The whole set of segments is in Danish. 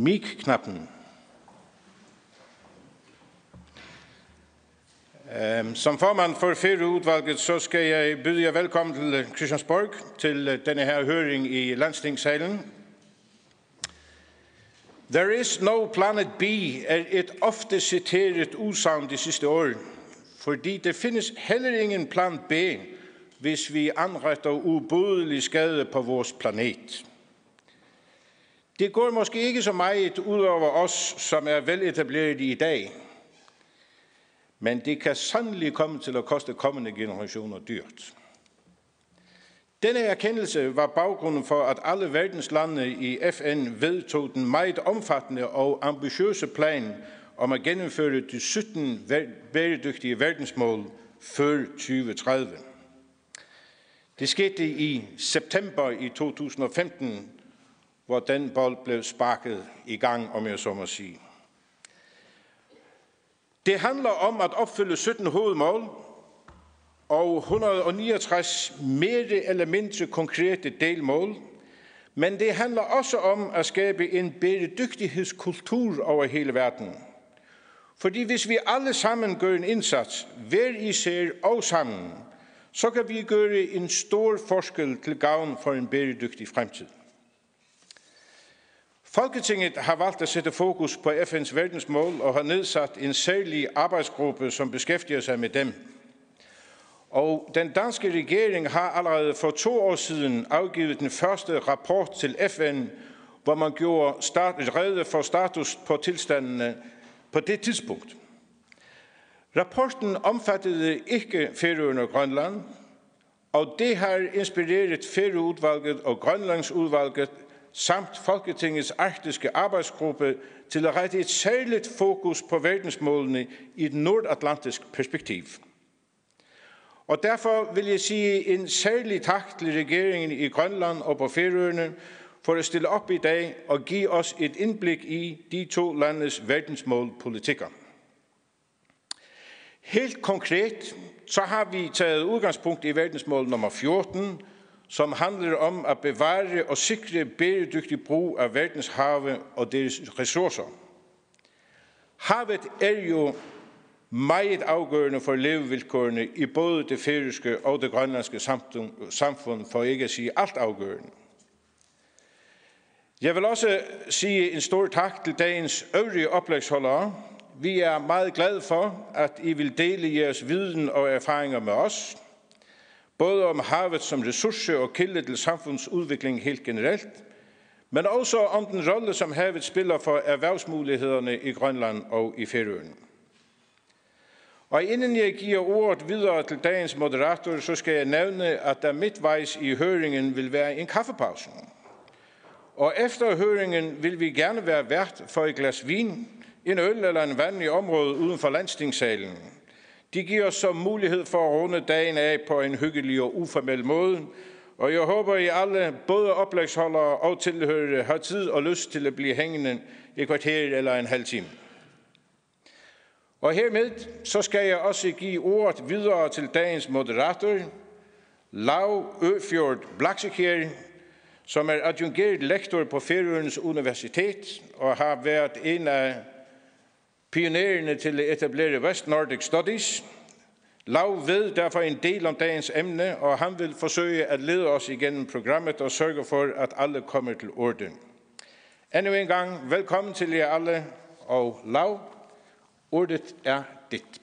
mic-knappen. Øhm, som formand for Færøudvalget, så skal jeg byde jer velkommen til øh, Christiansborg, til øh, denne her høring i Landstingssalen. There is no planet B er et ofte citeret usagn de sidste år, fordi det findes heller ingen plan B, hvis vi anretter ubodelig skade på vores planet. Det går måske ikke så meget ud over os, som er veletableret i dag, men det kan sandelig komme til at koste kommende generationer dyrt. Denne erkendelse var baggrunden for, at alle verdens lande i FN vedtog den meget omfattende og ambitiøse plan om at gennemføre de 17 bæredygtige verdensmål før 2030. Det skete i september i 2015, hvor den bold blev sparket i gang, om jeg så må sige. Det handler om at opfylde 17 hovedmål og 169 mere eller mindre konkrete delmål, men det handler også om at skabe en bæredygtighedskultur over hele verden. Fordi hvis vi alle sammen gør en indsats, hver især og sammen, så kan vi gøre en stor forskel til gavn for en bæredygtig fremtid. Folketinget har valgt at sætte fokus på FN's verdensmål og har nedsat en særlig arbejdsgruppe, som beskæftiger sig med dem. Og den danske regering har allerede for to år siden afgivet den første rapport til FN, hvor man gjorde start, redde for status på tilstandene på det tidspunkt. Rapporten omfattede ikke Færøerne og Grønland, og det har inspireret Færøudvalget og Grønlandsudvalget samt Folketingets arktiske arbejdsgruppe til at rette et særligt fokus på verdensmålene i et nordatlantisk perspektiv. Og derfor vil jeg sige en særlig tak til regeringen i Grønland og på Færøerne for at stille op i dag og give os et indblik i de to landes verdensmålpolitikker. Helt konkret så har vi taget udgangspunkt i verdensmål nummer 14, som handler om at bevare og sikre bæredygtig brug af verdens have og deres ressourcer. Havet er jo meget afgørende for levevilkårene i både det færøske og det grønlandske samfund, for ikke at sige alt afgørende. Jeg vil også sige en stor tak til dagens øvrige oplægsholdere. Vi er meget glade for, at I vil dele jeres viden og erfaringer med os – både om havet som ressource og kilde til samfundsudvikling helt generelt, men også om den rolle, som havet spiller for erhvervsmulighederne i Grønland og i Færøerne. Og inden jeg giver ordet videre til dagens moderator, så skal jeg nævne, at der midtvejs i høringen vil være en kaffepause. Og efter høringen vil vi gerne være vært for et glas vin, en øl eller en vand i området uden for landstingssalen – de giver os så mulighed for at runde dagen af på en hyggelig og uformel måde, og jeg håber, I alle, både oplægsholdere og tilhørere, har tid og lyst til at blive hængende i kvarter eller en halv time. Og hermed så skal jeg også give ordet videre til dagens moderator, Lau Øfjord Blaksekjær, som er adjungeret lektor på Færøernes Universitet og har været en af pionererne til at etablere West Nordic Studies. Lav ved derfor en del om dagens emne, og han vil forsøge at lede os igennem programmet og sørge for, at alle kommer til orden. Endnu en gang, velkommen til jer alle, og Lav, ordet er dit.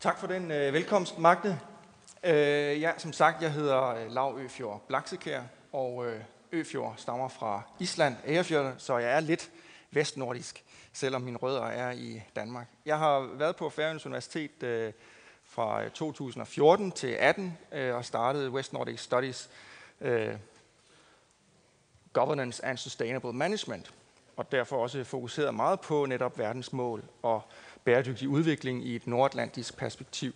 Tak for den øh, velkomst, Magde. Øh, ja, som sagt, jeg hedder øh, Lav Øfjord Blaksekær, og øh, Øfjord stammer fra Island, Ærefjord, så jeg er lidt vestnordisk, selvom mine rødder er i Danmark. Jeg har været på Færøens Universitet øh, fra øh, 2014 til 18 øh, og startede West Nordic Studies øh, Governance and Sustainable Management, og derfor også fokuseret meget på netop verdensmål og bæredygtig udvikling i et nordatlantisk perspektiv.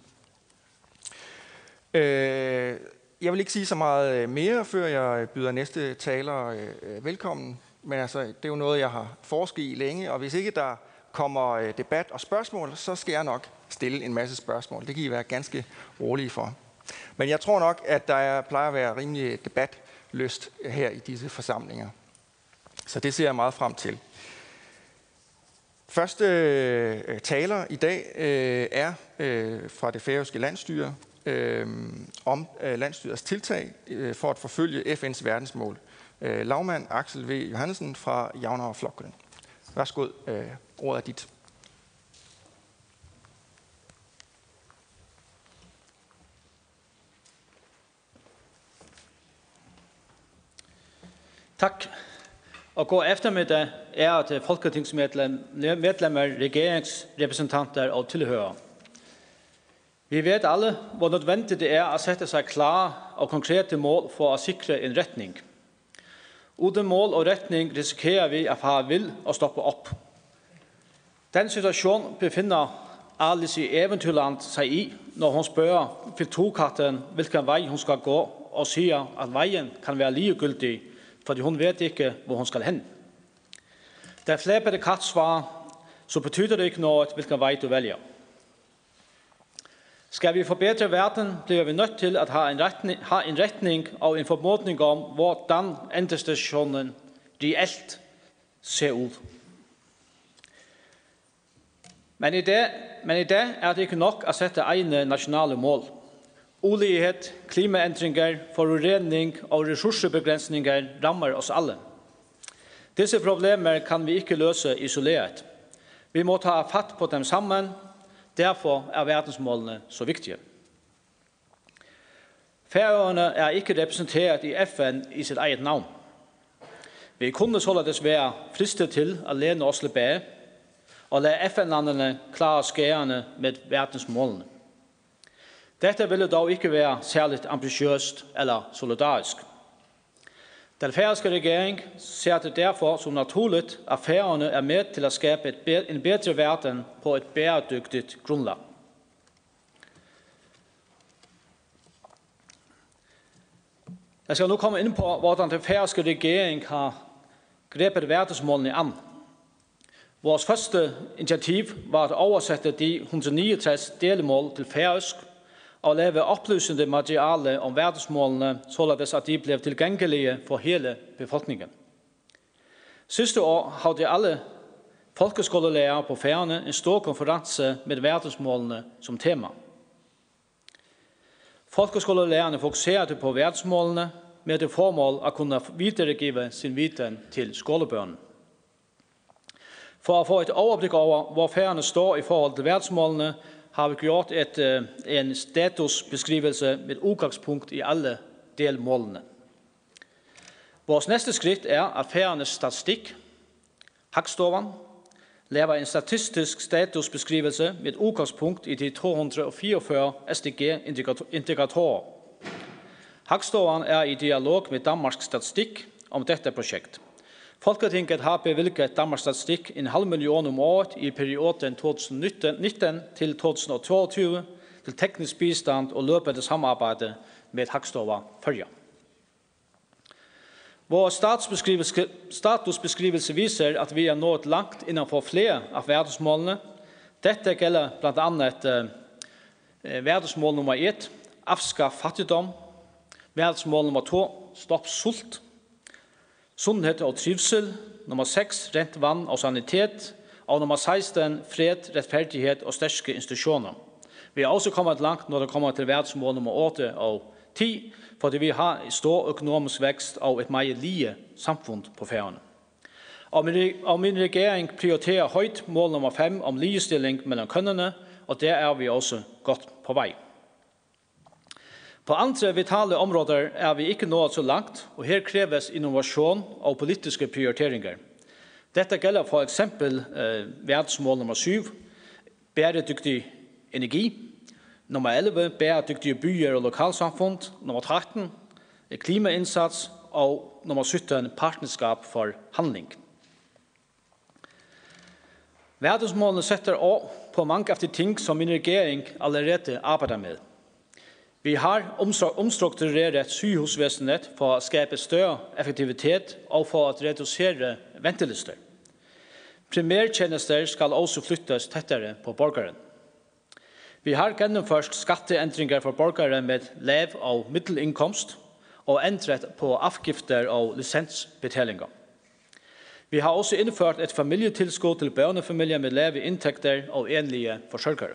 Øh, jeg vil ikke sige så meget øh, mere, før jeg øh, byder næste taler øh, øh, velkommen. Men altså, det er jo noget, jeg har forsket i længe, og hvis ikke der kommer debat og spørgsmål, så skal jeg nok stille en masse spørgsmål. Det kan I være ganske rolige for. Men jeg tror nok, at der er, plejer at være rimelig debatlyst her i disse forsamlinger. Så det ser jeg meget frem til. Første øh, taler i dag øh, er øh, fra det færøske landstyre øh, om øh, landstyrets tiltag øh, for at forfølge FN's verdensmål. Øh, Lavmand Axel V. Johansen fra Javner Flokkelen. Værsgod, øh, ordet er dit. Tak. Og god eftermiddag ærede folketingsmedlemmer, regeringsrepresentanter og tilhører. Vi vet alle hvor nødvendig det er å sette seg klare og konkrete mål for å sikre en retning. Uden mål og retning risikerer vi at far vil og stoppe opp. Den situasjonen befinner Alice i Eventyrland seg i når hun spør filtrokatten hvilken vei hun skal gå og sier at veien kan være ligegyldig, fordi hun vet ikke hvor hun skal hen. Da flere katt svar så betyder det ikke noe hvilken vei du velger. Skal vi forbedre verden, blir vi nødt til at ha en retning, ha en retning og en formodning om hvordan endestasjonen reelt ser ut. Men i det, men i det er det ikke nok å sette egne nasjonale mål. Olighet, klimaendringer, forurening og ressursebegrensninger rammer oss alle. Disse problemer kan vi ikke løse isolert. Vi må ta fatt på dem sammen Derfor er verdensmålene så viktige. Færøerne er ikke representeret i FN i sitt eget navn. Vi kunne således være fristet til å lene oss tilbake og la FN-landene klare skærene med verdensmålene. Dette ville dog ikke være særligt ambitiøst eller solidarisk. Den færøske regering ser det derfor som naturligt, at færøerne er med til at skabe et en bedre verden på et bæredygtigt grundlag. Jeg skal nu komme ind på, hvordan den færøske regering har grebet verdensmålene an. Vores første initiativ var at oversætte de 169 delmål til færøsk – og leve opplysende materiale om verdensmålene, således at de blev tilgængelige for hele befolkningen. Sidste år hadde alle folkeskolelærer på færgerne en stor konference med verdensmålene som tema. Folkeskolelærerne fokuserede på verdensmålene med det formål at kunne videregive sin viten til skolebørnene. For at få et overblik over, hvor færgerne står i forhold til verdensmålene, har vi gjort et, en statusbeskrivelse med utgangspunkt i alle delmålene. Vårt neste skritt er at færernes statistikk, Hakstovan, lever en statistisk statusbeskrivelse med utgangspunkt i de 244 SDG-indikatorer. Hakstovan er i dialog med Danmarks statistikk om dette prosjekt. Folketinget har bevilget Danmarks statistikk en halv million om året i perioden 2019 til 2022 til teknisk bistand og løpende samarbeid med Hakstova Førja. Vår statusbeskrivelse viser at vi har nått langt innenfor flere av verdensmålene. Dette gjelder blant annet eh, verdensmål nummer 1, avska fattigdom, verdensmål nummer 2, stopp sult, Sunnhet og trivsel. Nummer 6, rent vann og sanitet. Og nummer 16, fred, rettferdighet og sterske institusjoner. Vi har også kommet langt når det kommer til verdensmål nummer 8 og 10, fordi vi har stor økonomisk vekst og et meget lige samfunn på færgene. Og min regering prioriterer høyt mål nummer 5 om ligestilling mellom kønnene, og der er vi også godt på vei. På andre vitale områder er vi ikke nået så langt, og her kreves innovasjon og politiske prioriteringer. Dette gjelder for eksempel eh, verdensmål nummer 7, bæredyktig energi, nummer 11, bæredyktige byer og lokalsamfund, nummer 13, klimainnsats, og nummer 17, partnerskap for handling. Verdensmålene setter også på mange av de ting som min regering allerede arbeider med – Vi har omstruktureret sygehusvesenet for å skape større effektivitet og for å redusere ventelister. Primærtjenester skal også flyttes tettere på borgeren. Vi har gjennomført skatteendringer for borgere med lev og middelinkomst og endret på avgifter og lisensbetalinger. Vi har også innført et familietilskudd til børnefamilier med lave inntekter og enlige forsørgere.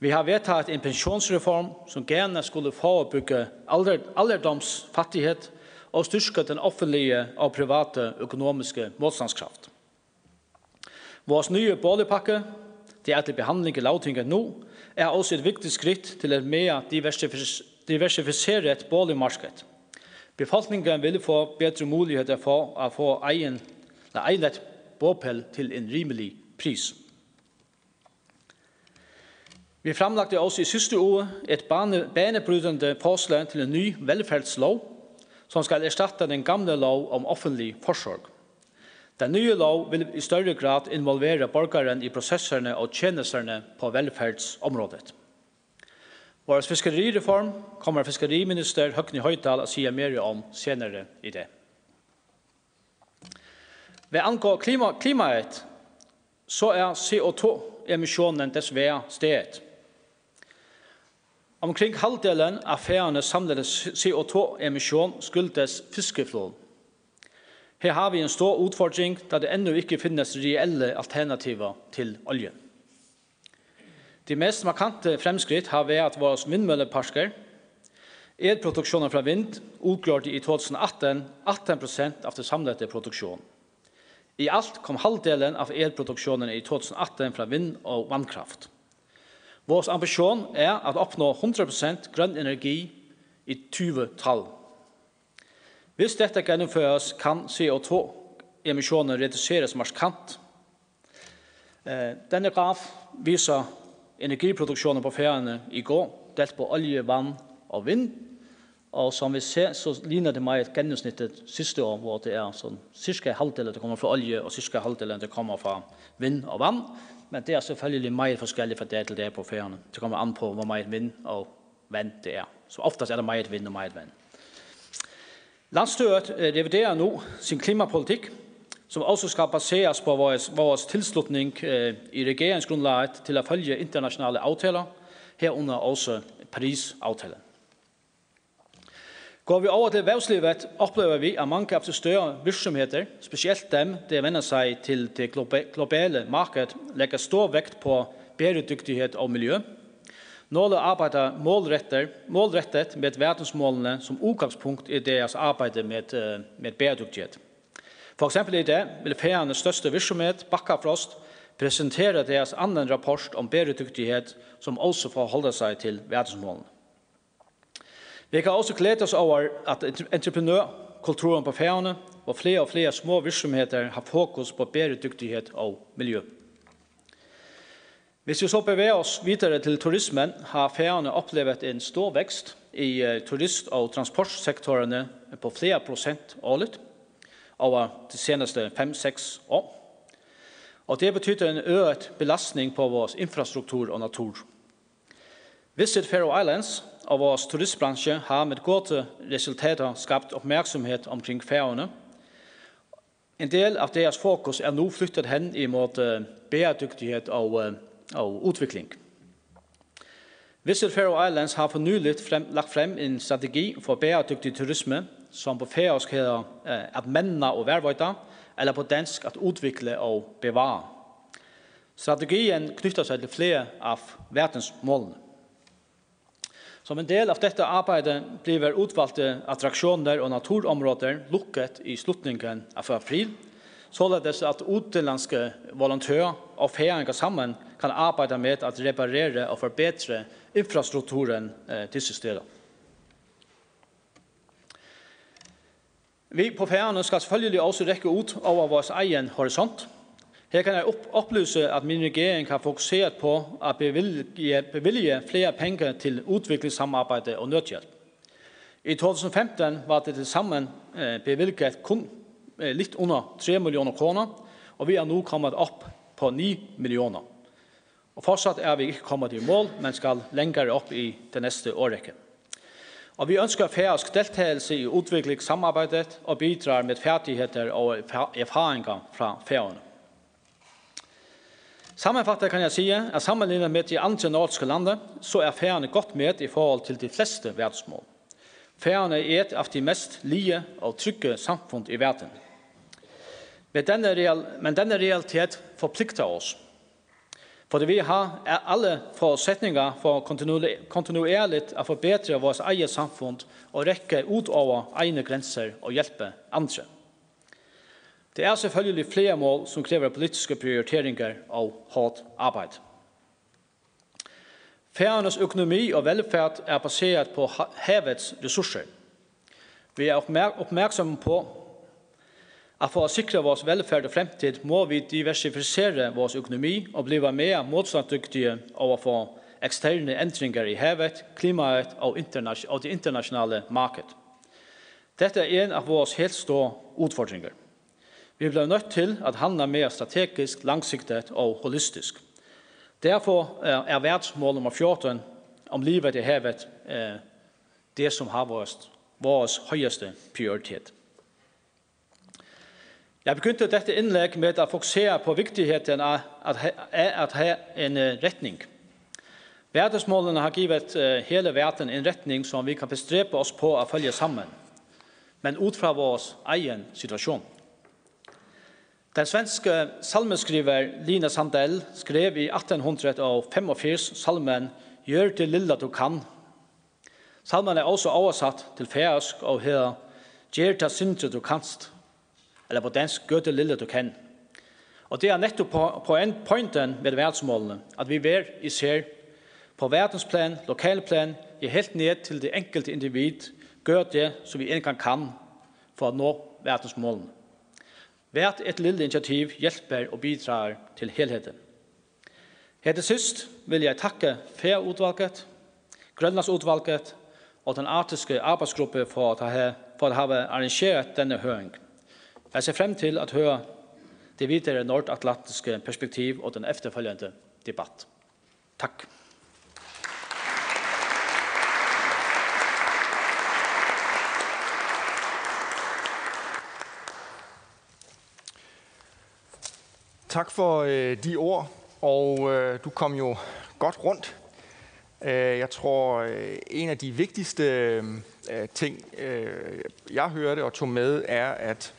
Vi har vedtatt en pensjonsreform som gjerne skulle få å bygge alder, alderdomsfattighet og styrke den offentlige og private økonomiske motstandskraft. Vår nye boligpakke til behandling i lavtinget nå er også et viktig skritt til et mer diversifiseret boligmarked. Befolkningen vil få bedre muligheter for å få egen, eller eget bopel til en rimelig pris. Vi framlagte også i siste år et banebrydende påslag til en ny velferdslov som skal erstatte den gamle lov om offentlig forsorg. Den nye lov vil i større grad involvere borgeren i prosesserne og tjenesterne på velferdsområdet. Vår fiskerireform kommer fiskeriminister Høgni Høydal å si mer om senere i det. Ved angår klima, klimaet, så er CO2-emisjonen dessverre stedet. Omkring halvdelen av færene samlede CO2-emisjon skuldes fiskeflån. Her har vi en stor utfordring da det ennå ikke finnes reelle alternativer til oljen. De mest markante fremskritt har vært at våre vindmølleparsker, elproduksjonen fra vind, utgjorde i 2018 18 av det samlede produksjonen. I alt kom halvdelen av elproduksjonen i 2018 fra vind og vannkraft. Vår ambisjon er at oppnå 100% grønn energi i 20-tall. Hvis dette gjennomføres, kan CO2-emisjonen reduseres markant. Denne graf viser energiproduksjonen på feriene i går, delt på olje, vann og vind. Og som vi ser, så ligner det meg et gjennomsnittet siste år, hvor det er sånn, cirka halvdelen det kommer fra olje, og cirka halvdelen det kommer fra vind og vann men det er selvfølgelig meget forskelligt fra det til det på færgerne. Det kommer an på, hvor meget vind og vand det er. Så oftest er det meget vind og meget vand. Landstøret reviderer nu sin klimapolitik, som også skal baseres på vores, vores tilslutning eh, i regeringsgrundlaget til at følge internationale aftaler, herunder også Paris-aftalen. Går vi over til vævslivet, opplever vi at mange av de større virksomheter, spesielt dem det vender seg til det globale markedet, legger stor vekt på bæredyktighet og miljø. Nåle arbeider målrettet, målrettet med verdensmålene som utgangspunkt i deres arbeid med, med bæredyktighet. For eksempel i det vil Færøernes største virksomhet, Bakkafrost, presentere deres annen rapport om bæredyktighet som også forholder seg til verdensmålene. Vi kan også glede oss over at entreprenørkulturen på færgene og flere og flere små virksomheter har fokus på bæredyktighet og miljø. Hvis vi så beveger oss videre til turismen, har færgene opplevd en stor vekst i turist- og transportsektorene på flere prosent årligt over de seneste 5-6 år. Og det betyder en øget belastning på vores infrastruktur og natur. Visit Faroe Islands og vår turistbranche har med gode resultater skapt oppmerksomhet omkring færgene. En del av deres fokus er nu flyttet hen i imod bæredygtighed og, og udvikling. Visit Faroe Islands har for nylig frem, lagt frem en strategi for bæredygtig turisme, som på færøsk eh, at menna og værvøjde, eller på dansk at udvikle og bevare. Strategien knytter sig til flere af verdensmålene. Som en del av dette arbeidet blir utvalgte attraksjoner og naturområder lukket i slutningen av april, således at utenlandske volontører og feringer sammen kan arbeide med å reparere og forbedre infrastrukturen eh, til systemet. Vi på feriene skal selvfølgelig også rekke ut over vår egen horisont, Her kan jeg opplyse at min regering har fokusert på å bevilge, bevilge flere penger til udviklingssamarbejde og nødhjelp. I 2015 var det til sammen bevilget kun litt under 3 millioner kroner, og vi er nå kommet opp på 9 millioner. Og fortsatt er vi ikke kommet i mål, men skal lengre opp i det neste årrekken. Og vi ønsker færøsk deltagelse i utviklingssamarbeidet og bidrar med ferdigheter og erfaringer fra færøene. Sammenfattet kan jeg si at sammenlignet med de andre nordiske lande, så er færene godt med i forhold til de fleste verdensmål. Færene er et av de mest lige og trygge samfunn i verden. Men denne, real, men denne realitet forplikter oss. Fordi vi har alle forutsetninger for kontinuerligt å forbedre vårt eget samfunn og rekke utover egne grenser og hjelpe andre. Det er selvfølgelig flere mål som krever politiske prioriteringer og hårdt arbeid. Færernes økonomi og velfærd er baseret på havets ressurser. Vi er oppmerksomme på at for å sikre vår velferd og fremtid må vi diversifisere vår økonomi og bli mer motstanddyktige overfor eksterne endringer i havet, klimaet og, og det internasjonale markedet. Dette er en av våre helt store utfordringer. Vi blir nødt til at handle mer strategisk, langsiktet og holistisk. Derfor er verdensmål nummer 14 om livet i havet det som har vores, vores høyeste prioritet. Jeg begynte dette innlegg med å fokusere på viktigheten av at ha en retning. Verdensmålene har givet hele verden en retning som vi kan bestrepe oss på å følge sammen, men ut fra vår egen situation. Den svenske salmeskriver Lina Sandell skrev i 1845 salmen «Gjør til lilla du kan». Salmen er også oversatt til færøsk og her «Gjør til syndre du kanst», eller på dansk «Gjør til lilla du kan». Og det er nettopp på, på en pointen med verdensmålene, at vi ver i ser på verdensplan, lokalplan, i helt ned til det enkelte individ, gjør det som vi engang kan for å nå verdensmålene. Vært et lille initiativ hjelper og bidrar til helheten. Her til sist vil jeg takke FEA-utvalget, Grønlandsutvalget og den artiske arbeidsgruppen for å ha, for å ha arrangeret denne høring. Jeg ser frem til å høre det videre nordatlantiske perspektiv og den efterfølgende debatt. Takk. Tak for øh, de ord, og øh, du kom jo godt rundt. Øh, jeg tror, øh, en af de vigtigste øh, øh, ting, øh, jeg hørte og tog med, er, at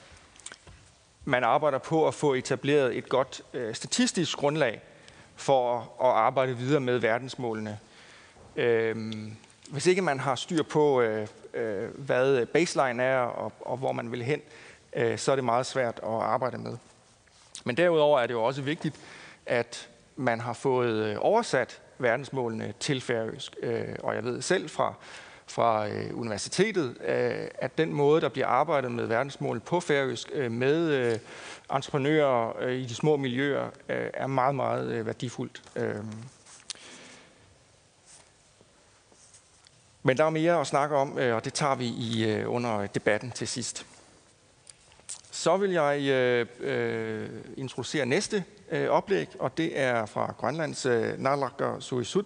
man arbejder på at få etableret et godt øh, statistisk grundlag for at arbejde videre med verdensmålene. Øh, hvis ikke man har styr på, øh, øh, hvad baseline er og, og hvor man vil hen, øh, så er det meget svært at arbejde med. Men derudover er det jo også vigtigt, at man har fået øh, oversat verdensmålene til færøsk. Øh, og jeg ved selv fra, fra øh, universitetet, at den måde, der bliver arbejdet med verdensmål på færøsk med entreprenører i de små miljøer, er meget, meget værdifuldt. Men der er mere at snakke om, og det tager vi i under debatten til sidst. Så vil jeg øh, øh, introducere næste øh, oplæg, og det er fra Grønlands øh, Nalakker Suisut,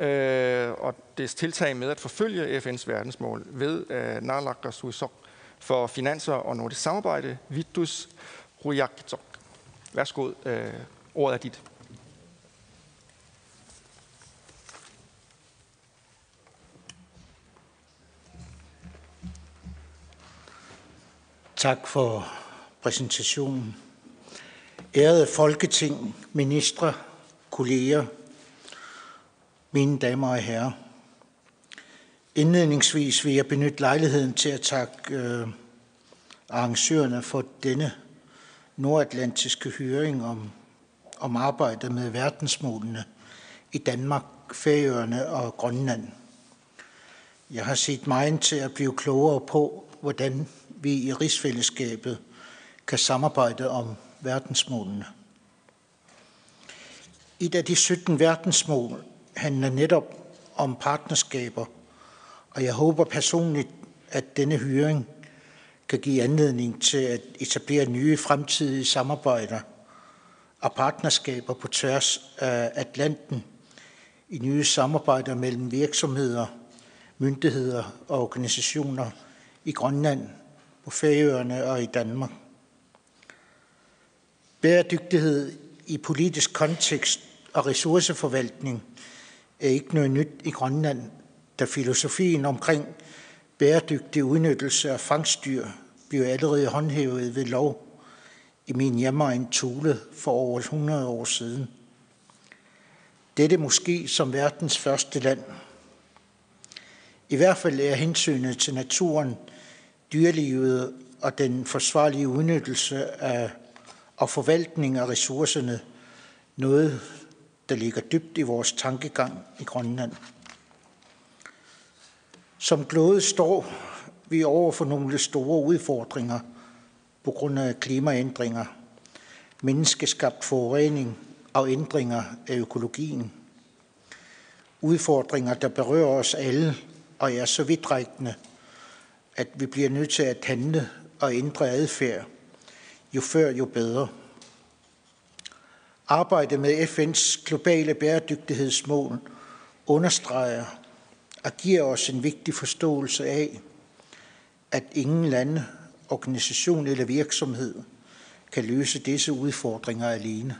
øh, og dets tiltag med at forfølge FN's verdensmål ved øh, Nalakker Suisut for finanser og nordisk samarbejde, Vitus Rujakitok. Værsgo, øh, ordet er dit. Tak for præsentationen. Ærede folketing, ministre, kolleger, mine damer og herrer. Indledningsvis vil jeg benytte lejligheden til at takke øh, arrangørerne for denne nordatlantiske høring om, om arbejdet med verdensmålene i Danmark, Færøerne og Grønland. Jeg har set mig til at blive klogere på, hvordan vi i rigsfællesskabet kan samarbejde om verdensmålene. Et af de 17 verdensmål handler netop om partnerskaber, og jeg håber personligt, at denne hyring kan give anledning til at etablere nye fremtidige samarbejder og partnerskaber på tværs af Atlanten i nye samarbejder mellem virksomheder, myndigheder og organisationer i Grønland på Færøerne og i Danmark. Bæredygtighed i politisk kontekst og ressourceforvaltning er ikke noget nyt i Grønland, da filosofien omkring bæredygtig udnyttelse af fangstdyr blev allerede håndhævet ved lov i min hjemmeegn Tule for over 100 år siden. Dette måske som verdens første land. I hvert fald er hensynet til naturen, dyrelivet og den forsvarlige udnyttelse af og forvaltning af ressourcerne noget, der ligger dybt i vores tankegang i Grønland. Som glode står vi over for nogle store udfordringer på grund af klimaændringer, menneskeskabt forurening og ændringer af økologien. Udfordringer, der berører os alle og er så vidtrækkende, at vi bliver nødt til at handle og ændre adfærd, jo før jo bedre. Arbejdet med FN's globale bæredygtighedsmål understreger og giver os en vigtig forståelse af, at ingen lande, organisation eller virksomhed kan løse disse udfordringer alene.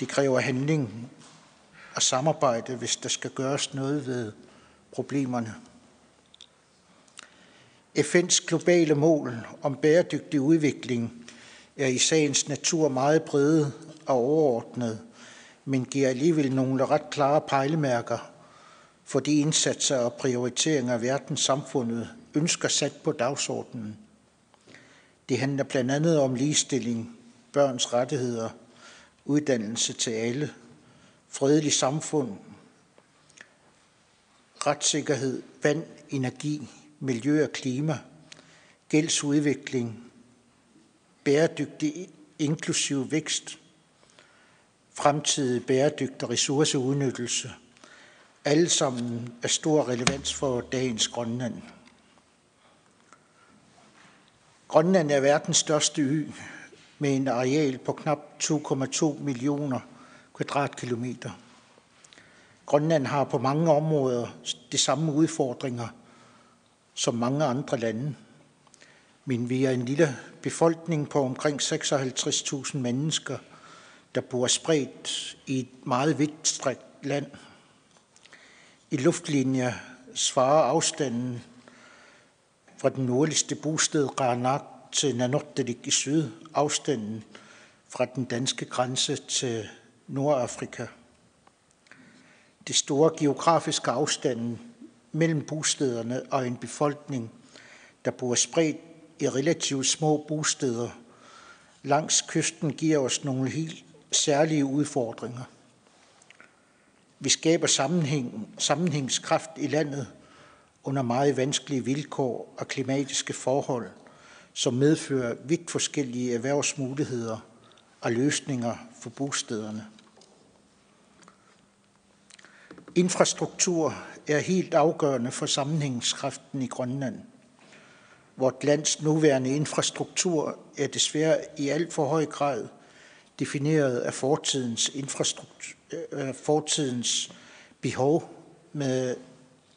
Det kræver handling og samarbejde, hvis der skal gøres noget ved problemerne. FN's globale mål om bæredygtig udvikling er i sagens natur meget brede og overordnet, men giver alligevel nogle ret klare pejlemærker for de indsatser og prioriteringer, verdenssamfundet ønsker sat på dagsordenen. Det handler blandt andet om ligestilling, børns rettigheder, uddannelse til alle, fredelig samfund, retssikkerhed, vand, energi, miljø og klima, gældsudvikling, bæredygtig inklusiv vækst, fremtidig bæredygtig ressourceudnyttelse, alle sammen er stor relevans for dagens Grønland. Grønland er verdens største ø med en areal på knap 2,2 millioner kvadratkilometer. Grønland har på mange områder de samme udfordringer som mange andre lande. Men vi er en lille befolkning på omkring 56.000 mennesker, der bor spredt i et meget vidtstrækt land. I luftlinje svarer afstanden fra den nordligste bosted Ranak til Nanortelik i syd, afstanden fra den danske grænse til Nordafrika. Det store geografiske afstanden mellem bostederne og en befolkning, der bor spredt i relativt små bosteder langs kysten, giver os nogle helt særlige udfordringer. Vi skaber sammenhæng, sammenhængskraft i landet under meget vanskelige vilkår og klimatiske forhold, som medfører vidt forskellige erhvervsmuligheder og løsninger for bostederne. Infrastruktur er helt afgørende for sammenhængskraften i Grønland. Vort lands nuværende infrastruktur er desværre i alt for høj grad defineret af fortidens, infrastruktur, øh, fortidens behov med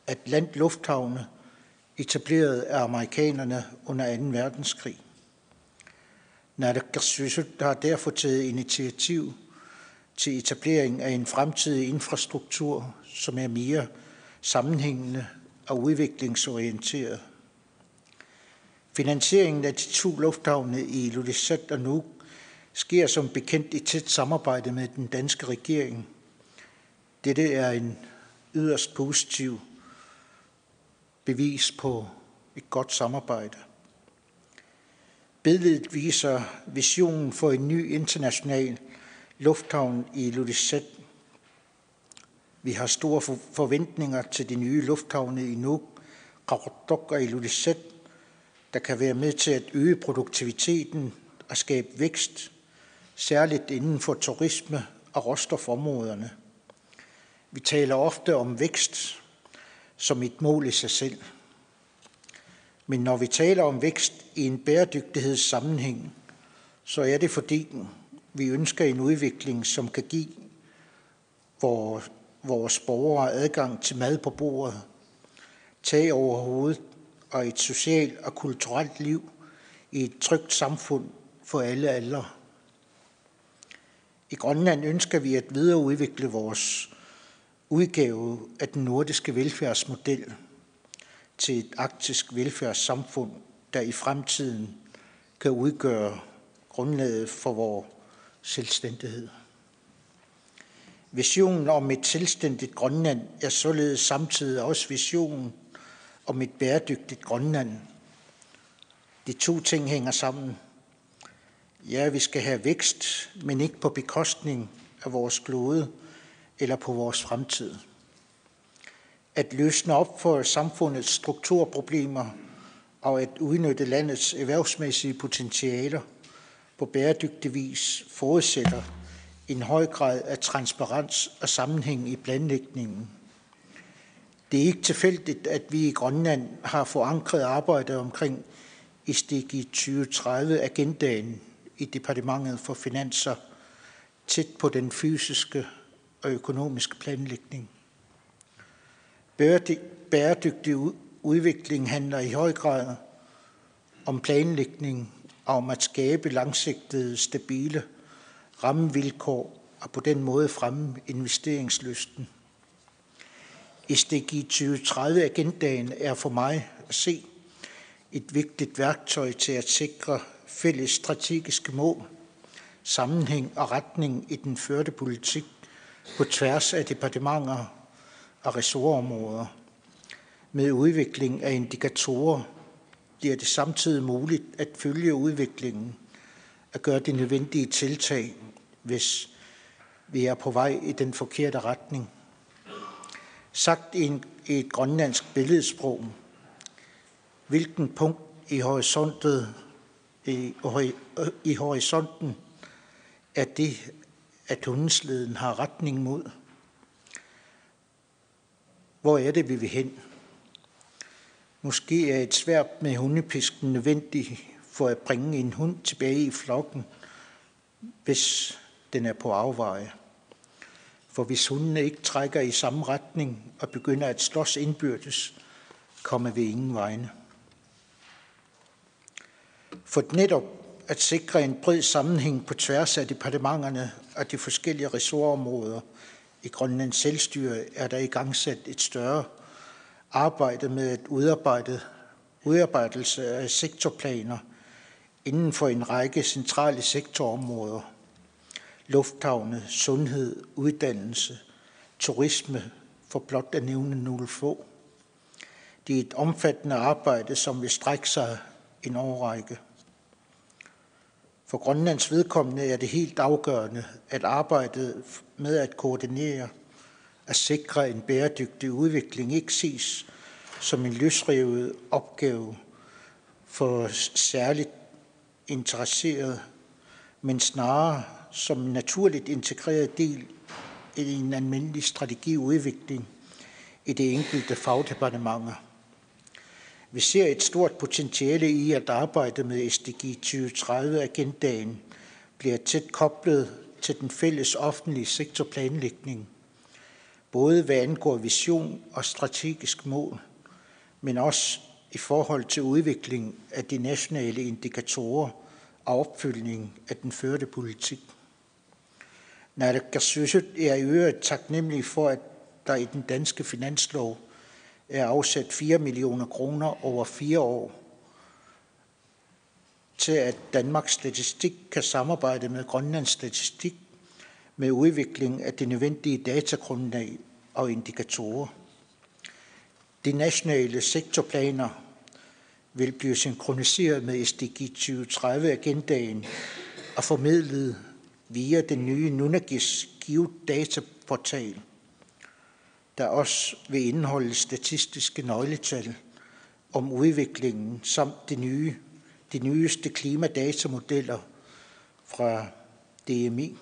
Atlant Lufthavne, etableret af amerikanerne under 2. verdenskrig. Naalakkersuisut har derfor taget initiativ til etablering af en fremtidig infrastruktur, som er mere sammenhængende og udviklingsorienteret. Finansieringen af de to lufthavne i Ilulissat og Nuuk sker som bekendt i tæt samarbejde med den danske regering. Dette er en yderst positiv bevis på et godt samarbejde. Billedet viser visionen for en ny international lufthavn i Ilulissat. Vi har store forventninger til de nye lufthavne i Nuuk, Qaqortoq og Ilulissat, der kan være med til at øge produktiviteten og skabe vækst, særligt inden for turisme og råstofområderne. Vi taler ofte om vækst som et mål i sig selv. Men når vi taler om vækst i en bæredygtighedssammenhæng, så er det fordi, vi ønsker en udvikling, som kan give vores vores borgere adgang til mad på bordet, tag over hovedet og et socialt og kulturelt liv i et trygt samfund for alle aldre. I Grønland ønsker vi at videreudvikle vores udgave af den nordiske velfærdsmodel til et arktisk velfærdssamfund, der i fremtiden kan udgøre grundlaget for vores selvstændighed. Visionen om et selvstændigt Grønland er således samtidig også visionen om et bæredygtigt Grønland. De to ting hænger sammen. Ja, vi skal have vækst, men ikke på bekostning af vores klode eller på vores fremtid. At løsne op for samfundets strukturproblemer og at udnytte landets erhvervsmæssige potentialer på bæredygtig vis forudsætter en høj grad af transparens og sammenhæng i planlægningen. Det er ikke tilfældigt, at vi i Grønland har forankret arbejdet omkring SDG 2030-agendaen i Departementet for Finanser tæt på den fysiske og økonomiske planlægning. Bæredygtig udvikling handler i høj grad om planlægning og om at skabe langsigtede, stabile rammevilkår og på den måde fremme investeringslysten. SDG 2030-agendaen er for mig at se et vigtigt værktøj til at sikre fælles strategiske mål, sammenhæng og retning i den førte politik på tværs af departementer og ressortområder. Med udvikling af indikatorer bliver det samtidig muligt at følge udviklingen og gøre de nødvendige tiltag, hvis vi er på vej i den forkerte retning. Sagt i, en, i et grønlandsk billedsprog, hvilken punkt i horisontet i, i horisonten er det, at hundesleden har retning mod. Hvor er det, vi vil hen? Måske er et svært med hundepisken nødvendigt for at bringe en hund tilbage i flokken, hvis den er på afveje. For hvis hundene ikke trækker i samme retning og begynder at slås indbyrdes, kommer vi ingen vegne. For netop at sikre en bred sammenhæng på tværs af departementerne og de forskellige ressortområder i Grønlands selvstyre, er der i gang sat et større arbejde med at udarbejde udarbejdelse af sektorplaner inden for en række centrale sektorområder. Lufthavne, sundhed, uddannelse, turisme, for blot at nævne nogle få. Det er et omfattende arbejde, som vil strække sig en årrække. For Grønlands vedkommende er det helt afgørende, at arbejdet med at koordinere at sikre en bæredygtig udvikling ikke ses som en løsrevet opgave for særligt interesserede, men snarere som en naturligt integreret del i en almindelig strategiudvikling i det enkelte fagdepartementer. Vi ser et stort potentiale i, at arbejde med SDG 2030-agendaen bliver tæt koblet til den fælles offentlige sektorplanlægning, både hvad angår vision og strategisk mål, men også i forhold til udvikling af de nationale indikatorer og opfølgning af den førte politik. Naalakkersuisut er i øvrigt taknemmelig for, at der i den danske finanslov er afsat 4 millioner kroner over fire år til, at Danmarks Statistik kan samarbejde med Grønlands Statistik med udvikling af det nødvendige datagrundlag og indikatorer. De nationale sektorplaner vil blive synkroniseret med SDG 2030-agendaen og formidlet via den nye Nunagis geodataportal, – der også vil indeholde statistiske nøgletal om udviklingen samt de, nye, de nyeste klimadatamodeller fra DMI.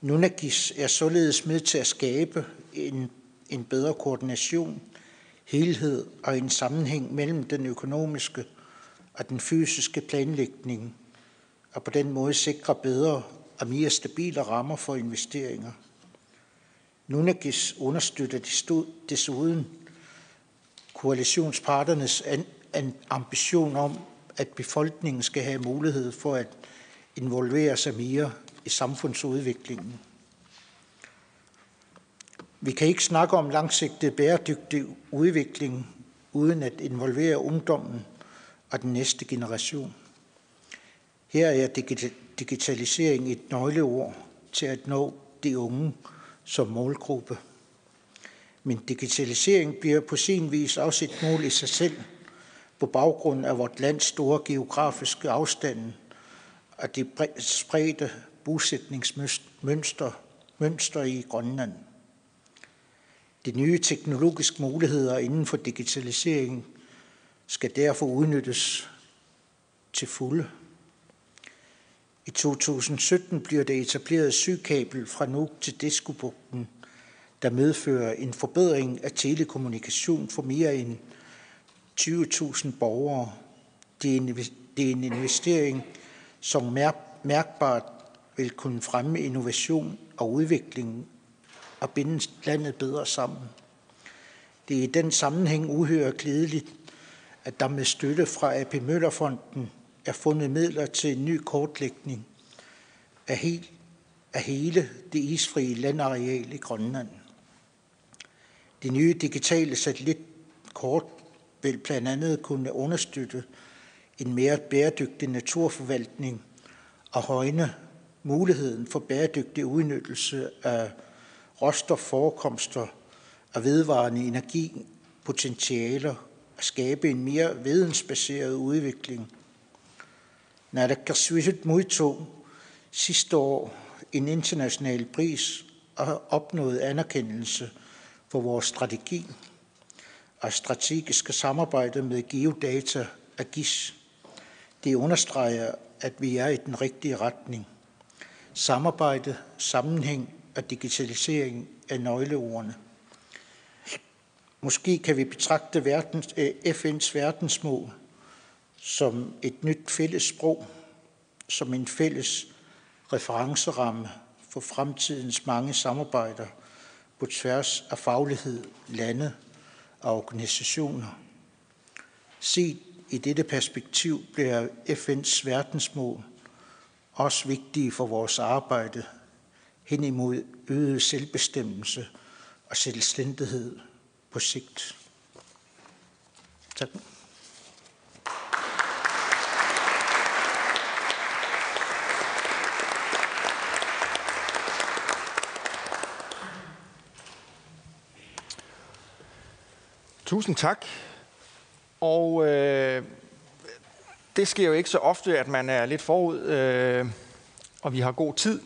Nunagis er således med til at skabe en, en bedre koordination, helhed og en sammenhæng mellem den økonomiske og den fysiske planlægning, og på den måde sikre bedre og mere stabile rammer for investeringer. Nunagis understøtter desuden koalitionsparternes ambition om, at befolkningen skal have mulighed for at involvere sig mere i samfundsudviklingen. Vi kan ikke snakke om langsigtet bæredygtig udvikling uden at involvere ungdommen og den næste generation. Her er digitalisering et nøgleord til at nå de unge som målgruppe. Men digitalisering bliver på sin vis også et mål i sig selv, på baggrund af vort lands store geografiske afstande og de spredte bosætningsmønster mønster i Grønland. De nye teknologiske muligheder inden for digitalisering skal derfor udnyttes til fulde. I 2017 bliver der etableret sygkabel fra Nuuk til Diskobugten, der medfører en forbedring af telekommunikation for mere end 20.000 borgere. Det er en investering, som mærkbart vil kunne fremme innovation og udvikling og binde landet bedre sammen. Det er i den sammenhæng uhørt glædeligt, at der med støtte fra AP Møllerfonden er fundet midler til en ny kortlægning af, helt, af hele det isfrie landareal i Grønland. Det nye digitale satellitkort vil blandt andet kunne understøtte en mere bæredygtig naturforvaltning og højne muligheden for bæredygtig udnyttelse af råstofforekomster og vedvarende energipotentialer og skabe en mere vidensbaseret udvikling. Naalakkersuisut modtog sidste år en international pris og opnåede anerkendelse for vores strategi og strategiske samarbejde med Geodata og GIS. Det understreger, at vi er i den rigtige retning. Samarbejde, sammenhæng og digitalisering er nøgleordene. Måske kan vi betragte verdens, eh, FN's verdensmål som et nyt fælles sprog, som en fælles referenceramme for fremtidens mange samarbejder på tværs af faglighed, lande og organisationer. Set i dette perspektiv bliver FN's verdensmål også vigtige for vores arbejde hen imod øget selvbestemmelse og selvstændighed på sigt. Tak. Tusind tak. Og øh, det sker jo ikke så ofte, at man er lidt forud, øh, og vi har god tid,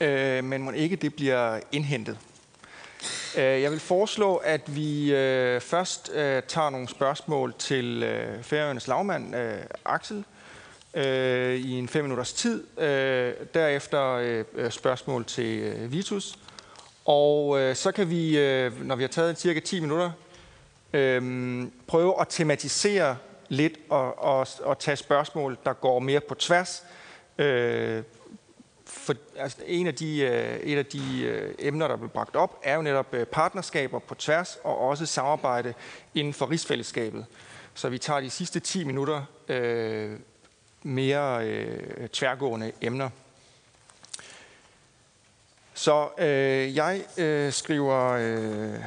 øh, men må ikke det bliver indhentet. Øh, jeg vil foreslå, at vi øh, først øh, tager nogle spørgsmål til øh, Færøernes lagmand, øh, Axel, øh, i en fem minutters tid. Øh, derefter øh, spørgsmål til øh, Vitus. Og øh, så kan vi, øh, når vi har taget cirka 10 minutter, øh, prøve at tematisere lidt og, og, og tage spørgsmål, der går mere på tværs. Øh, for, altså, en af de, øh, et af de øh, emner, der blev bragt op, er jo netop øh, partnerskaber på tværs og også samarbejde inden for rigsfællesskabet. Så vi tager de sidste 10 minutter øh, mere øh, tværgående emner. Så øh, jeg øh, skriver øh,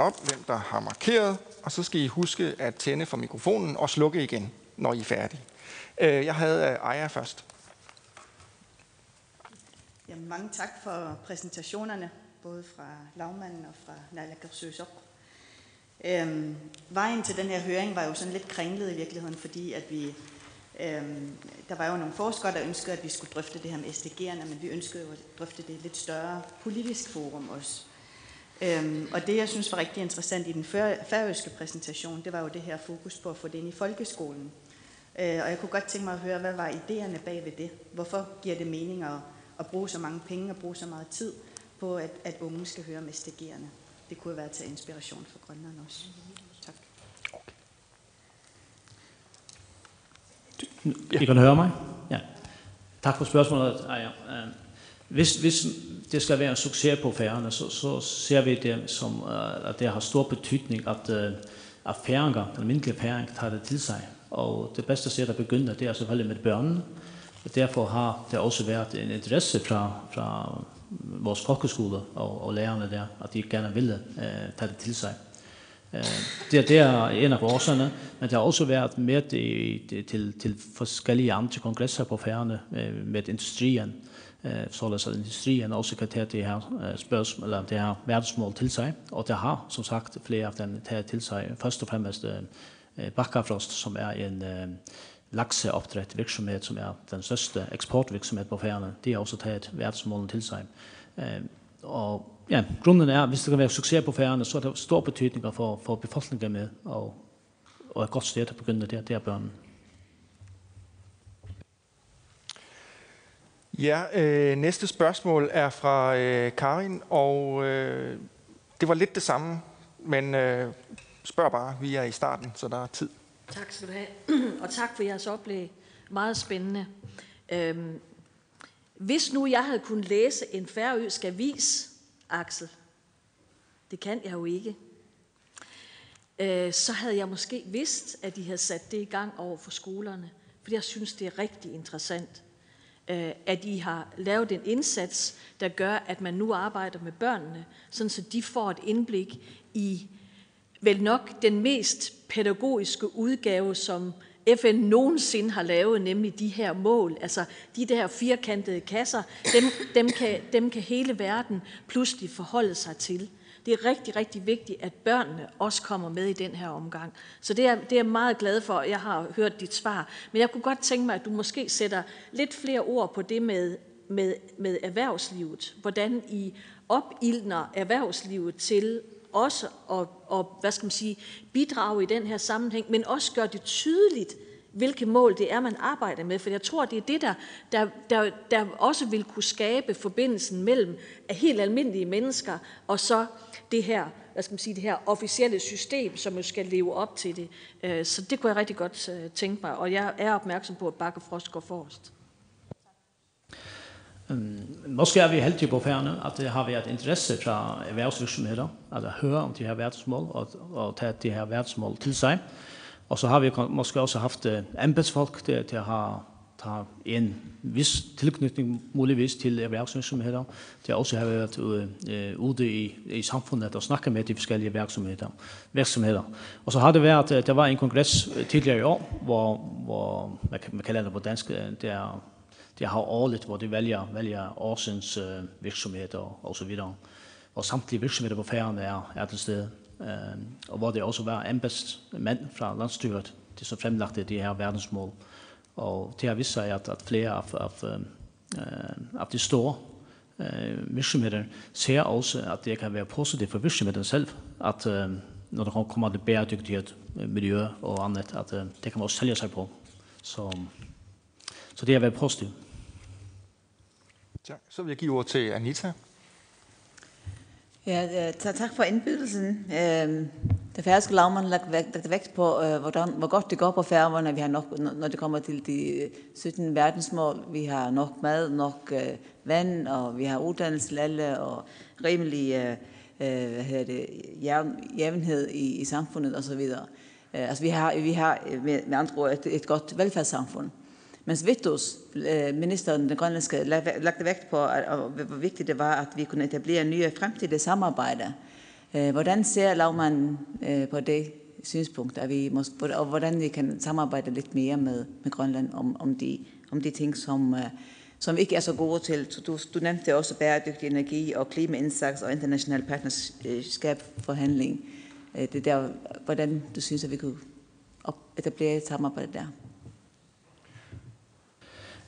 op, hvem der har markeret, og så skal I huske at tænde for mikrofonen og slukke igen, når I er færdige. Øh, jeg havde øh, Aja først. Jamen, mange tak for præsentationerne, både fra lavmanden og fra Nalakarsøsok. Øhm, vejen til den her høring var jo sådan lidt kringlet i virkeligheden, fordi at vi, øhm, der var jo nogle forskere, der ønskede, at vi skulle drøfte det her med SDG'erne, men vi ønskede jo at drøfte det i et lidt større politisk forum også. Øhm, og det, jeg synes var rigtig interessant i den færøske præsentation, det var jo det her fokus på at få det ind i folkeskolen. Øh, og jeg kunne godt tænke mig at høre, hvad var idéerne bag ved det? Hvorfor giver det mening at, at bruge så mange penge og bruge så meget tid på, at, at unge skal høre med SDG'erne? Det kunne være til inspiration for Grønland også. Tak. I kan høre mig? Ja. Tak for spørgsmålet. Ja. Hvis, hvis det skal være en succes på færgerne, så, så ser vi det som, at det har stor betydning, at, at færger, almindelige færger, tager det til sig. Og det bedste sted, der begynder, det er selvfølgelig med børnene. Og derfor har det også været en interesse fra, fra vores folkeskole og, og lærerne der, at de gerne ville uh, tage det til sig. Eh det det er en av årsagerne, men det har også været med i, til til forskellige andre kongresser på færene med industrien eh så läs att industrin också kan ta det här spörsmål eller det här världsmål till sig och det har som sagt flera av den till sig först och främst Bakkafrost som är en laxeuppdrätt verksamhet som är den största exportverksamhet på Färöarna. Det har också tagit världsmålen till sig. Eh och ja, grunden är visst det kan vara succé på Färöarna så att det står stor betydning för för befolkningen med och och ett gott stöd på grund av det där på Ja, øh, næste spørgsmål er fra øh, Karin, og øh, det var lidt det samme, men øh, spørg bare, vi er i starten, så der er tid. Tak skal du have, og tak for jeres oplæg. Meget spændende. Øhm, hvis nu jeg havde kunnet læse en færøsk avis, Axel, det kan jeg jo ikke, øh, så havde jeg måske vidst, at de havde sat det i gang over for skolerne. For jeg synes, det er rigtig interessant, Øh, at de har lavet en indsats, der gør, at man nu arbejder med børnene, sådan så de får et indblik i vel nok den mest pædagogiske udgave, som FN nogensinde har lavet, nemlig de her mål, altså de der firkantede kasser, dem, dem, kan, dem kan hele verden pludselig forholde sig til. Det er rigtig, rigtig vigtigt, at børnene også kommer med i den her omgang. Så det er, det er jeg meget glad for, jeg har hørt dit svar. Men jeg kunne godt tænke mig, at du måske sætter lidt flere ord på det med, med, med erhvervslivet. Hvordan I opildner erhvervslivet til også at, at hvad skal man sige, bidrage i den her sammenhæng, men også gøre det tydeligt, hvilke mål det er, man arbejder med. For jeg tror, det er det, der, der, der, der også vil kunne skabe forbindelsen mellem helt almindelige mennesker og så det her, hvad skal man sige, det her officielle system, som jo skal leve op til det. Øh, så det kunne jeg rigtig godt øh, tænke mig, og jeg er opmærksom på, at Bakke Frost går forrest. Øhm, måske er vi heldige på færne, at det har været interesse fra erhvervsvirksomheder, at høre om de her verdensmål og, og tage de her verdensmål til sig. Og så har vi måske også haft øh, embedsfolk til, til at have har en viss tilknytning muligvis til erhvervsvirksomheter. Det har også vært uh, ute i, i samfunnet og snakket med de forskjellige virksomheter. virksomheter. Og så har det vært, det var en kongress tidligere i år, hvor, hvor man, man kaller det på dansk, det er det har årligt, hvor de vælger, vælger årsens uh, virksomheder og så videre. Og samtlige virksomheder på færgerne er, er til stede. Uh, og hvor det også var embedsmænd fra landstyret, det som fremlagte de her verdensmål. Og det har vist sig, at, at flere af, af, uh, af de store uh, virksomheder ser også, at det kan være positivt for virksomheden selv, at uh, når det kommer til bæredygtighed, miljø og andet, at uh, det kan man også sælge sig på. Så, så det er været positivt. Tak. Så vil jeg give ord til Anita. Ja, øh, tak for indbydelsen. Ehm, det færøske lavmand lagt vægt, vægt på, øh, hvordan, hvor godt det går på færgerne. Vi har nok, når det kommer til de 17 verdensmål, vi har nok mad, nok uh, vand, og vi har uddannelse til alle, og rimelig uh, hvad hedder det, jævn, jævnhed i, i samfundet osv. Uh, altså, vi har, vi har med, med andre ord et, et godt velfærdssamfund. Men Vittus, ministeren, den grønlandske, lagde vægt på, hvor vigtigt det var, at vi kunne etablere nye fremtidige samarbejde. Eh, hvordan ser lavmanden eh, øh, på det synspunkt, at vi måske, og hvordan vi kan samarbejde lidt mere med, med Grønland om, om, de, om de ting, som, øh, som ikke er så gode til. Du, du nævnte også bæredygtig energi og klimaindsats og international partnerskabforhandling. Det der, hvordan du synes, at vi kunne etablere et samarbejde der?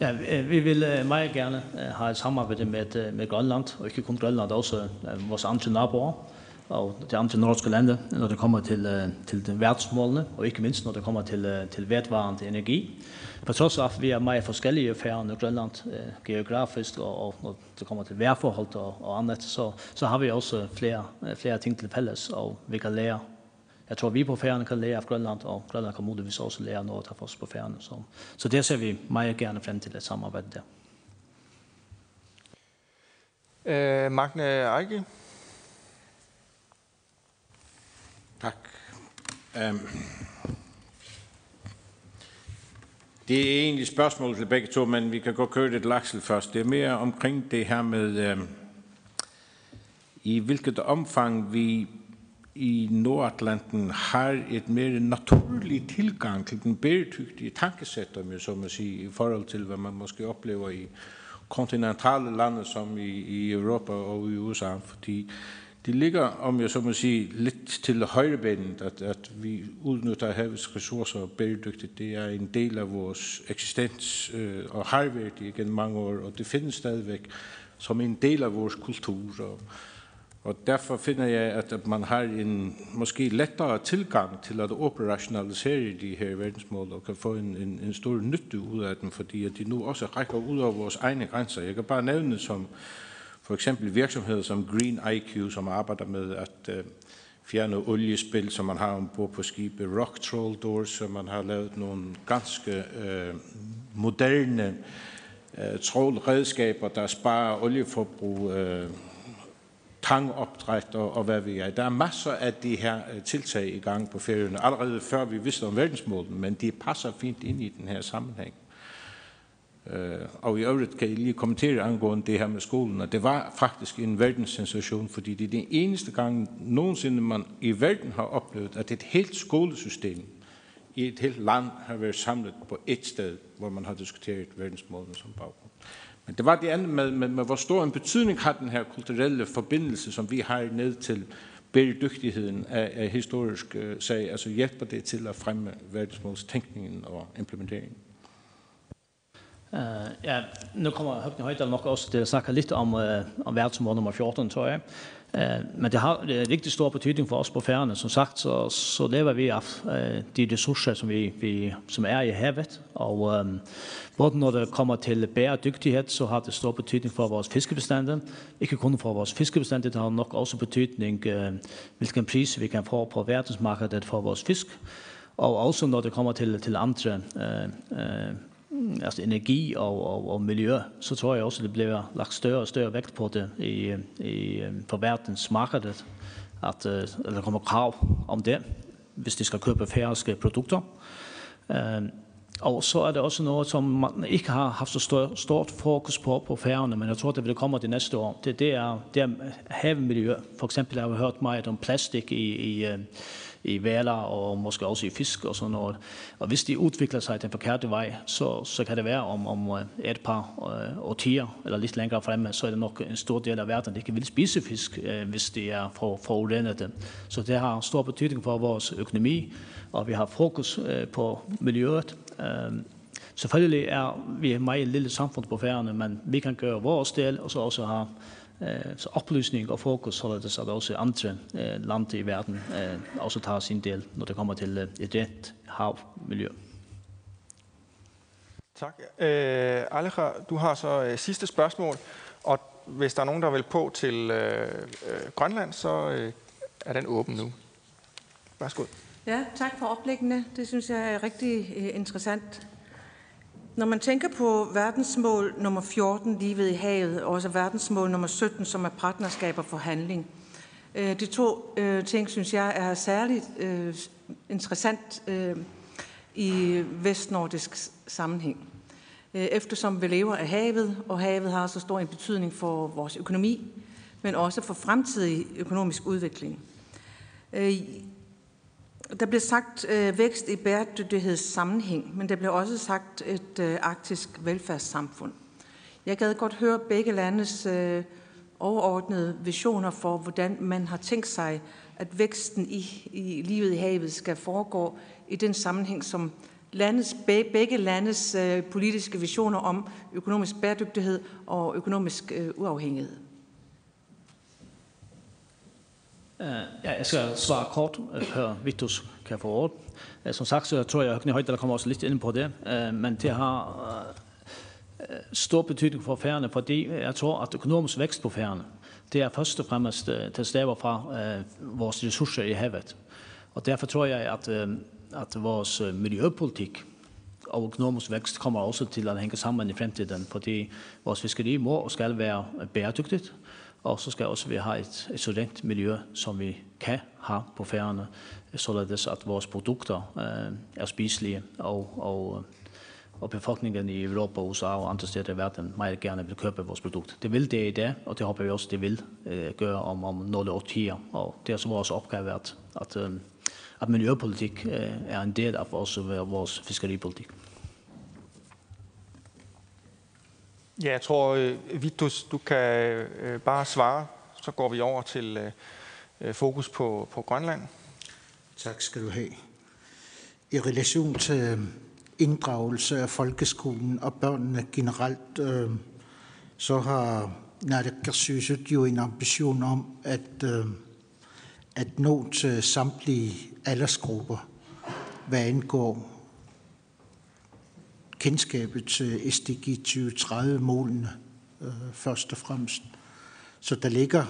Ja, vi vil meget gerne have et samarbejde med, med Grønland, og ikke kun Grønland, også vores andre naboer og de andre nordiske lande når det kommer til, til de verdensmålene, og ikke minst når det kommer til, til vedvarende energi. På tross av at vi er mer forskjellige færre og Grønland eh, geografisk, og, og når det kommer til værforhold og, og annet, så, så har vi også flere, flere ting til felles, og vi kan lære Jeg tror vi på færgerne kan lære av Grønland, og Grønland kan muligvis også lære noget af os på færgerne. Så, så det ser vi meget gerne frem til et samarbejde der. Eh, Magne Eike, Tak. Um, Det er egentlig spørgsmål til begge to, men vi kan godt køre det laksel først. Det er mere omkring det her med, øh, i hvilket omfang vi i Nordatlanten har et mere naturlig tilgang til den bæredygtige tankesæt, om jeg så må sige, i forhold til, hvad man måske oplever i kontinentale lande som i, i Europa og i USA, fordi det ligger, om jeg så må sige, lidt til højrebenet, at, at vi udnytter havets ressourcer bæredygtigt. Det er en del af vores eksistens øh, og har været igen mange år, og det findes stadigvæk som en del af vores kultur. Og, og derfor finder jeg, at man har en måske lettere tilgang til at operationalisere de her verdensmål og kan få en, en, en stor nytte ud af dem, fordi at de nu også rækker ud over vores egne grænser. Jeg kan bare nævne som for eksempel virksomheder som Green IQ, som arbejder med at øh, fjerne oliespil, som man har ombord på skibet, Rock Troll Doors, som man har lavet nogle ganske øh, moderne øh, trollredskaber, der sparer olieforbrug, øh, tangopdræt og, og hvad vi er. Der er masser af de her øh, tiltag i gang på ferierne, allerede før vi vidste om verdensmålen, men de passer fint ind i den her sammenhæng. Uh, og i øvrigt kan jeg lige kommentere angående det her med skolen, og det var faktisk en verdenssensation, fordi det er den eneste gang nogensinde man i verden har oplevet, at et helt skolesystem i et helt land har været samlet på et sted, hvor man har diskuteret verdensmålene som baggrund. Men det var det andet med, med, med, hvor stor en betydning har den her kulturelle forbindelse, som vi har ned til bæredygtigheden af, af historisk uh, sag, altså hjælper det til at fremme verdensmålstænkningen og implementeringen. Uh, ja, nu kommer Høgne Høydal nok også til å snakke litt om, uh, om verdensmål nummer 14, tror jeg. Uh, men det har det er stor betydning for oss på færene. Som sagt, så, så lever vi av uh, de resurser som, vi, vi, som er i havet. Og um, både når det kommer til bæredyktighet, så har det stor betydning for vores fiskebestande. Ikke kun for vores fiskebestande, det har nok også betydning uh, hvilken pris vi kan få på verdensmarkedet for vores fisk. Og også når det kommer til, til andre uh, uh, alltså energi och och och miljö så tror jag också det blir lagt större och större vikt på det i i på världsmarknaden att eller kommer krav om det hvis de skal köpa færske produkter. Ehm og så er det også något som man ikke har haft så stort, stort fokus på på færgerne, men jeg tror det vil komme det nästa år. Det, det er, det er havmiljø. For eksempel har vi hørt mye om plastik i, i, i valer og måske også i fisk og sådan noget. Og hvis de udvikler sig den forkerte vej, så, så kan det være om, om et par øh, årtier eller lidt længere fremme, så er det nok en stor del af verden, der ikke vil spise fisk, øh, hvis det er for, for. Så det har stor betydning for vores økonomi, og vi har fokus øh, på miljøet. Øh, selvfølgelig er vi et meget lille samfund på færgerne, men vi kan gøre vores del, og så også har så upplysning och fokus så det så också andra eh land i världen eh också tar sin del när det kommer till ett rätt hav miljö. Tak. Eh Aleja, du har så eh, sidste spørgsmål og hvis der er nogen der vil på til eh, eh Grønland så eh, er den åben nu. Værsgo. Ja, tak for oplæggene. Det synes jeg er rigtig eh, interessant. Når man tænker på verdensmål nummer 14, livet i havet, og også verdensmål nummer 17, som er partnerskaber for handling, øh, de to øh, ting, synes jeg, er særligt øh, interessant øh, i vestnordisk sammenhæng. Øh, eftersom vi lever af havet, og havet har så stor en betydning for vores økonomi, men også for fremtidig økonomisk udvikling. Der blev sagt øh, vækst i bæredygtighedssammenhæng, men der blev også sagt et øh, arktisk velfærdssamfund. Jeg gad godt høre begge landes øh, overordnede visioner for, hvordan man har tænkt sig, at væksten i, i livet i havet skal foregå i den sammenhæng, som landes, begge landes øh, politiske visioner om økonomisk bæredygtighed og økonomisk øh, uafhængighed. Ja, jeg skal svare kort, før Vittus kan få ord. Som sagt, så tror jeg Høgne Høydal kommer også litt inn på det, men det har stor betydning for för fordi jeg tror at økonomisk vekst på færene, det er først og fremst til stedet fra vores resurser i havet. Og derfor tror jeg at, at vores miljøpolitik og økonomisk vekst kommer også til att hänga sammen i fremtiden, fordi vores fiskeri må og skal være bæredyktigt, Og så skal også vi have et, et så miljø som vi kan ha på færgerne, således at vores produkter eh, er spiselige og, og, og befolkningen i Europa, USA og andre steder i verden meget gerne vil købe vores produkt. Det vil det i dag, og det håber vi også, det vil øh, gøre om, om nogle årtier. Og det er så vores opgave, at, at, øh, at miljøpolitik øh, er en del af vores, vores fiskeripolitik. Ja, jeg tror, øh, Vitus, du kan øh, bare svare. Så går vi over til øh, fokus på, på Grønland. Tak skal du have. I relation til inddragelse af folkeskolen og børnene generelt, øh, så har Naalakkersuisut jo en ambition om at, øh, at nå til samtlige aldersgrupper, hvad angår kendskabet til SDG 2030-målene øh, først og fremmest. Så der ligger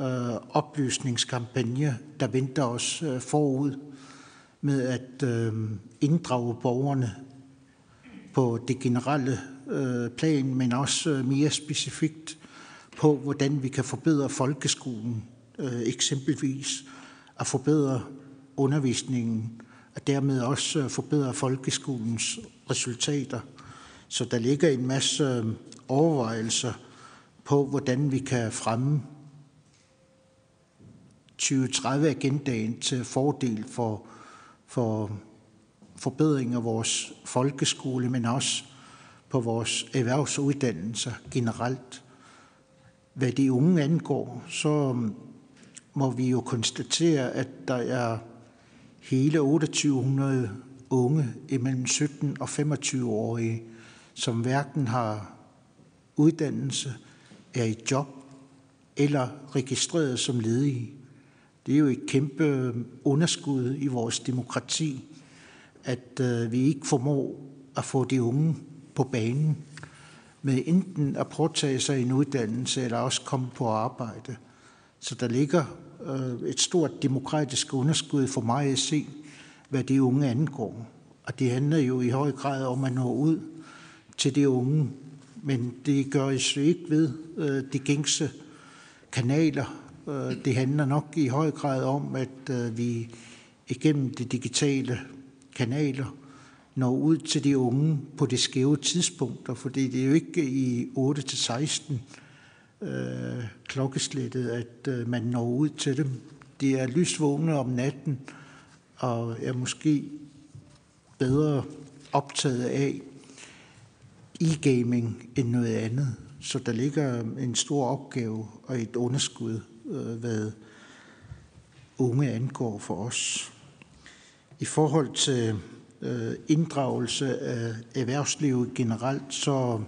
øh, oplysningskampagne, der venter os øh, forud med at øh, inddrage borgerne på det generelle øh, plan, men også øh, mere specifikt på, hvordan vi kan forbedre folkeskolen, øh, eksempelvis at forbedre undervisningen, og dermed også øh, forbedre folkeskolens resultater. Så der ligger en masse øh, overvejelser på, hvordan vi kan fremme 2030-agendaen til fordel for, for forbedring af vores folkeskole, men også på vores erhvervsuddannelser generelt. Hvad de unge angår, så øh, må vi jo konstatere, at der er hele 2800 unge imellem 17 og 25-årige, som hverken har uddannelse, er i job eller registreret som ledige. Det er jo et kæmpe øh, underskud i vores demokrati, at øh, vi ikke formår at få de unge på banen med enten at påtage sig en uddannelse eller også komme på arbejde. Så der ligger øh, et stort demokratisk underskud for mig at se, hvad de unge angår. Og det handler jo i høj grad om at nå ud til de unge, men det gør jo ikke ved øh, de gængse kanaler. Øh, det handler nok i høj grad om, at øh, vi igennem de digitale kanaler når ud til de unge på det skæve tidspunkter, fordi det er jo ikke i 8 til 16 øh, klokkeslættet, at øh, man når ud til dem. De er lysvågne om natten og er måske bedre optaget af e-gaming end noget andet. Så der ligger en stor opgave og et underskud, øh, hvad unge angår for os. I forhold til øh, inddragelse af erhvervslivet generelt, så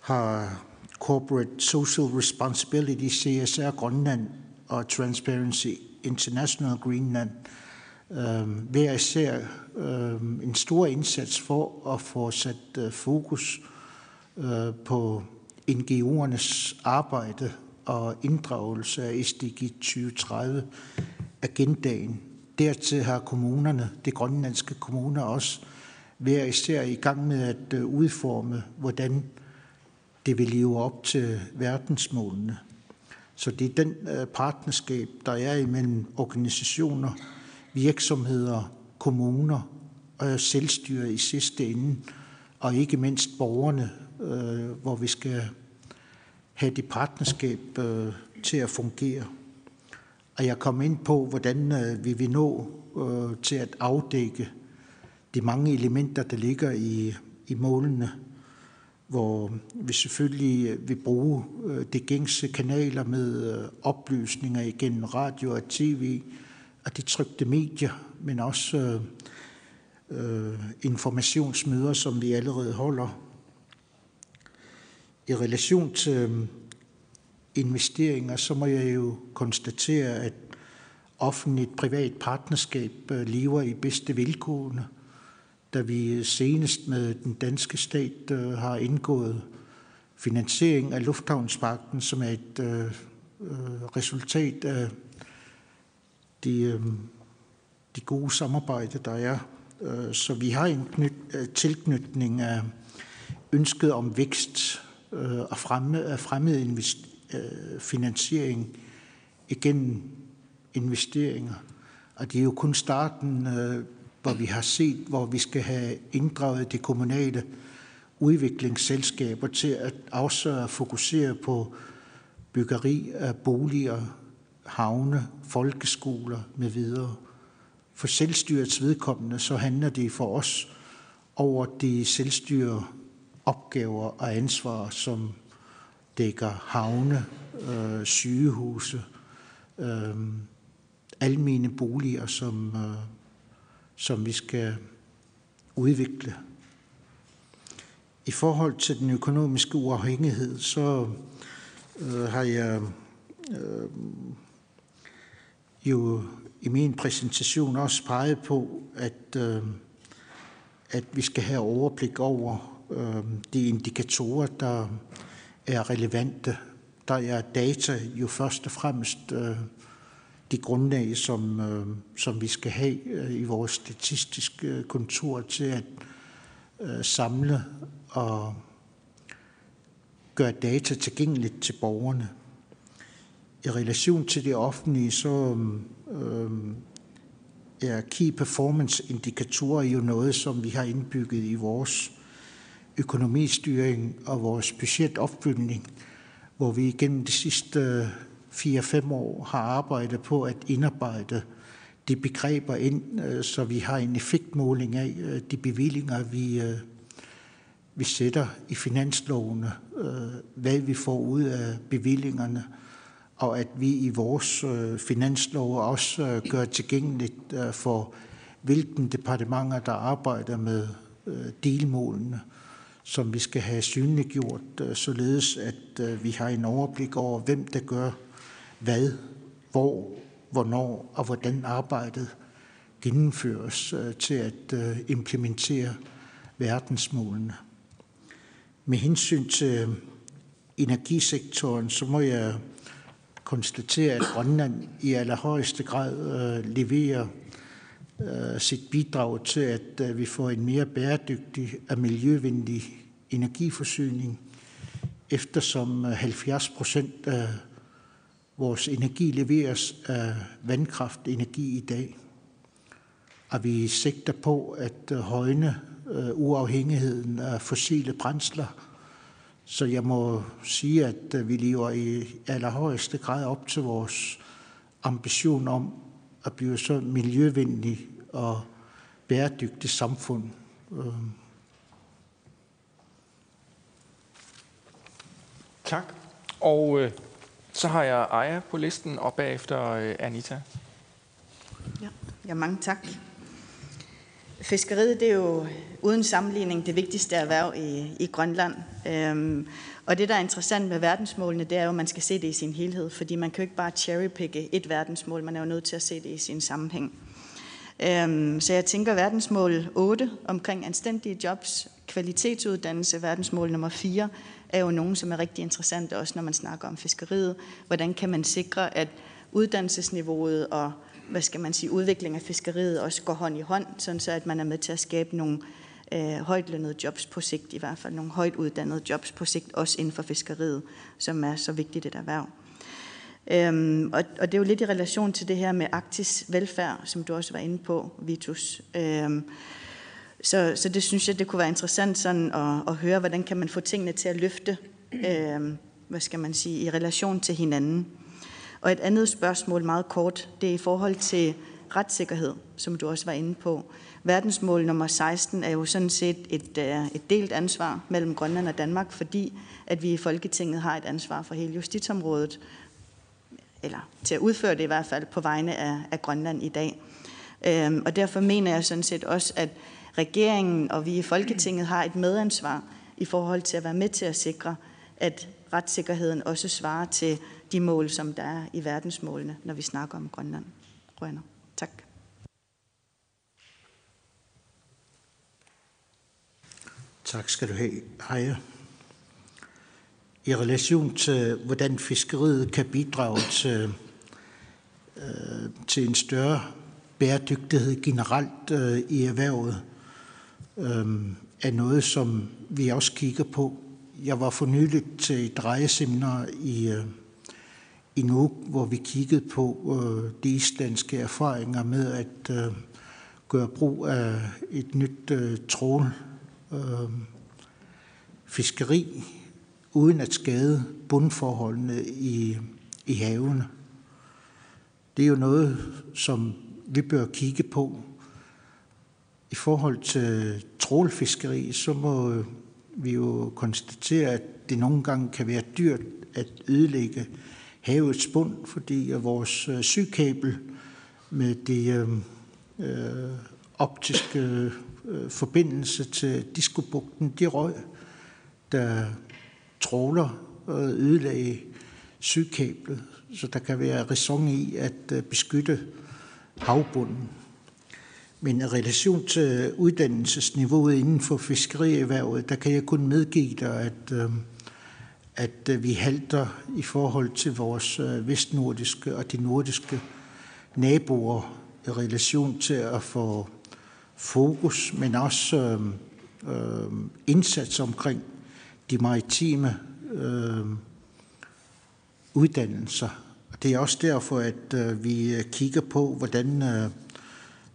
har Corporate Social Responsibility, CSR Grønland og Transparency International Greenland øh, hver især øh, en stor indsats for at få sat øh, fokus øh, på NGO'ernes arbejde og inddragelse af SDG 2030 agendaen Dertil har kommunerne, de grønlandske kommuner også, hver især i gang med at øh, udforme, hvordan det vil leve op til verdensmålene. Så det er den øh, partnerskab, der er imellem organisationer, virksomheder, kommuner og selvstyre i sidste ende, og ikke mindst borgerne, øh, hvor vi skal have det partnerskab øh, til at fungere. Og jeg kom ind på, hvordan øh, vi vil nå øh, til at afdække de mange elementer, der ligger i, i målene, hvor vi selvfølgelig øh, vil bruge øh, de gængse kanaler med øh, oplysninger igennem radio og tv af de trygte medier, men også øh, øh, informationsmøder, som vi allerede holder. I relation til øh, investeringer, så må jeg jo konstatere, at offentligt privat partnerskab øh, lever i bedste vilkårene, da vi øh, senest med den danske stat har indgået finansiering af Lufthavnspakten, som er et øh, resultat af de, øh, de gode samarbejde, der er. Øh, så vi har en øh, tilknytning af ønsket om vækst og fremme, fremmed invest, finansiering igennem investeringer. Og det er jo kun starten. Hvor vi har set, hvor vi skal have inddraget de kommunale udviklingsselskaber til at afsøge og fokusere på byggeri af boliger, havne, folkeskoler med videre. For selvstyrets vedkommende, så handler det for os over de selvstyre opgaver og ansvar, som dækker havne, øh, sygehuse, øh, almene boliger, som, øh, som vi skal udvikle. I forhold til den økonomiske uafhængighed, så øh, har jeg øh, jo i min præsentation også peget på, at, øh, at vi skal have overblik over øh, de indikatorer, der er relevante. Der er data jo først og fremmest øh, de grundlag, som, øh, som vi skal have øh, i vores statistiske øh, kontor til at øh, samle og gøre data tilgængeligt til borgerne. I relation til det offentlige, så øh, er key performance indikatorer jo noget, som vi har indbygget i vores økonomistyring og vores budgetopfølgning, hvor vi igennem de sidste øh, 4-5 år har arbejdet på at indarbejde de begreber ind, øh, så vi har en effektmåling af øh, de bevillinger, vi, vi sætter i finanslovene, hvad vi får ud af bevillingerne, og at vi i vores øh, finanslov også øh, gør tilgængeligt øh, for hvilken departementer, der arbejder med delmålene, som vi skal have synliggjort, således at vi har en overblik over, hvem der gør hvad, hvor, hvornår og hvordan arbejdet gennemføres til at implementere verdensmålene. Med hensyn til energisektoren, så må jeg konstatere, at Grønland i allerhøjeste grad øh, leverer øh, sit bidrag til, at øh, vi får en mere bæredygtig og miljøvenlig energiforsyning, eftersom øh, 70 procent af Vores energi leveres af vandkraftenergi i dag, og vi sigter på at øh, højne øh, uafhængigheden af fossile brændsler. Så jeg må sige, at øh, vi lever i allerhøjeste grad op til vores ambition om at blive så miljøvenlig og bæredygtigt samfund. Tak. Og så har jeg Aya på listen, og bagefter øh, Anita. Ja, ja mange tak. Fiskeriet det er jo uden sammenligning det vigtigste erhverv i, i Grønland. Øhm, og det, der er interessant med verdensmålene, det er jo, at man skal se det i sin helhed, fordi man kan jo ikke bare cherrypicke et verdensmål, man er jo nødt til at se det i sin sammenhæng. Øhm, så jeg tænker verdensmål 8 omkring anstændige jobs, kvalitetsuddannelse, verdensmål nummer 4, er jo nogen, som er rigtig interessante, også når man snakker om fiskeriet. Hvordan kan man sikre, at uddannelsesniveauet og hvad skal man sige, udvikling af fiskeriet også går hånd i hånd, sådan så at man er med til at skabe nogle øh, højtlønnede jobs på sigt, i hvert fald nogle højt uddannede jobs på sigt, også inden for fiskeriet, som er så vigtigt et erhverv. Øhm, og, og det er jo lidt i relation til det her med Arktis velfærd, som du også var inde på, Vitus. Øhm, så, så det synes jeg, det kunne være interessant sådan at, at høre, hvordan kan man få tingene til at løfte, øhm, hvad skal man sige, i relation til hinanden. Og et andet spørgsmål, meget kort, det er i forhold til retssikkerhed, som du også var inde på. Verdensmål nummer 16 er jo sådan set et, øh, et delt ansvar mellem Grønland og Danmark, fordi at vi i Folketinget har et ansvar for hele justitsområdet, eller til at udføre det i hvert fald på vegne af, af Grønland i dag. Øhm, og derfor mener jeg sådan set også, at regeringen og vi i Folketinget har et medansvar i forhold til at være med til at sikre, at retssikkerheden også svarer til de mål, som der er i verdensmålene, når vi snakker om Grønland. Grønland. Tak. Skal du have, Heja. I relation til, hvordan fiskeriet kan bidrage til, øh, til en større bæredygtighed generelt øh, i erhvervet, øh, er noget, som vi også kigger på. Jeg var for nyligt til et drejeseminar i, øh, i Nuuk, hvor vi kiggede på øh, de islandske erfaringer med at øh, gøre brug af et nyt øh, trål øh, fiskeri, uden at skade bundforholdene i, i havene. Det er jo noget, som vi bør kigge på. I forhold til trålfiskeri, så må vi jo konstatere, at det nogle gange kan være dyrt at ødelægge havets bund, fordi vores øh, sygkabel med det øh, øh, optiske øh, forbindelse til Diskobugten, de røg, der tråler og ødelagde sygkablet. Så der kan være ræson i at øh, beskytte havbunden. Men i relation til uddannelsesniveauet inden for fiskerierhvervet, der kan jeg kun medgive dig, at, øh, at øh, vi halter i forhold til vores øh, vestnordiske og de nordiske naboer i relation til at få fokus, men også øh, indsats omkring de maritime øh, uddannelser. Det er også derfor, at øh, vi øh, kigger på, hvordan øh,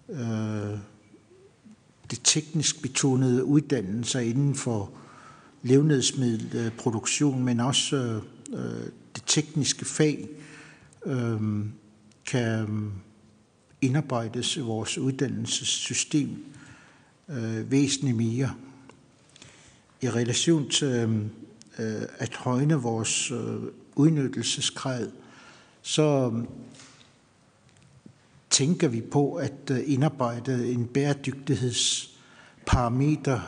øh, det teknisk betonede uddannelser inden for levnedsmiddelproduktion, men også øh, øh det tekniske fag øh, kan øhm, indarbejdes i vores uddannelsessystem øh, væsentligt mere. I relation til øh, at højne vores øh, udnyttelsesgrad, så øh, tænker vi på at øh, indarbejde en bæredygtighedsparameter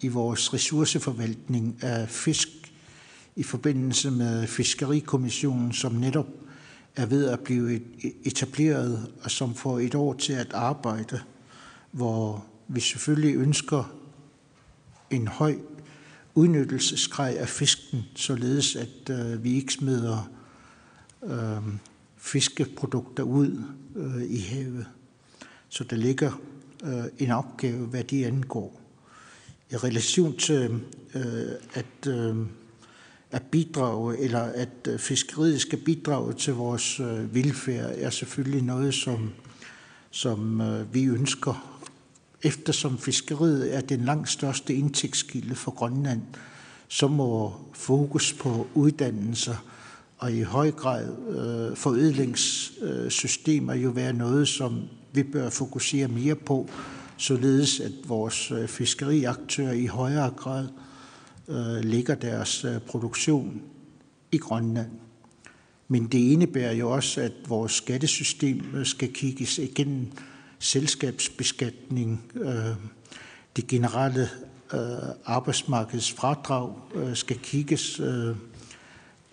i vores ressourceforvaltning af fisk i forbindelse med Fiskerikommissionen, som netop er ved at blive e, etableret og som får et år til at arbejde, hvor vi selvfølgelig ønsker en høj udnyttelsesgrad af fisken, således at øh, vi ikke smider øh, fiskeprodukter ud øh, i havet. Så der ligger øh, en opgave, hvad de angår. I relation til øh, at, øh, at bidrage, eller at øh, fiskeriet skal bidrage til vores øh, velfærd, er selvfølgelig noget, som, som øh, vi ønsker. Eftersom fiskeriet er den langt største indtægtskilde for Grønland, så må fokus på uddannelser og i høj grad øh, forædlingssystemer jo være noget, som vi bør fokusere mere på, således at vores fiskeriaktører i højere grad øh, Øh, lægger deres øh, produktion i Grønland. Men det indebærer jo også, at vores skattesystem øh, skal kigges igennem selskabsbeskatning, øh, det generelle øh, arbejdsmarkedsfradrag øh, skal kigges øh,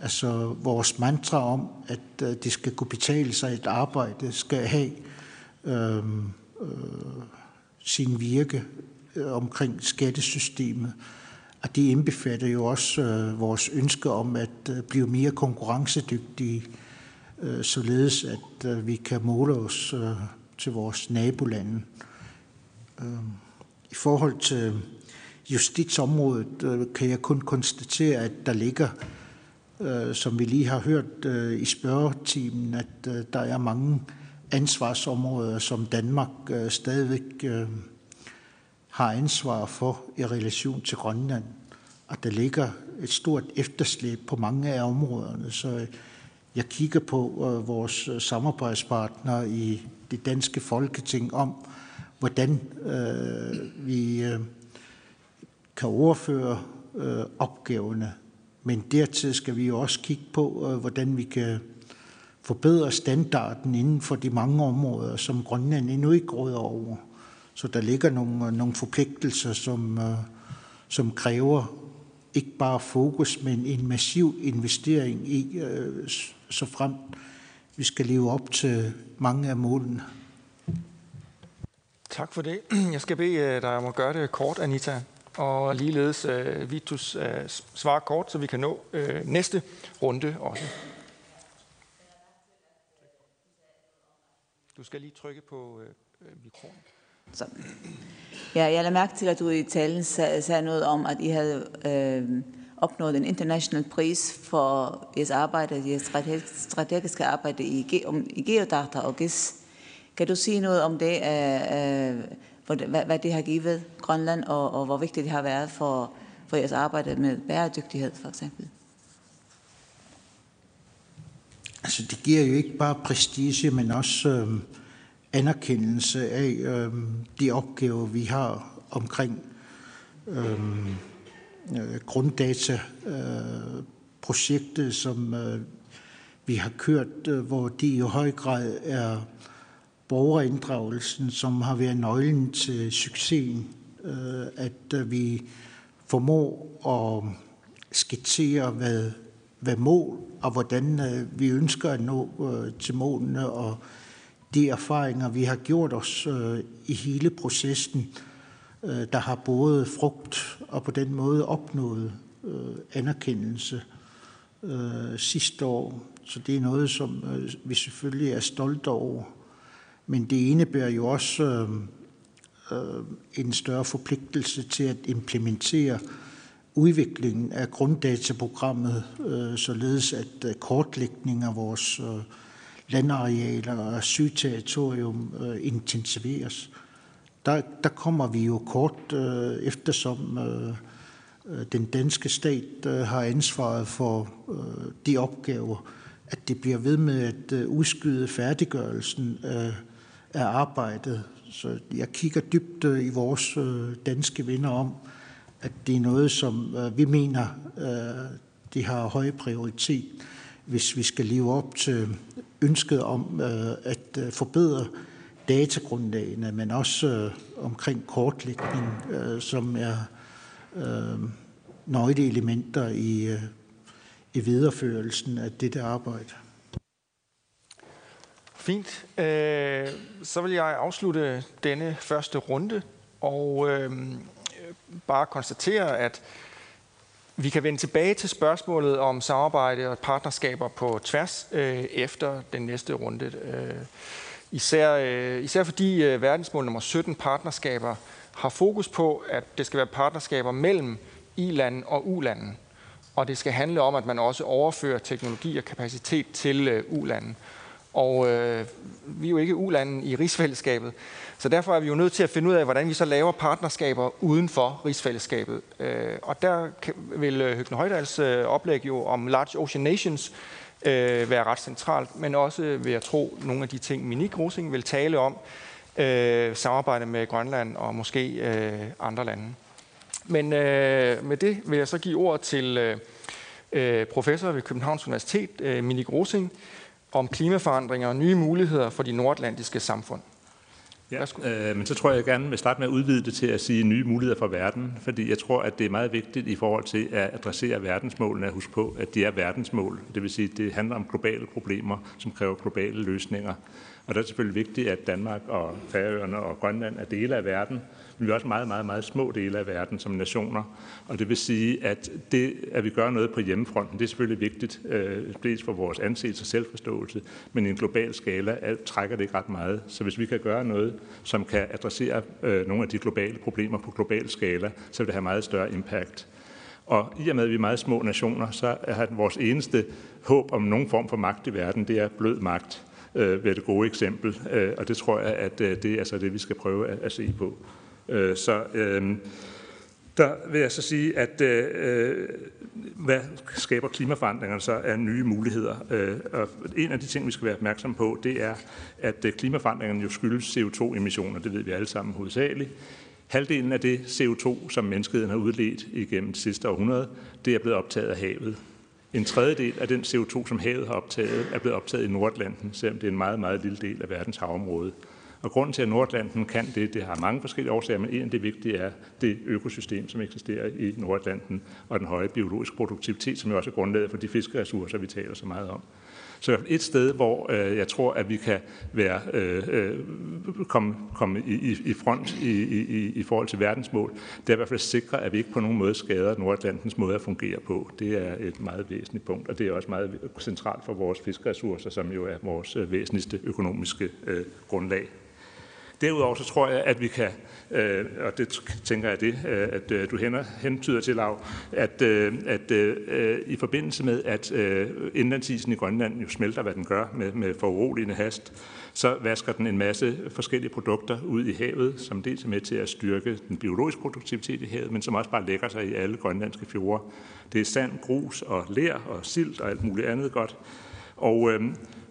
Altså vores mantra om, at øh, det skal kunne betale sig et arbejde, skal have øh, øh, sin virke øh, omkring skattesystemet. Og det indbefatter jo også øh, vores ønske om at øh, blive mere konkurrencedygtige, øh, således at øh, vi kan måle os øh, til vores nabolande. Øh, I forhold til justitsområdet øh, kan jeg kun konstatere, at der ligger øh, som vi lige har hørt øh, i spørgetimen, at øh, der er mange ansvarsområder, som Danmark øh, stadigvæk øh, har ansvar for i relation til Grønland. Og der ligger et stort efterslæb på mange af områderne, så øh, jeg kigger på øh, vores øh, samarbejdspartnere i det danske folketing om, hvordan øh, vi øh, kan overføre øh, opgaverne men dertil skal vi jo også kigge på, øh, hvordan vi kan forbedre standarden inden for de mange områder, som Grønland endnu ikke råder over. Så der ligger nogle, øh, nogle forpligtelser, som, øh, som kræver ikke bare fokus, men en massiv investering i, øh, så frem vi skal leve op til mange af målene. Tak for det. Jeg skal bede dig om at gøre det kort, Anita og ligeledes uh, Vitus uh, svarer kort, så vi kan nå uh, næste runde også. Du skal lige trykke på uh, mikrofonen. Så. Ja, jeg lader mærke til, at du i talen sag, sagde noget om, at I havde øh, opnået en international pris for jeres arbejde, jeres strategiske arbejde i, om, i geodata og GIS. Kan du sige noget om det, øh, øh, hvad, hvad det har givet Grønland, og, og hvor vigtigt det har været for, for jeres arbejde med bæredygtighed, for eksempel? Altså, det giver jo ikke bare prestige, men også øh, anerkendelse af øh, de opgaver, vi har omkring øhm, øh, grunddata-projektet, øh, som øh, vi har kørt, øh, hvor det i høj grad er borgerinddragelsen, som har været nøglen til succesen, øh, at øh, vi formår at skitsere, hvad, hvad mål og hvordan øh, vi ønsker at nå øh, til målene, og de erfaringer, vi har gjort os øh, i hele processen, øh, der har både frugt og på den måde opnået øh, anerkendelse øh, sidste år. Så det er noget, som øh, vi selvfølgelig er stolte over. Men det indebærer jo også øh, øh, en større forpligtelse til at implementere udviklingen af grunddataprogrammet, øh, således at øh, kortlægning af vores øh, landarealer og sygterritorium øh, intensiveres. Der, der kommer vi jo kort øh, eftersom øh, øh, den danske stat øh, har ansvaret for øh, de opgaver, at det bliver ved med at øh, udskyde færdiggørelsen af, af arbejdet. Så jeg kigger dybt øh, i vores øh, danske venner om, at det er noget, som øh, vi mener, øh, det har høj prioritet, hvis vi skal leve op til ønsket om øh, at øh, forbedre datagrundlagene, men også øh, omkring kortlægning, øh, som er øh, nøgleelementer i, øh, i videreførelsen af dette arbejde. Fint. Øh, så vil jeg afslutte denne første runde og øh, bare konstatere, at vi kan vende tilbage til spørgsmålet om samarbejde og partnerskaber på tværs øh, efter den næste runde. Øh, især, øh, især fordi øh, verdensmål nummer 17 partnerskaber har fokus på, at det skal være partnerskaber mellem i-lande og u-landen. Og det skal handle om, at man også overfører teknologi og kapacitet til øh, u-landen. Og øh, vi er jo ikke ulanden i rigsfællesskabet, så derfor er vi jo nødt til at finde ud af, hvordan vi så laver partnerskaber uden for rigsfællesskabet. Øh, og der vil øh, Høgne Højdals øh, oplæg jo om Large Ocean Nations øh, være ret centralt, men også øh, vil jeg tro nogle af de ting, Minik Rosing vil tale om, øh, samarbejde med Grønland og måske øh, andre lande. Men øh, med det vil jeg så give ord til øh, øh, professor ved Københavns Universitet, øh, Minik Rosing, om klimaforandringer og nye muligheder for de nordatlantiske samfund. Ja, øh, men så tror jeg, jeg gerne vil starte med at udvide det til at sige nye muligheder for verden, fordi jeg tror, at det er meget vigtigt i forhold til at adressere verdensmålene at huske på, at de er verdensmål. Det vil sige, at det handler om globale problemer, som kræver globale løsninger. Og der er selvfølgelig vigtigt, at Danmark og Færøerne og Grønland er dele af verden, men vi er også meget, meget, meget små dele af verden som nationer. Og det vil sige, at det, at vi gør noget på hjemmefronten, det er selvfølgelig vigtigt, øh, dels for vores anseelse og selvforståelse, men i en global skala alt trækker det ikke ret meget. Så hvis vi kan gøre noget, som kan adressere øh, nogle af de globale problemer på global skala, så vil det have meget større impact. Og i og med, at vi er meget små nationer, så er vores eneste håb om nogen form for magt i verden, det er blød magt øh, ved det gode eksempel. Øh, og det tror jeg, at øh, det er altså det, vi skal prøve at, at se på. Øh, så øh, der vil jeg så sige, at øh, øh, hvad skaber klimaforandringerne så af nye muligheder? Øh, og en af de ting, vi skal være opmærksom på, det er, at øh, klimaforandringerne jo skyldes CO2-emissioner. Det ved vi alle sammen hovedsageligt. Halvdelen af det CO2, som menneskeheden har udledt igennem det sidste århundrede, det er blevet optaget af havet. En tredjedel af den CO2, som havet har optaget, er blevet optaget i Nordatlanten, selvom det er en meget, meget lille del af verdens havområde. Og grunden til, at Nordatlanten kan det, det har mange forskellige årsager, men en af de vigtige er det økosystem, som eksisterer i Nordatlanten, og den høje biologiske produktivitet, som er også er grundlaget for de fiskeressourcer, vi taler så meget om. Så et sted, hvor øh, jeg tror, at vi kan være, øh, komme, komme i, i front i, i, i forhold til verdensmål, det er i hvert fald at sikre, at vi ikke på nogen måde skader Nordatlantens måde at fungere på. Det er et meget væsentligt punkt, og det er også meget centralt for vores fiskeressourcer, som jo er vores øh, væsentligste økonomiske øh, grundlag. Derudover så tror jeg, at vi kan, øh, og det tænker jeg det, øh, at øh, du hænder, hentyder til, Lav, at, øh, at øh, i forbindelse med, at øh, indlandsisen i Grønland jo smelter, hvad den gør med, med foruroligende hast, så vasker den en masse forskellige produkter ud i havet, som dels er med til at styrke den biologiske produktivitet i havet, men som også bare lægger sig i alle grønlandske fjorde. Det er sand, grus og ler og silt og alt muligt andet godt. Og øh,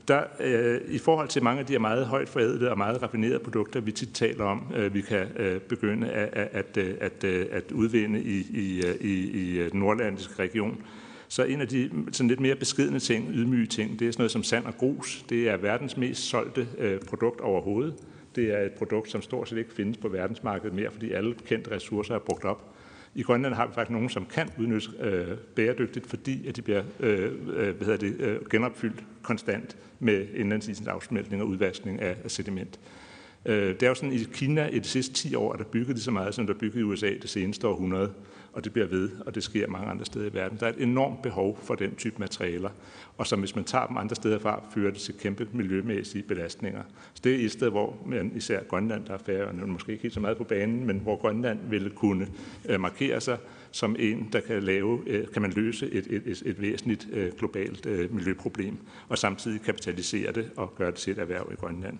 der, øh, i forhold til mange af de her meget højt forædlede og meget raffinerede produkter, vi tit taler om, øh, vi kan øh, begynde at, at, at, øh, at, øh, at udvinde i, i, øh, i, i den nordlandiske region, så en af de sådan lidt mere beskedende ting, ydmyge ting, det er sådan noget som sand og grus. Det er verdens mest solgte øh, produkt overhovedet. Det er et produkt, som stort set ikke findes på verdensmarkedet mere, fordi alle kendte ressourcer er brugt op. I Grønland har vi faktisk nogen, som kan udnyttes øh, bæredygtigt, fordi at de bliver øh, øh, hvad hedder det, øh, genopfyldt konstant med indlandsisens afsmeltning og udvaskning af, af sediment. Øh, det er jo sådan, i Kina i de sidste 10 år, er der bygget lige så meget, som der er bygget i USA det seneste århundrede og det bliver ved, og det sker mange andre steder i verden. Der er et enormt behov for den type materialer, og som hvis man tager dem andre steder fra, fører det til kæmpe miljømæssige belastninger. Så det er et sted, hvor man, især Grønland, der er færre, måske ikke helt så meget på banen, men hvor Grønland ville kunne øh, markere sig som en, der kan, lave, øh, kan man løse et, et, et, et væsentligt øh, globalt øh, miljøproblem, og samtidig kapitalisere det og gøre det til et erhverv i Grønland.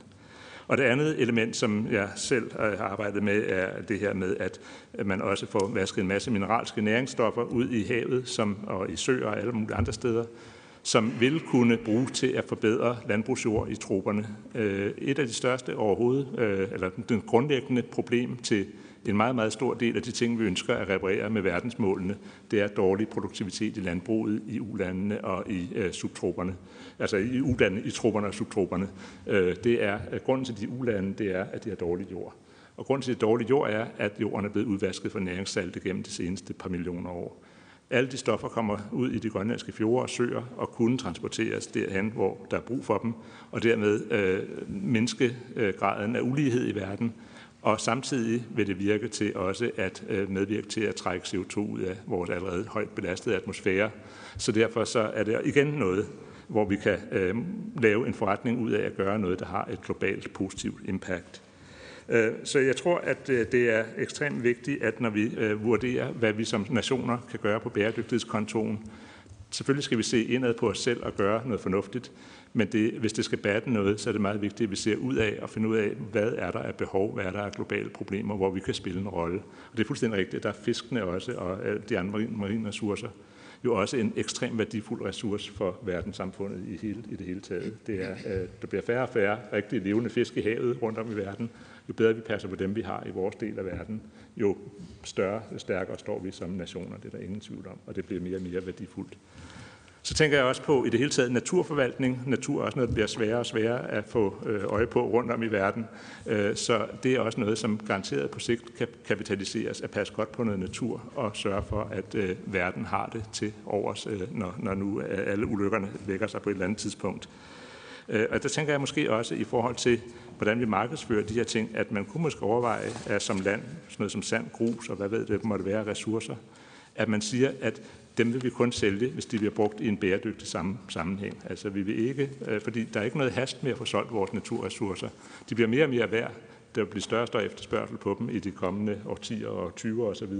Og det andet element, som jeg selv øh, har arbejdet med, er det her med, at man også får vasket en masse mineralske næringsstoffer ud i havet som, og i søer og alle mulige andre steder, som vil kunne bruges til at forbedre landbrugsjord i troberne. Øh, et af de største overhovedet, øh, eller den grundlæggende problem til en meget, meget stor del af de ting, vi ønsker at reparere med verdensmålene, det er dårlig produktivitet i landbruget i ulandene og i øh, subtroperne. Altså i ulandene, i trupperne og subtroperne. Øh, det er, øh, grunden til de ulande, det er, at de har dårlig jord. Og grunden til, det dårlige jord er, at jorden er blevet udvasket for næringssalte gennem de seneste par millioner år. Alle de stoffer kommer ud i de grønlandske fjorde og søer og kunne transporteres derhen, hvor der er brug for dem, og dermed øh, mindske øh, graden af ulighed i verden, og samtidig vil det virke til også at øh, medvirke til at trække CO2 ud af vores allerede højt belastede atmosfære. Så derfor så er det igen noget, hvor vi kan øh, lave en forretning ud af at gøre noget, der har et globalt positivt impact. Øh, så jeg tror, at øh, det er ekstremt vigtigt, at når vi øh, vurderer, hvad vi som nationer kan gøre på bæredygtighedskontoen, selvfølgelig skal vi se indad på os selv og gøre noget fornuftigt, men det, hvis det skal batte noget, så er det meget vigtigt, at vi ser ud af og finder ud af, hvad er der af behov, hvad er der af globale problemer, hvor vi kan spille en rolle. Og det er fuldstændig rigtigt, der er fiskene også, og de andre marine ressourcer jo også en ekstremt værdifuld ressource for verdenssamfundet i, hele, i det hele taget. Det er, øh, der bliver færre og færre rigtig levende fisk i havet rundt om i verden. Jo bedre vi passer på dem, vi har i vores del af verden, jo større og stærkere står vi som nationer. Det er der ingen tvivl om, og det bliver mere og mere værdifuldt. Så tænker jeg også på i det hele taget naturforvaltning. Natur er også noget, der bliver sværere og sværere at få øh, øje på rundt om i verden. Øh, så det er også noget, som garanteret på sigt kan kapitaliseres at passe godt på noget natur og sørge for, at øh, verden har det til overs, når, når nu alle ulykkerne vækker sig på et eller andet tidspunkt. Og der tænker jeg måske også i forhold til, hvordan vi markedsfører de her ting, at man kunne måske overveje at som land, sådan noget som sand, grus og hvad ved det måtte være ressourcer, at man siger, at dem vil vi kun sælge, hvis de bliver brugt i en bæredygtig sammenhæng. Altså vi vil ikke, øh, fordi der er ikke noget hast med at få solgt vores naturressourcer. De bliver mere og mere værd. Der vil blive større og større efterspørgsel på dem i de kommende årtier og 20 år osv.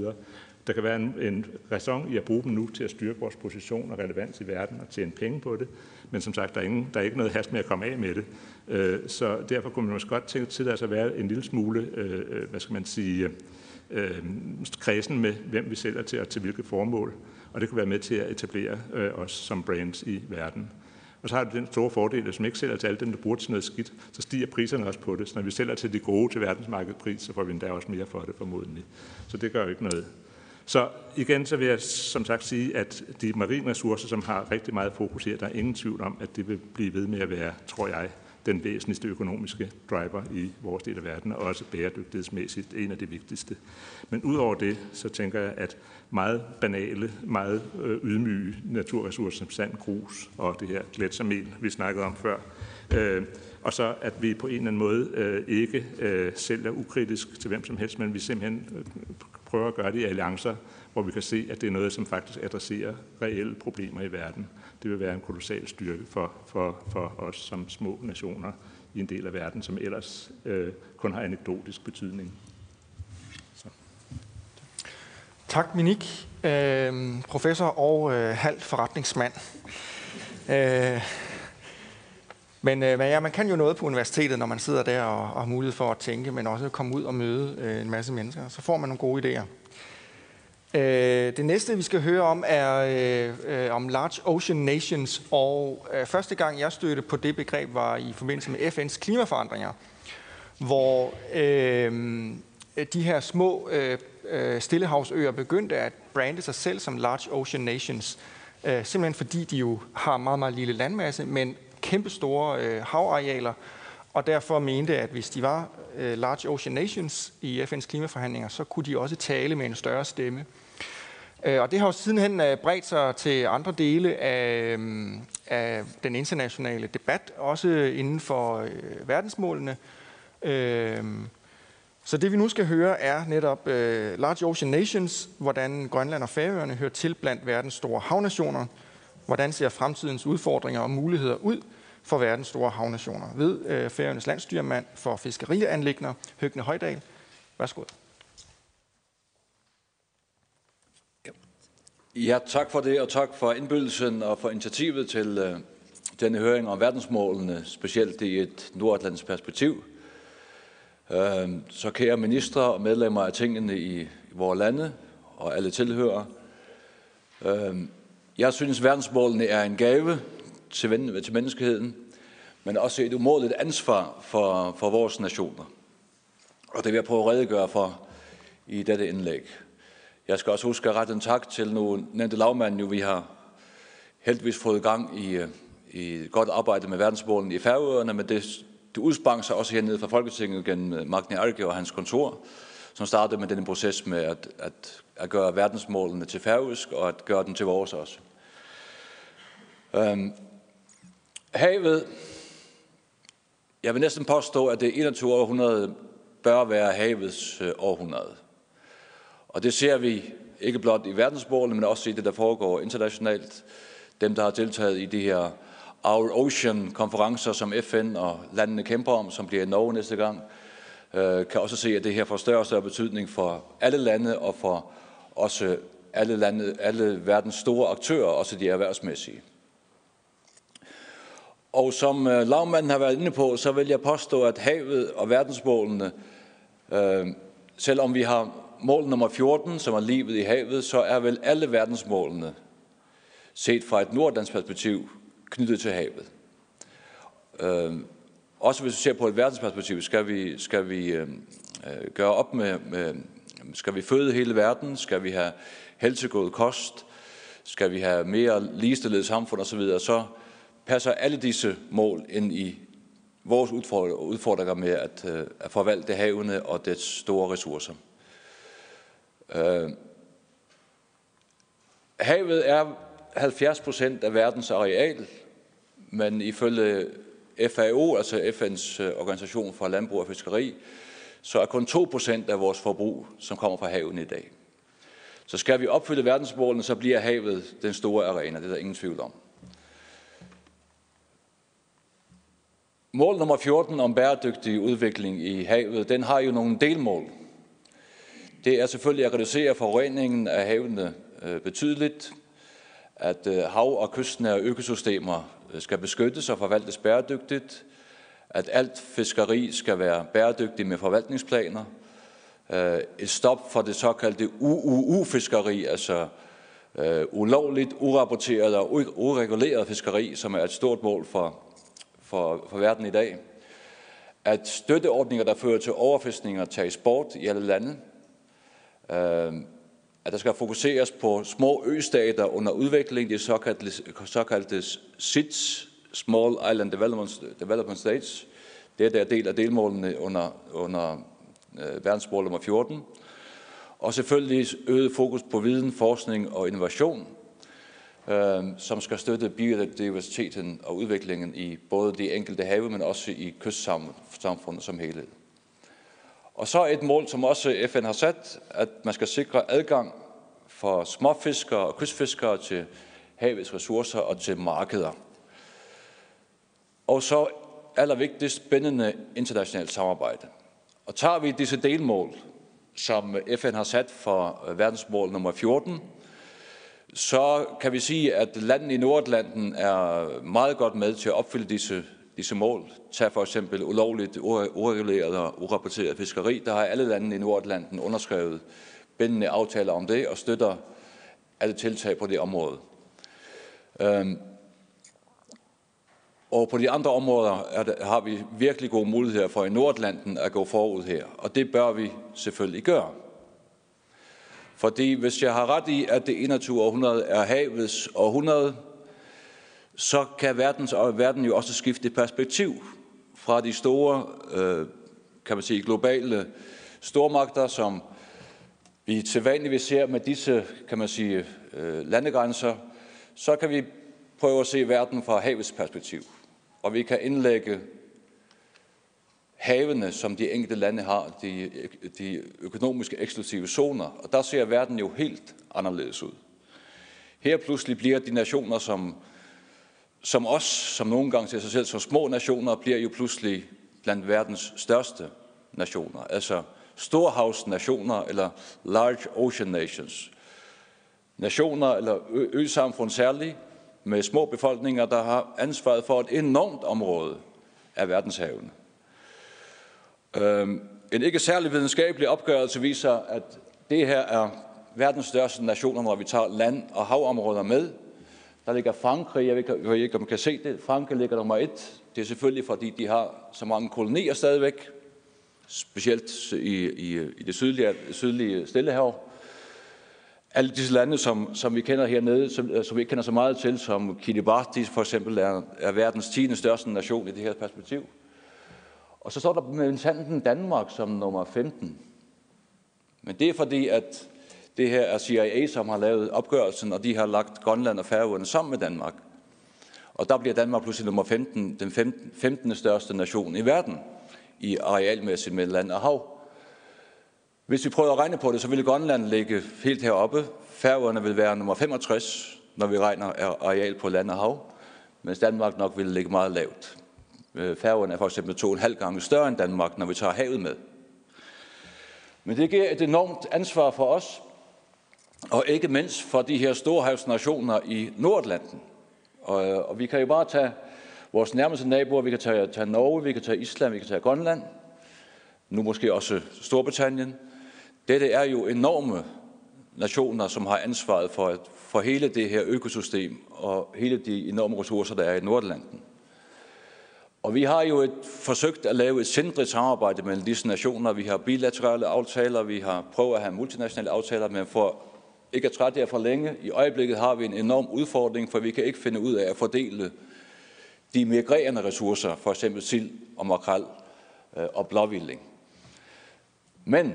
Der kan være en, en ræson i at bruge dem nu til at styrke vores position og relevans i verden og tjene penge på det. Men som sagt, der er, ingen, der er ikke noget hast med at komme af med det. Øh, så derfor kunne man måske godt tænke til at være en lille smule, øh, øh hvad skal man sige, øh, kredsen med, hvem vi sælger til og til hvilke formål og det kan være med til at etablere øh, os som brands i verden. Og så har det den store fordel, at hvis man ikke sælger til alle dem, der bruger til noget skidt, så stiger priserne også på det. Så når vi sælger til de gode til verdensmarkedspris, så får vi endda også mere for det formodentlig. Så det gør jo ikke noget. Så igen så vil jeg som sagt sige, at de marine ressourcer, som har rigtig meget fokus her, der er ingen tvivl om, at det vil blive ved med at være, tror jeg, den væsentligste økonomiske driver i vores del af verden, og også bæredygtighedsmæssigt en af de vigtigste. Men udover det, så tænker jeg, at meget banale, meget øh, ydmyge naturressourcer som sand, grus og det her gletsjermel, vi snakkede om før, øh, og så at vi på en eller anden måde øh, ikke øh, sælger ukritisk til hvem som helst, men vi simpelthen øh, prøver at gøre det i alliancer, hvor vi kan se, at det er noget, som faktisk adresserer reelle problemer i verden. Det vil være en kolossal styrke for, for, for os som små nationer i en del af verden, som ellers øh, kun har anekdotisk betydning. Så. Tak, Minik, øh, professor og øh, halv forretningsmand. Øh, men, øh, men ja, man kan jo noget på universitetet, når man sidder der og, og har mulighed for at tænke, men også komme ud og møde øh, en masse mennesker. Så får man nogle gode idéer. Øh, det næste, vi skal høre om, er øh, øh, om Large Ocean Nations. Og øh, første gang, jeg stødte på det begreb, var i forbindelse med FN's klimaforandringer, hvor øh, de her små øh, øh, stillehavsøer begyndte at brande sig selv som Large Ocean Nations. Øh, simpelthen fordi de jo har meget, meget lille landmasse, men kæmpestore øh, havarealer, og derfor mente, at hvis de var øh, Large Ocean Nations i FN's klimaforhandlinger, så kunne de også tale med en større stemme. Øh, og det har jo sidenhen øh, bredt sig til andre dele af, øh, af den internationale debat, også inden for øh, verdensmålene. Øh, så det vi nu skal høre er netop øh, Large Ocean Nations, hvordan Grønland og Færøerne hører til blandt verdens store havnationer. Hvordan ser fremtidens udfordringer og muligheder ud for verdens store havnationer? Ved øh, Færøernes landstyrmand for fiskerianlægner, Høgne Højdal. Værsgo. Ja, tak for det, og tak for indbydelsen og for initiativet til øh, denne høring om verdensmålene, specielt i et nordatlantisk perspektiv. Øh, så kære ministre og medlemmer af tingene i vores lande og alle tilhører. Øh, jeg synes, verdensmålene er en gave til, til menneskeheden, men også et umådeligt ansvar for, for vores nationer. Og det vil jeg prøve at redegøre for i dette indlæg. Jeg skal også huske at rette en tak til nu nævnte lavmanden, jo vi har heldigvis fået gang i, i godt arbejde med verdensmålene i Færøerne, men det det udsprang sig også hernede fra Folketinget gennem Magne Magni Arke og hans kontor, som startede med denne proces med at, at, at gøre verdensmålene til færøsk og at gøre dem til vores også. Øhm, havet, jeg vil næsten påstå, at det 21. århundrede bør være havets øh, århundrede. Og det ser vi ikke blot i verdensmålene, men også i det, der foregår internationalt. Dem, der har deltaget i de her Our Ocean-konferencer, som FN og landene kæmper om, som bliver i Norge næste gang, øh, kan også se, at det her får større og større betydning for alle lande og for også alle, lande, alle verdens store aktører, også de erhvervsmæssige. Og som øh, lavmanden har været inde på, så vil jeg påstå, at havet og verdensmålene, øh, selvom vi har mål nummer 14, som er livet i havet, så er vel alle verdensmålene, set fra et norddansk perspektiv, knyttet til havet. Øh, også hvis vi ser på et verdensperspektiv, skal vi, skal vi øh, øh gøre op med, med, skal vi føde hele verden, skal vi have helsegod kost, skal vi have mere ligestillet samfund osv., så, så passer alle disse mål ind i vores udfordringer med at, øh, at forvalte havene og dets store ressourcer. Øh, havet er 70 procent af verdens areal, men ifølge FAO, altså FN's øh, organisation for landbrug og fiskeri, så er kun 2 procent af vores forbrug, som kommer fra haven i dag. Så skal vi opfylde verdensmålene, så bliver havet den store arena. Det er der ingen tvivl om. Mål nummer 14 om bæredygtig udvikling i havet, den har jo nogle delmål. Det er selvfølgelig at reducere forureningen af havene øh, betydeligt, at øh, hav- og kystnære økosystemer øh, skal beskyttes og forvaltes bæredygtigt, at alt fiskeri skal være bæredygtigt med forvaltningsplaner, et stop for det såkaldte UUU-fiskeri, altså ulovligt, urapporteret og ureguleret fiskeri, som er et stort mål for, for, for verden i dag, at støtteordninger, der fører til overfiskninger, tages bort i alle lande, øhm, at der skal fokuseres på små østater under udvikling, de såkaldte, såkaldte SIDS, Small Island Development, Development States. Det er der del af delmålene under, under øh, verdensmål nummer 14. Og selvfølgelig øget fokus på viden, forskning og innovation, øh, som skal støtte biodiversiteten og udviklingen i både de enkelte have, men også i kystsamfundet som helhed. Og så et mål, som også FN har sat, at man skal sikre adgang for småfiskere og kystfiskere til havets ressourcer og til markeder. Og så allervigtigst spændende internationalt samarbejde. Og tager vi disse delmål, som FN har sat for øh, verdensmål nummer 14, så kan vi sige, at landene i Nordatlanten er meget godt med til at opfylde disse, disse mål. Tag for eksempel ulovligt, ureguleret og urapporteret fiskeri. Der har alle landene i Nordatlanten underskrevet bindende aftaler om det og støtter alle tiltag på det område. Øhm, og på de andre områder er der, har vi virkelig gode muligheder for i Nordatlanten at gå forud her, og det bør vi selvfølgelig gøre. Fordi hvis jeg har ret i, at det 21. århundrede er havets århundrede, så kan verdens, og verden jo også skifte perspektiv fra de store, øh, kan man sige, globale stormagter, som vi til vanligvis ser med disse, kan man sige, øh, landegrænser, så kan vi prøve at se verden fra havets perspektiv. Og vi kan indlægge havene, som de enkelte lande har, de, de økonomiske eksklusive zoner. Og der ser verden jo helt anderledes ud. Her pludselig bliver de nationer, som, som os, som nogle gange ser sig selv som små nationer, bliver jo pludselig blandt verdens største nationer. Altså storhavsnationer eller large ocean nations. Nationer eller ø-samfund særligt, med små befolkninger, der har ansvaret for et enormt område af verdenshavene. Øhm, en ikke særlig videnskabelig opgørelse viser, at det her er verdens største nationer, når vi tager land- og havområder med. Der ligger Frankrig, jeg ved ikke, om man kan se det. Frankrig ligger nummer et. Det er selvfølgelig, fordi de har så mange kolonier stadigvæk, specielt i, i, i det sydlige, sydlige Stillehav alle disse lande, som, som vi kender hernede, som, som vi ikke kender så meget til, som Kiribati for eksempel er, er verdens 10. største nation i det her perspektiv. Og så står der med sanden Danmark som nummer 15. Men det er fordi, at det her er CIA, som har lavet opgørelsen, og de har lagt Grønland og Færøerne sammen med Danmark. Og der bliver Danmark pludselig nummer 15, den 15. 15. største nation i verden i arealmæssigt med land og hav. Hvis vi prøver at regne på det, så vil Grønland ligge helt heroppe. Færøerne vil være nummer 65, når vi regner areal på land og hav, mens Danmark nok vil ligge meget lavt. Øh, Færøerne er for eksempel to og halv gange større end Danmark, når vi tager havet med. Men det giver et enormt ansvar for os, og ikke mindst for de her storhavsnationer i Nordatlanten. Og, øh, og vi kan jo bare tage vores nærmeste naboer, vi kan tage, tage Norge, vi kan tage Island, vi kan tage Grønland, nu måske også Storbritannien. Dette er jo enorme nationer, som har ansvaret for, for hele det her økosystem og hele de enorme ressourcer, der er i Nordlanden. Og vi har jo et, forsøgt at lave et centret samarbejde mellem disse nationer. Vi har bilaterale aftaler, vi har prøvet at have multinationale aftaler, men for ikke at trætte jer for længe, i øjeblikket har vi en enorm udfordring, for vi kan ikke finde ud af at fordele de migrerende ressourcer, for eksempel sild og makrel øh, og blåvilling. Men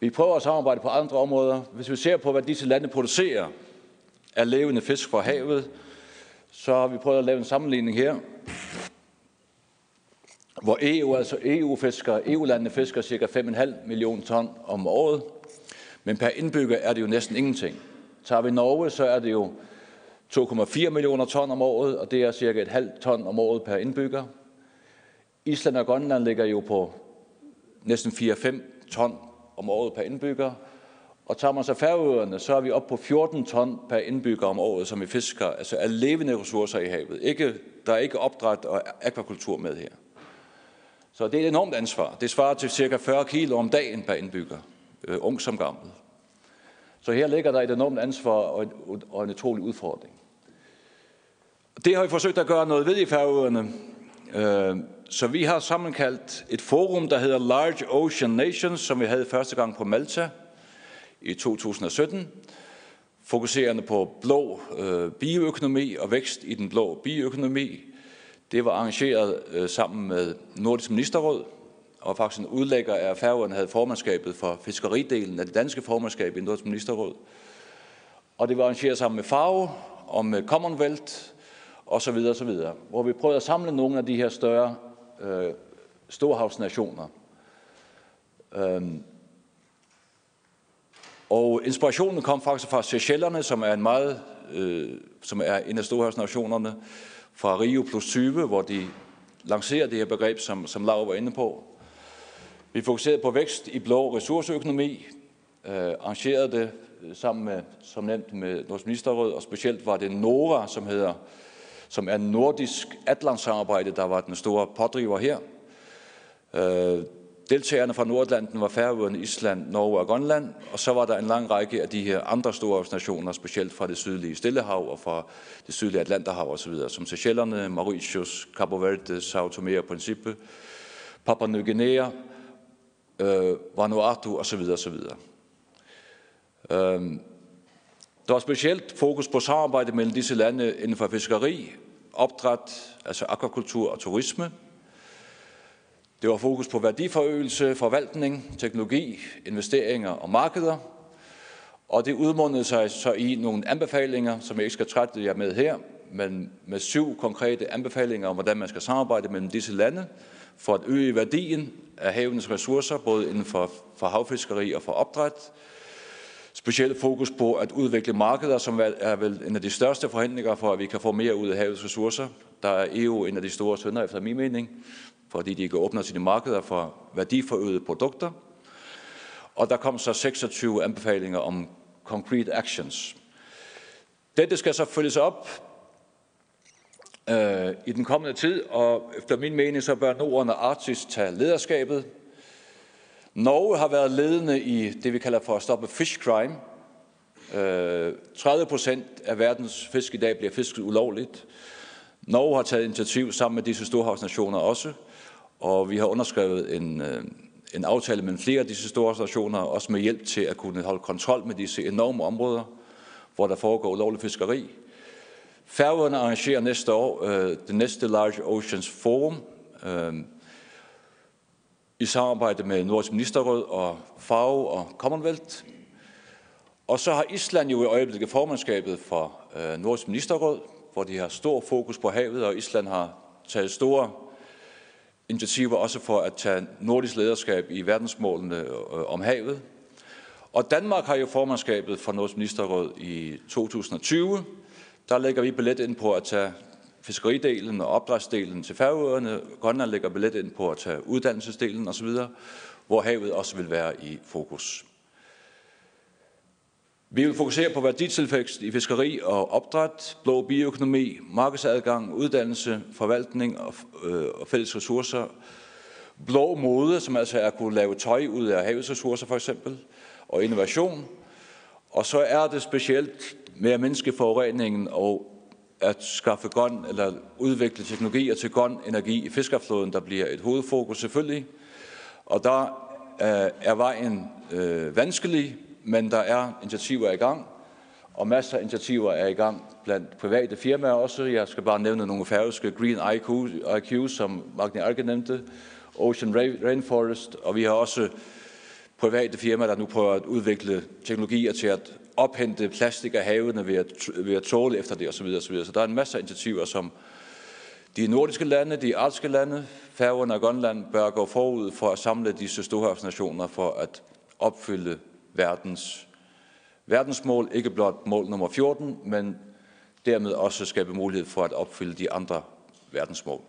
vi prøver at samarbejde på andre områder. Hvis vi ser på, hvad disse lande producerer af levende fisk fra havet, så har vi prøvet at lave en sammenligning her, hvor EU, altså EU-fisker, EU-landene fisker cirka 5,5 millioner ton om året, men per indbygger er det jo næsten ingenting. Tager vi Norge, så er det jo 2,4 millioner ton om året, og det er cirka et halvt ton om året per indbygger. Island og Grønland ligger jo på næsten 4-5 ton om året per indbygger. Og tager man så færøerne, så er vi op på 14 ton per indbygger om året, som vi fisker, altså er levende ressourcer i havet. Ikke, der er ikke opdræt og akvakultur med her. Så det er et enormt ansvar. Det svarer til cirka 40 kilo om dagen per indbygger, øh, ung som gammel. Så her ligger der et enormt ansvar og en, og en utrolig udfordring. Det har vi forsøgt at gøre noget ved i færøerne. Øh, så vi har sammenkaldt et forum, der hedder Large Ocean Nations, som vi havde første gang på Malta i 2017, fokuserende på blå øh, bioøkonomi og vækst i den blå bioøkonomi. Det var arrangeret øh, sammen med Nordisk Ministerråd, og faktisk en udlægger af færgerne havde formandskabet for fiskeridelen af det danske formandskab i Nordisk Ministerråd. Og det var arrangeret sammen med FAO og med Commonwealth og så videre, og så videre, hvor vi prøvede at samle nogle af de her større øh, storhavsnationer. Øhm, og inspirationen kom faktisk fra Seychellerne, som er en meget, øh, som er en af storhavsnationerne, fra Rio plus 20, hvor de lancerer det her begreb, som, som Laura var inde på. Vi fokuserede på vækst i blå ressourceøkonomi, øh, arrangerede det øh, sammen med, som nævnt, med Nordisk Ministerråd, og specielt var det NORA, som hedder som er nordisk atlantsamarbejde, der var den store pådriver her. Øh, deltagerne fra Nordlanden var Færøerne, Island, Norge og Grønland, og så var der en lang række af de her andre store nationer, specielt fra det sydlige Stillehav og fra det sydlige Atlanterhav osv., som Seychellerne, Mauritius, Cabo Verde, Sao Tome og Principe, Papua Ny Guinea, øh, Vanuatu osv. osv. Øh, der var specielt fokus på samarbejde mellem disse lande inden for fiskeri, opdræt, altså akvakultur og turisme. Det var fokus på værdiforøgelse, forvaltning, teknologi, investeringer og markeder. Og det udmundede sig så i nogle anbefalinger, som jeg ikke skal trætte jer med her, men med syv konkrete anbefalinger om, hvordan man skal samarbejde mellem disse lande for at øge værdien af havenes ressourcer, både inden for, for havfiskeri og for opdræt, specielt fokus på at udvikle markeder, som er vel en af de største forhandlinger for, at vi kan få mere ud af havets ressourcer. Der er EU en af de store sønder, efter min mening, fordi de kan åbne sine markeder for værdiforøgede produkter. Og der kom så 26 anbefalinger om concrete actions. Dette skal så følges op øh, i den kommende tid, og efter min mening så bør Norden og Arktis tage lederskabet Norge har været ledende i det, vi kalder for at stoppe fish crime. Øh, 30 procent af verdens fisk i dag bliver fisket ulovligt. Norge har taget initiativ sammen med disse storhavsnationer også, og vi har underskrevet en, øh, en aftale med flere af disse store stationer, også med hjælp til at kunne holde kontrol med disse enorme områder, hvor der foregår ulovlig fiskeri. Færøerne arrangerer næste år øh, det næste Large Oceans Forum, øh, i samarbejde med Nordisk Ministerråd og FAO og Commonwealth. Og så har Island jo i øjeblikket formandskabet for øh, Nordisk Ministerråd, hvor de har stor fokus på havet, og Island har taget store initiativer også for at tage nordisk lederskab i verdensmålene øh, om havet. Og Danmark har jo formandskabet for Nordisk Ministerråd i 2020. Der lægger vi billet ind på at tage fiskeridelen og opdrætsdelen til færøerne. Grønland lægger billet ind på at tage uddannelsesdelen osv., hvor havet også vil være i fokus. Vi vil fokusere på værditilvækst i fiskeri og opdræt, blå bioøkonomi, markedsadgang, uddannelse, forvaltning og, øh, og fælles ressourcer, blå mode, som altså er at kunne lave tøj ud af havets ressourcer for eksempel, og innovation. Og så er det specielt med at mindske forureningen og at skaffe grøn eller udvikle teknologier til grøn energi i fiskerflåden, der bliver et hovedfokus selvfølgelig. Og der øh, er vejen øh, vanskelig, men der er initiativer i gang, og masser af initiativer er i gang blandt private firmaer også. Jeg skal bare nævne nogle færøske Green IQ, IQ som Magni Arke nævnte, Ocean Rainforest, og vi har også private firmaer, der nu prøver at udvikle teknologier til at ophente plastik af havene ved at, ved at tåle efter det osv. osv. Så der er en masse initiativer, som de nordiske lande, de arktiske lande, Færøerne og Grønland bør gå forud for at samle disse storhavsnationer for at opfylde verdens verdensmål, ikke blot mål nummer 14, men dermed også skabe mulighed for at opfylde de andre verdensmål.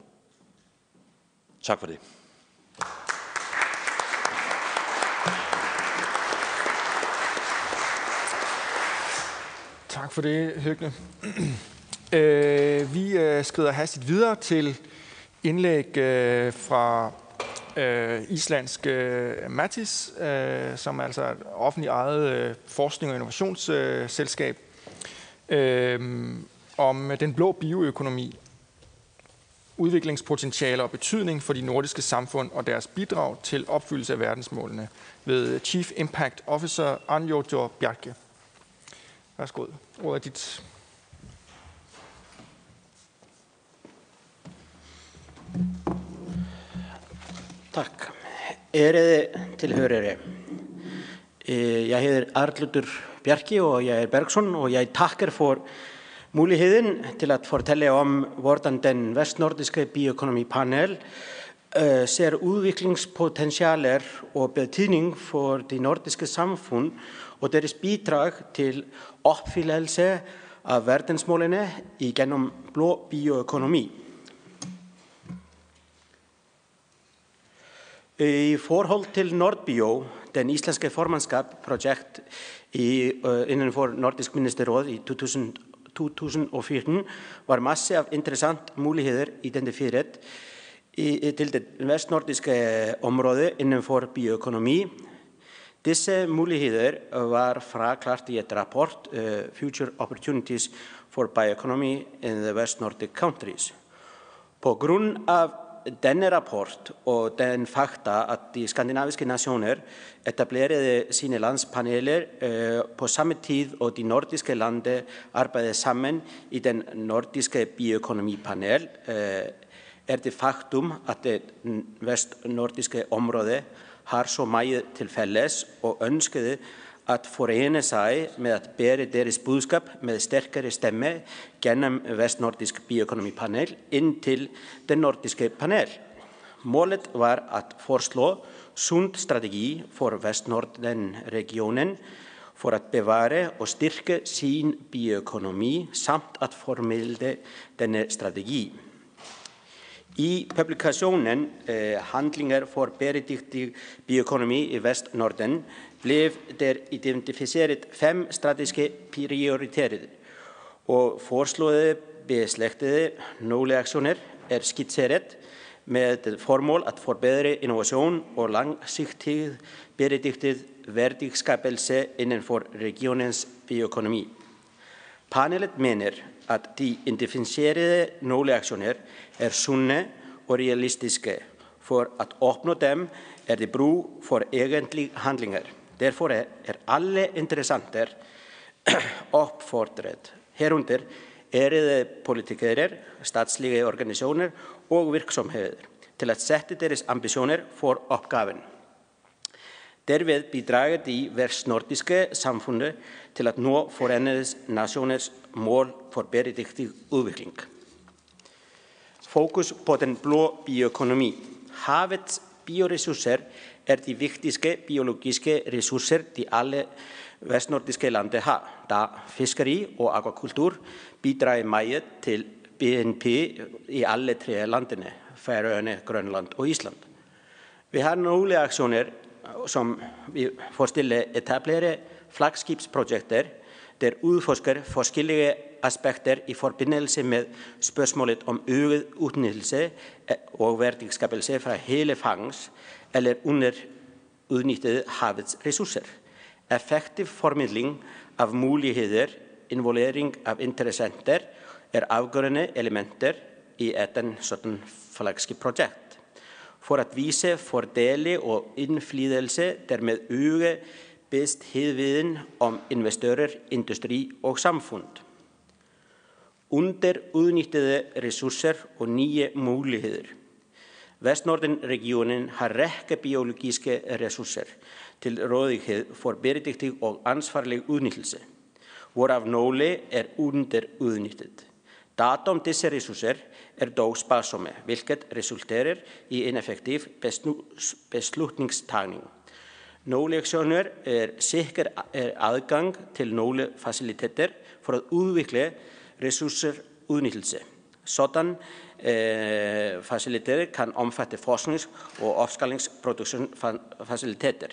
Tak for det. Tak for det, Høgne. øh, vi øh, skrider hastigt videre til indlæg øh, fra øh, islandsk øh, Matis, øh, som er altså et offentligt ejet øh, forskning- og innovationsselskab, øh, om den blå bioøkonomi, udviklingspotentiale og betydning for de nordiske samfund og deres bidrag til opfyldelse af verdensmålene ved Chief Impact Officer Anjo Bjarke. Værsgo, ordet er dit. Takk. Eriði tilhörere. Jeg hedder Arludur Bjarki og jeg er Bergson og jeg takker for muligheden til at fortælle om hvordan den vestnordiske bioøkonomipanel øh, ser udviklingspotentialer og betydning for de nordiske samfund og deres bidrag til opfyldelse af verdensmålene igennem blå bioøkonomi. I forhold til Nordbio, den islandske formandskab-projekt i, uh, innenfor Nordisk ministerråd 2000, 2014, var masse af interessant muligheder identifieret i, til det vestnordiske område innenfor bioøkonomi. Disse muligheder var fraklart i et rapport, uh, Future Opportunities for Bioeconomy in the West Nordic Countries. På grund af denne rapport og den fakta at de skandinaviske nationer etablerede sine landspaneler øh, på samme tid, og de nordiske lande arbejdede sammen i den nordiske bioøkonomipanel, øh, er det faktum, at det vestnordiske område har så meget til fælles og ønskede at forene sig med at bære deres budskab med stærkere stemme gennem Vestnordisk Bioøkonomipanel ind til den nordiske panel. Målet var at foreslå sund strategi for Vestnorden-regionen for at bevare og styrke sin bioøkonomi samt at formidle denne strategi. I publikationen eh, Handlinger for bæredygtig bioøkonomi i Vestnorden blev der identificeret fem strategiske prioriteter, og foreslåede beslægtede nogle aktioner er skitseret med formål at forbedre innovation og langsigtig bæredygtig værdiskabelse inden for regionens bioøkonomi. Panelet mener, at de identificerede nogle aktioner er sunde og realistiske. For at opnå dem er det brug for egentlige handlinger. Derfor er alle interessenter opfordret. Herunder ærede politikere, statslige organisationer og virksomheder til at sætte deres ambitioner for opgaven. Derved bidrager de vestnordiske samfundet til at nå forenedes nationers mål for bæredygtig udvikling. Fokus på den blå bioøkonomi. Havets bioressourcer er de vigtigste biologiske ressourcer, de alle vestnordiske lande har, da fiskeri og akvakultur bidrager meget til BNP i alle tre landene, Færøerne, Grønland og Island. Vi har nogle aktioner, som vi forestiller etablere flagskibsprojekter, der udforsker forskellige aspekter i forbindelse med spørgsmålet om øget udnyttelse og værdiskabelse fra hele fangst eller underutnyttede havets ressurser. Effektiv formidling av muligheter, involvering av interessenter, er avgjørende elementer i et sånn flaggsprosjekt. For å vise fordeler og innflytelse, dermed øke bevisstheten om investorer, industri og samfunn. Underutnyttede ressurser og nye muligheter. Vestnorden-regionen har række biologiske ressourcer til rådighed for bæredygtig og ansvarlig udnyttelse, hvoraf nogle er underudnyttet. Data om disse ressourcer er dog sparsomme, hvilket resulterer i en effektiv beslutningstagning. Nogle aktioner er sikker adgang til nogle faciliteter for at udvikle ressourcer udnyttelse. Sådan eh, faciliteter kan omfatte forsknings- og oppskalingsproduksjonsfasiliteter.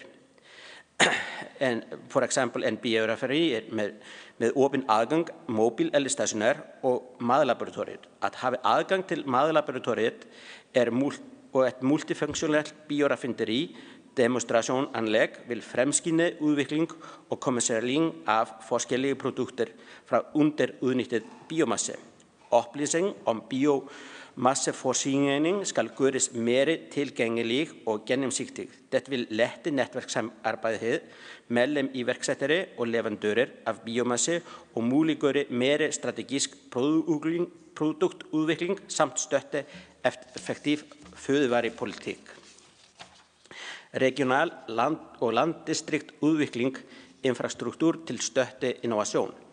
F.eks. en bioraferi med, með ofin aðgang, móbil eller stasjonær og maðurlaboratoriet. Að hafa aðgang til maðurlaboratoriet og et multifunksjonelt biorafinderi demonstrasjonanlegg vil fremskynde utvikling og kommersialisering av forskjellige produkter fra underutnyttet biomasse. Opplýsing om um biomasseforsyning skal gjøres mer tilgjengelig og gjennomsiktig. Dette vil lette nettverkssamarbeidet mellom iverksettere og leverandører av biomasse og muliggjøre mer strategisk produktutvikling samt støtte effektiv fødevarepolitikk. Regional land- og landdistriktutvikling, infrastruktur til støtte innovasjon.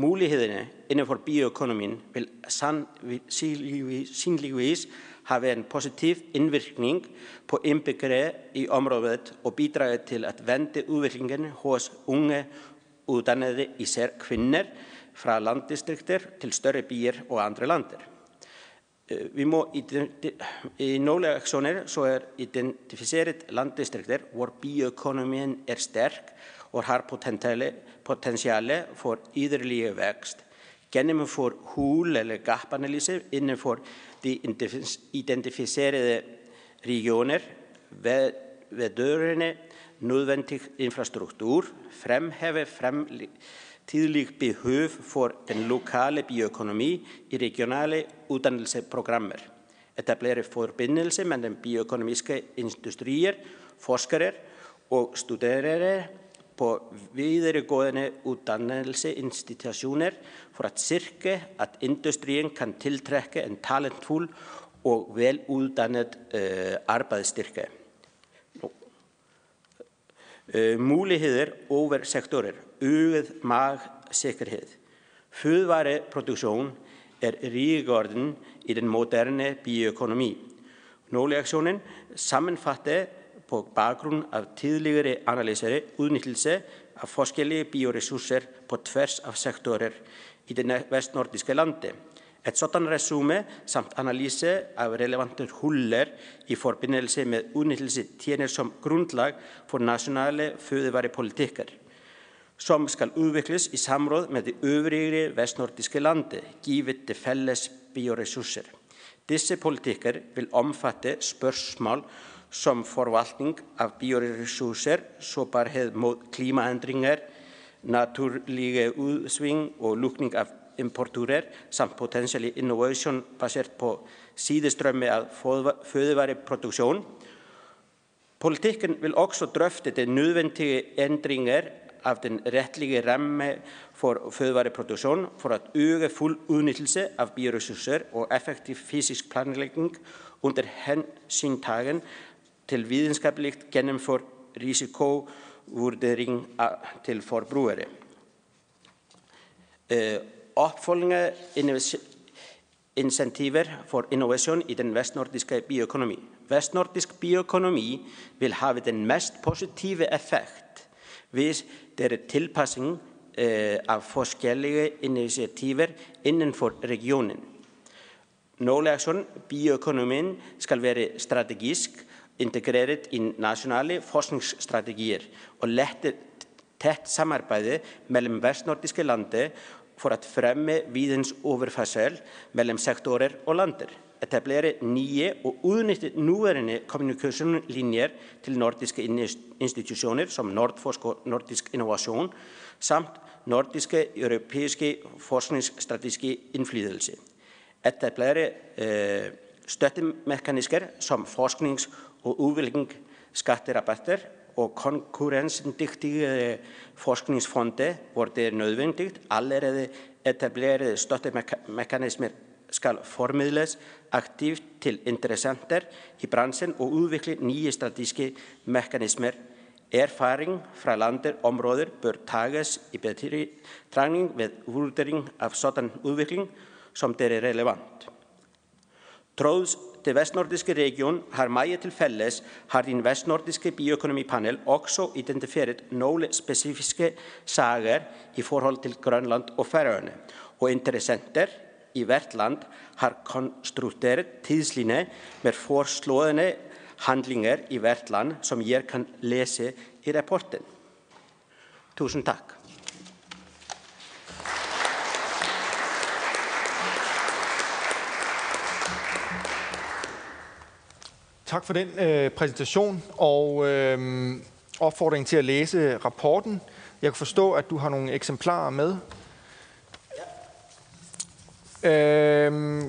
Mulighederne inden for bioøkonomien vil sandsynligvis have en positiv indvirkning på indbyggere i området og bidrage til at vente udviklingen hos unge uddannede, især kvinder, fra landdistrikter til større byer og andre lander. øh, vi må i nogle aktioner så er identificeret landdistrikter, hvor bioøkonomien er stærk og har potentiale for yderligere vækst. Gennemfør hul- eller gap-analyse inden for de identificerede regioner vedrørende nødvendig infrastruktur, fremhæve frem tidlig behov for den lokale bioøkonomi i regionale uddannelsesprogrammer, etablere forbindelse med den bioøkonomiske industrier, forskere og studerere på videregående utdannelseinstitusjoner for at styrke at industrien kan tiltrekke en talentfull og velutdannet uh, arbeidsstyrke. Uh, muligheter over sektorer. Øget magsikkerhet. Fødevareproduksjon er ryggarden i den moderne bioøkonomi. Nåleaksjonen sammenfatter på baggrund af tidligere analyser udnyttelse af forskellige bioressourcer på tværs af sektorer i det vestnordiske lande. Et sådan resume samt analyse af relevante huller i forbindelse med udnyttelse tjener som grundlag for nationale fødevarepolitikker, som skal udvikles i samråd med de øvrige vestnordiske lande, givet de fælles bioressourcer. Disse politikker vil omfatte spørgsmål som forvaltning af bioressourcer, sårbarhed mod klimaændringer, naturlige udsving og lukning af importurer samt potentielle innovation baseret på sidestrømme af fødevareproduktion. Politikken vil også drøfte de nødvendige ændringer af den retlige ramme for fødevareproduktion for at øge fuld udnyttelse af bioressourcer og effektiv fysisk planlægning under hensyntagen till vetenskapligt genomförd risikovurdering till förbrukare. Uh, uppföljande incentiver för innovation i den västnordiska bioekonomin. Västnordisk bioekonomi vill ha den mest positiva effekt vid þeirri tilpassing uh, af forskellige initiativer innenfor regionen. Nólegaðsson bioekonomin skal veri strategísk integreret i nationale forskningsstrategier og lette tæt samarbejde mellem vestnordiske lande for at fremme vidensoverførsel mellem sektorer og lander, etablere nye og udnytte nuværende kommunikationslinjer til nordiske institutioner som Nordforsk og Nordisk Innovation, samt nordiske europæiske forskningsstrategiske indflydelse. Etablere øh, støttemekanismer som forsknings- og udvikling skatterabatter og konkurrencedygtige forskningsfonde, hvor det er nødvendigt, allerede etablerede støttemekanismer skal formidles aktivt til interessenter i branchen og udvikle nye strategiske mekanismer. Erfaring fra landet områder bør tages i betragtning ved vurdering af sådan udvikling, som det er relevant. Trods det vestnordiske region har meget til fælles, har din vestnordiske bioøkonomipanel også identificeret nogle specifiske sager i forhold til Grønland og Færøerne. Og interessenter i hvert land har konstrueret tidslinje med foreslående handlinger i hvert land, som jeg kan læse i rapporten. Tusind tak. Tak for den øh, præsentation og øh, opfordring til at læse rapporten. Jeg kan forstå, at du har nogle eksemplarer med. Ja. Øh,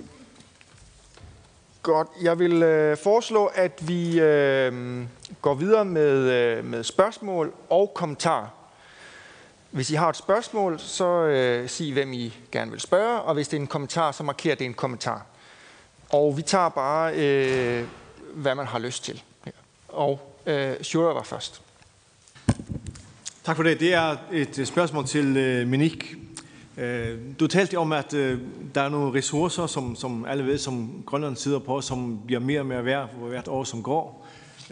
godt. Jeg vil øh, foreslå, at vi øh, går videre med, øh, med spørgsmål og kommentarer. Hvis I har et spørgsmål, så øh, sig, hvem I gerne vil spørge, og hvis det er en kommentar, så marker det en kommentar. Og vi tager bare øh, hvad man har lyst til. Og øh, Sjura var først. Tak for det. Det er et øh, spørgsmål til øh, Minik. Øh, du talte om, at øh, der er nogle ressourcer, som, som alle ved, som Grønland sidder på, som bliver mere og mere værd for hvert år, som går.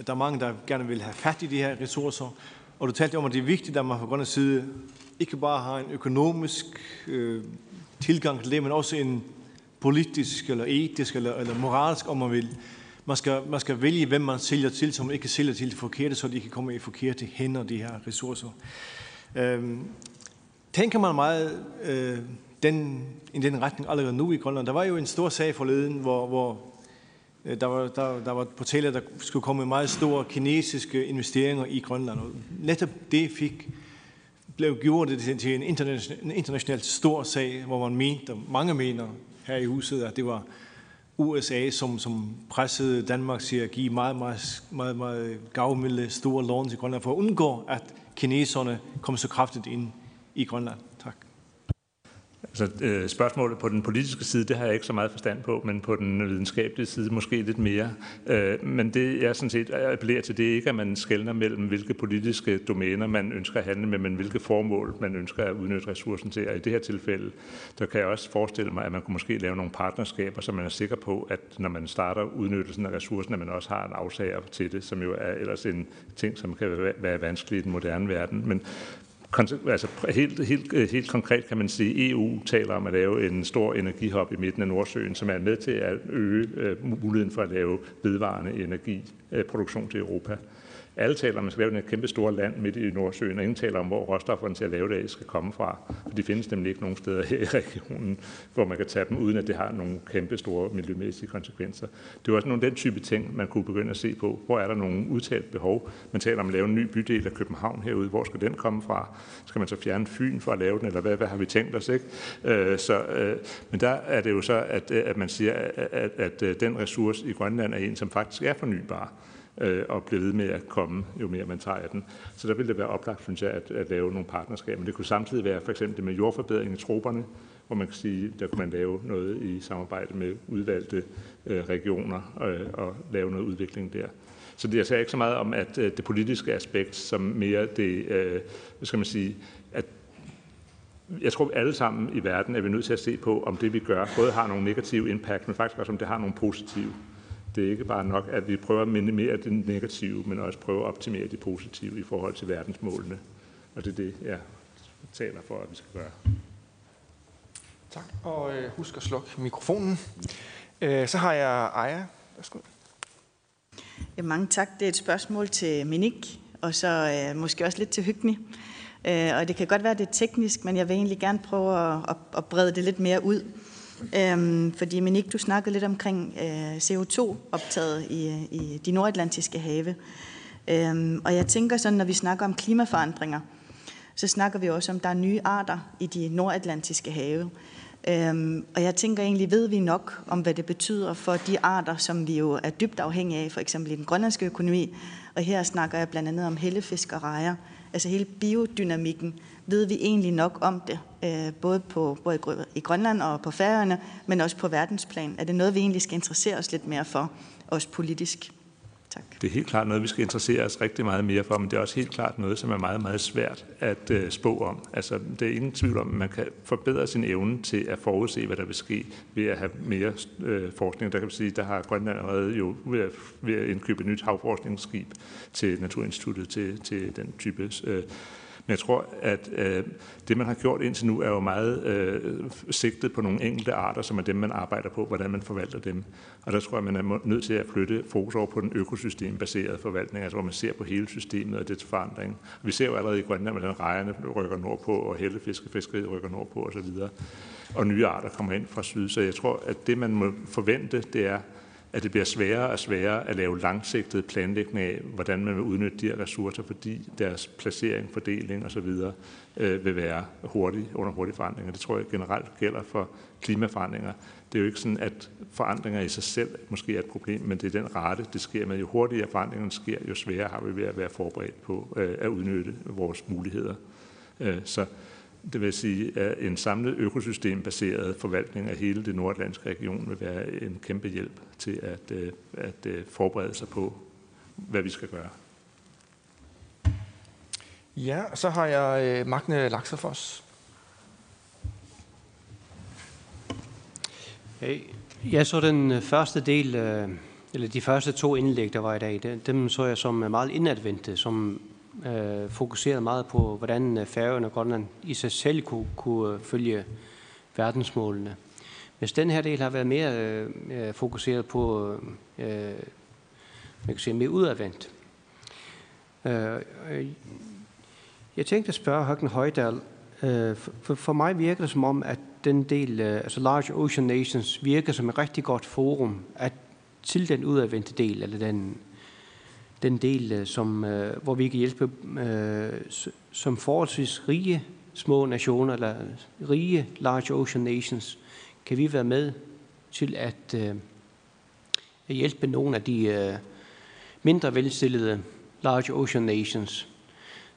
Der er mange, der gerne vil have fat i de her ressourcer. Og du talte om, at det er vigtigt, at man fra Grønlands side ikke bare har en økonomisk øh, tilgang til det, men også en politisk eller etisk eller, eller moralsk, om man vil. Man skal, man skal vælge, hvem man sælger til, som ikke sælger til det forkerte, så de kan komme i forkerte hænder, de her ressourcer. Øhm, tænker man meget øh, den, i den retning allerede nu i Grønland? Der var jo en stor sag forleden, hvor, hvor øh, der, var, der, der var på tale, at der skulle komme meget store kinesiske investeringer i Grønland. Og netop det fik blev gjort det til en international, en international stor sag, hvor man mente, mange mener her i huset, at det var USA, som, som pressede Danmark til at give meget, meget, meget, meget gavmilde store lån til Grønland, for at undgå, at kineserne kom så kraftigt ind i Grønland. Altså, øh, spørgsmålet på den politiske side, det har jeg ikke så meget forstand på, men på den videnskabelige side måske lidt mere. Øh, men det jeg sådan set appellerer til, det er ikke, at man skældner mellem, hvilke politiske domæner man ønsker at handle med, men hvilke formål man ønsker at udnytte ressourcen til. Og i det her tilfælde, der kan jeg også forestille mig, at man kunne måske lave nogle partnerskaber, så man er sikker på, at når man starter udnyttelsen af ressourcen, at man også har en afsager til det, som jo er ellers en ting, som kan være vanskelig i den moderne verden. Men altså helt, helt, øh, helt konkret kan man sige, at EU taler om at lave en stor energihop i midten af Nordsøen, som er med til at øge øh, muligheden for at lave vedvarende energiproduktion øh, til Europa. Alle taler om, at man skal lave et kæmpe store land midt i Nordsøen, og ingen taler om, hvor råstofferne til at lave det skal komme fra. For de findes nemlig ikke nogen steder her i regionen, hvor man kan tage dem, uden at det har nogle kæmpe store miljømæssige konsekvenser. Det er også nogle af den type ting, man kunne begynde at se på. Hvor er der nogle udtalt behov? Man taler om at lave en ny bydel af København herude. Hvor skal den komme fra? Skal man så fjerne Fyn for at lave den, eller hvad, hvad har vi tænkt os? Ikke? Øh, så, øh, men der er det jo så, at, at man siger, at, at, at øh, den ressource i Grønland er en, som faktisk er fornybar øh, og bliver ved med at komme, jo mere man tager af den. Så der ville det være oplagt, synes jeg, at, at lave nogle partnerskaber. Men det kunne samtidig være for eksempel det med jordforbedring i troberne, hvor man kan sige, der kunne man lave noget i samarbejde med udvalgte øh, regioner øh, og lave noget udvikling der. Så det jeg siger ikke så meget om, at øh, det politiske aspekt, som mere det, øh, hvad skal man sige, at jeg tror, at alle sammen i verden er vi nødt til at se på, om det vi gør både har nogle negative impact, men faktisk også om det har nogle positive det er ikke bare nok, at vi prøver at minimere det negative, men også prøver at optimere det positive i forhold til verdensmålene. Og det er det, jeg taler for, at vi skal gøre. Tak, og øh, husk at slukke mikrofonen. Øh, så har jeg Aya. Værsgo. Ja, mange tak. Det er et spørgsmål til Minik, og så øh, måske også lidt til Hygni. Øh, og det kan godt være, det er teknisk, men jeg vil egentlig gerne prøve at, at, at brede det lidt mere ud. Øhm, fordi Minik, du snakkede lidt omkring øh, CO2-optaget i, i de nordatlantiske have. Øhm, og jeg tænker sådan, når vi snakker om klimaforandringer, så snakker vi også om, at der er nye arter i de nordatlantiske have. Øhm, og jeg tænker egentlig, ved vi nok om, hvad det betyder for de arter, som vi jo er dybt afhængige af, for eksempel i den grønlandske økonomi. Og her snakker jeg blandt andet om hellefisk og rejer. Altså hele biodynamikken ved vi egentlig nok om det, øh, både, på, både i Grønland og på Færøerne, men også på verdensplan? Er det noget, vi egentlig skal interessere os lidt mere for, også politisk? Tak. Det er helt klart noget, vi skal interessere os rigtig meget mere for, men det er også helt klart noget, som er meget, meget svært at øh, spå om. Altså, det er ingen tvivl om, at man kan forbedre sin evne til at forudse, hvad der vil ske ved at have mere øh, forskning. Der kan man sige, der har Grønland allerede jo ved at, ved at indkøbe et nyt havforskningsskib til Naturinstituttet til, til den type øh, men jeg tror, at øh, det, man har gjort indtil nu, er jo meget øh, sigtet på nogle enkelte arter, som er dem, man arbejder på, hvordan man forvalter dem. Og der tror jeg, man er nødt til at flytte fokus over på den økosystembaserede forvaltning, altså hvor man ser på hele systemet og dets forandring. Og vi ser jo allerede i Grønland, hvordan rejerne rykker nordpå, og hellefiskefiskeriet rykker nordpå osv. Og nye arter kommer ind fra syd. Så jeg tror, at det, man må forvente, det er, at det bliver sværere og sværere at lave langsigtet planlægning af, hvordan man vil udnytte de her ressourcer, fordi deres placering, fordeling osv. Øh, vil være hurtig, under hurtige forandringer. Det tror jeg generelt gælder for klimaforandringer. Det er jo ikke sådan, at forandringer i sig selv måske er et problem, men det er den rate, det sker med. Jo hurtigere forandringerne sker, jo sværere har vi ved at være forberedt på øh, at udnytte vores muligheder. Øh, så det vil sige, at en samlet økosystembaseret forvaltning af hele det nordatlantiske region vil være en kæmpe hjælp til at, øh, at øh, forberede sig på, hvad vi skal gøre. Ja, så har jeg øh, Magne Laksefors. Hey, jeg så den første del, eller de første to indlæg, der var i dag, dem så jeg som meget indadvendte, som øh, fokuseret meget på, hvordan øh, Færøerne og Grønland i sig selv kunne, kunne øh, følge verdensmålene. Hvis den her del har været mere øh, øh fokuseret på, øh, man kan sige, mere udadvendt. Øh, jeg tænkte at spørge Høgten Højdal, øh, for, for mig virker det som om, at den del, øh, altså Large Ocean Nations, virker som et rigtig godt forum at, til den udadvendte del, eller den, den del, øh, som, øh, hvor vi kan hjælpe øh, som forholdsvis rige små nationer, eller øh, rige Large Ocean Nations, kan vi være med til at, øh, at hjælpe nogle af de øh, mindre velstillede Large Ocean Nations.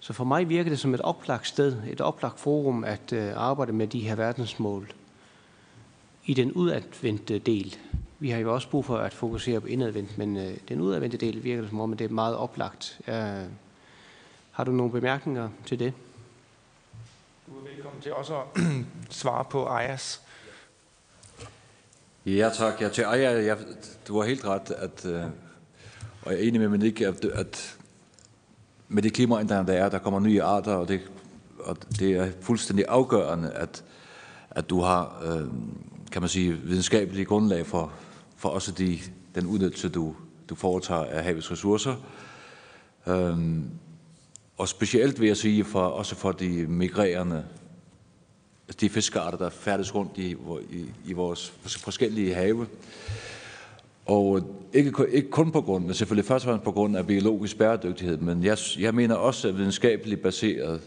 Så for mig virker det som et oplagt sted, et oplagt forum at øh, arbejde med de her verdensmål i den udadvendte del. Vi har jo også brug for at fokusere på indadvendt, men øh, den udadvendte del virker det som om, at det er meget oplagt. Øh, har du nogle bemærkninger til det? Du er velkommen til også at svare på Ajas. Ja, tak. Ja, til Aja, ja, du har helt ret, at, øh, og jeg er enig med Monique, at, at med de klimaændringer, der er, der kommer nye arter, og det, og det er fuldstændig afgørende, at, at du har, øh, kan man sige, videnskabelige grundlag for, for også de, den udnyttelse, du, du foretager af havets ressourcer. Øhm, og specielt vil jeg sige, for, også for de migrerende, altså de fiskearter, der færdes rundt i, i, i vores forskellige have. Og ikke, ikke kun på grund, men selvfølgelig først og fremmest på grund af biologisk bæredygtighed, men jeg, jeg mener også, at videnskabeligt baseret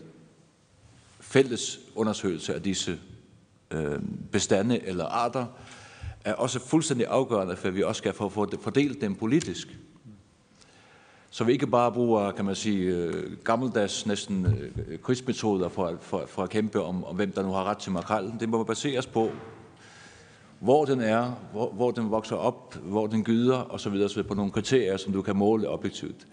fælles undersøgelse af disse øh, bestande eller arter er også fuldstændig afgørende, for at vi også skal få fordelt dem politisk. Så vi ikke bare bruger, kan man sige, øh, gammeldags næsten øh, krigsmetoder for, for, for at kæmpe om, om, hvem der nu har ret til makrallen. Det må baseres på, hvor den er, hvor, hvor den vokser op, hvor den gyder osv. osv. på nogle kriterier, som du kan måle objektivt.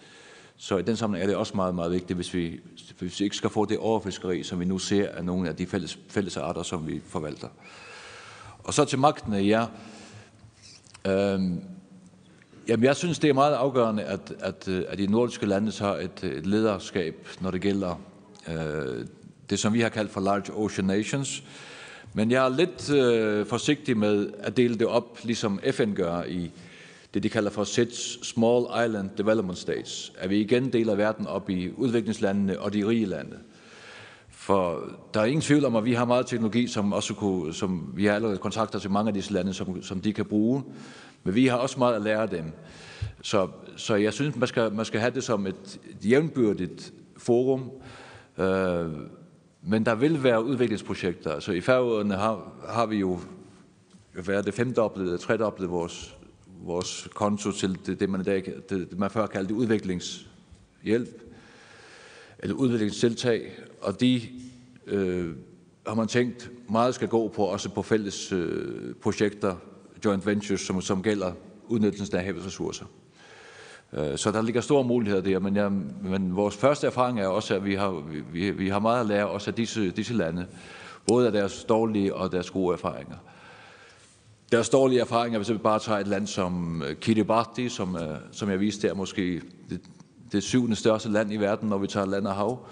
Så i den sammenhæng er det også meget, meget vigtigt, hvis vi, hvis vi ikke skal få det overfiskeri, som vi nu ser af nogle af de fælles, fælles arter, som vi forvalter. Og så til magtene, ja. Øhm, jamen, jeg synes, det er meget afgørende, at, at, øh, at de nordiske lande har et, et lederskab, når det gælder øh, det, som vi har kaldt for Large Ocean Nations. Men jeg er lidt øh, forsigtig med at dele det op, ligesom FN gør i det, de kalder for SIDS, Small Island Development States, at vi igen deler verden op i udviklingslandene og de rige lande. For der er ingen tvivl om, at vi har meget teknologi, som også kunne, som vi har allerede kontakter til mange af disse lande, som, som de kan bruge. Men vi har også meget at lære dem. Så, så jeg synes, man skal, man skal have det som et, et jævnbyrdigt forum. Øh, men der vil være udviklingsprojekter. Så i færøerne har, har vi jo været det femdoblet, tredoblet vores, vores konto til det, det man i dag, det, det man før kaldte udviklingshjælp, eller udviklingstiltag, og de øh, har man tænkt meget skal gå på, også på fælles øh, projekter, joint ventures, som, som gælder udnyttelsen af havets ressourcer. Øh, så der ligger store muligheder der, men, jeg, men vores første erfaring er også, at vi har, vi, vi har meget at lære også af disse, disse lande, både af deres dårlige og deres gode erfaringer. Deres dårlige erfaringer, hvis vi bare tager et land som øh, Kiribati, som, øh, som jeg viste der, måske det, det syvende største land i verden, når vi tager land og hav,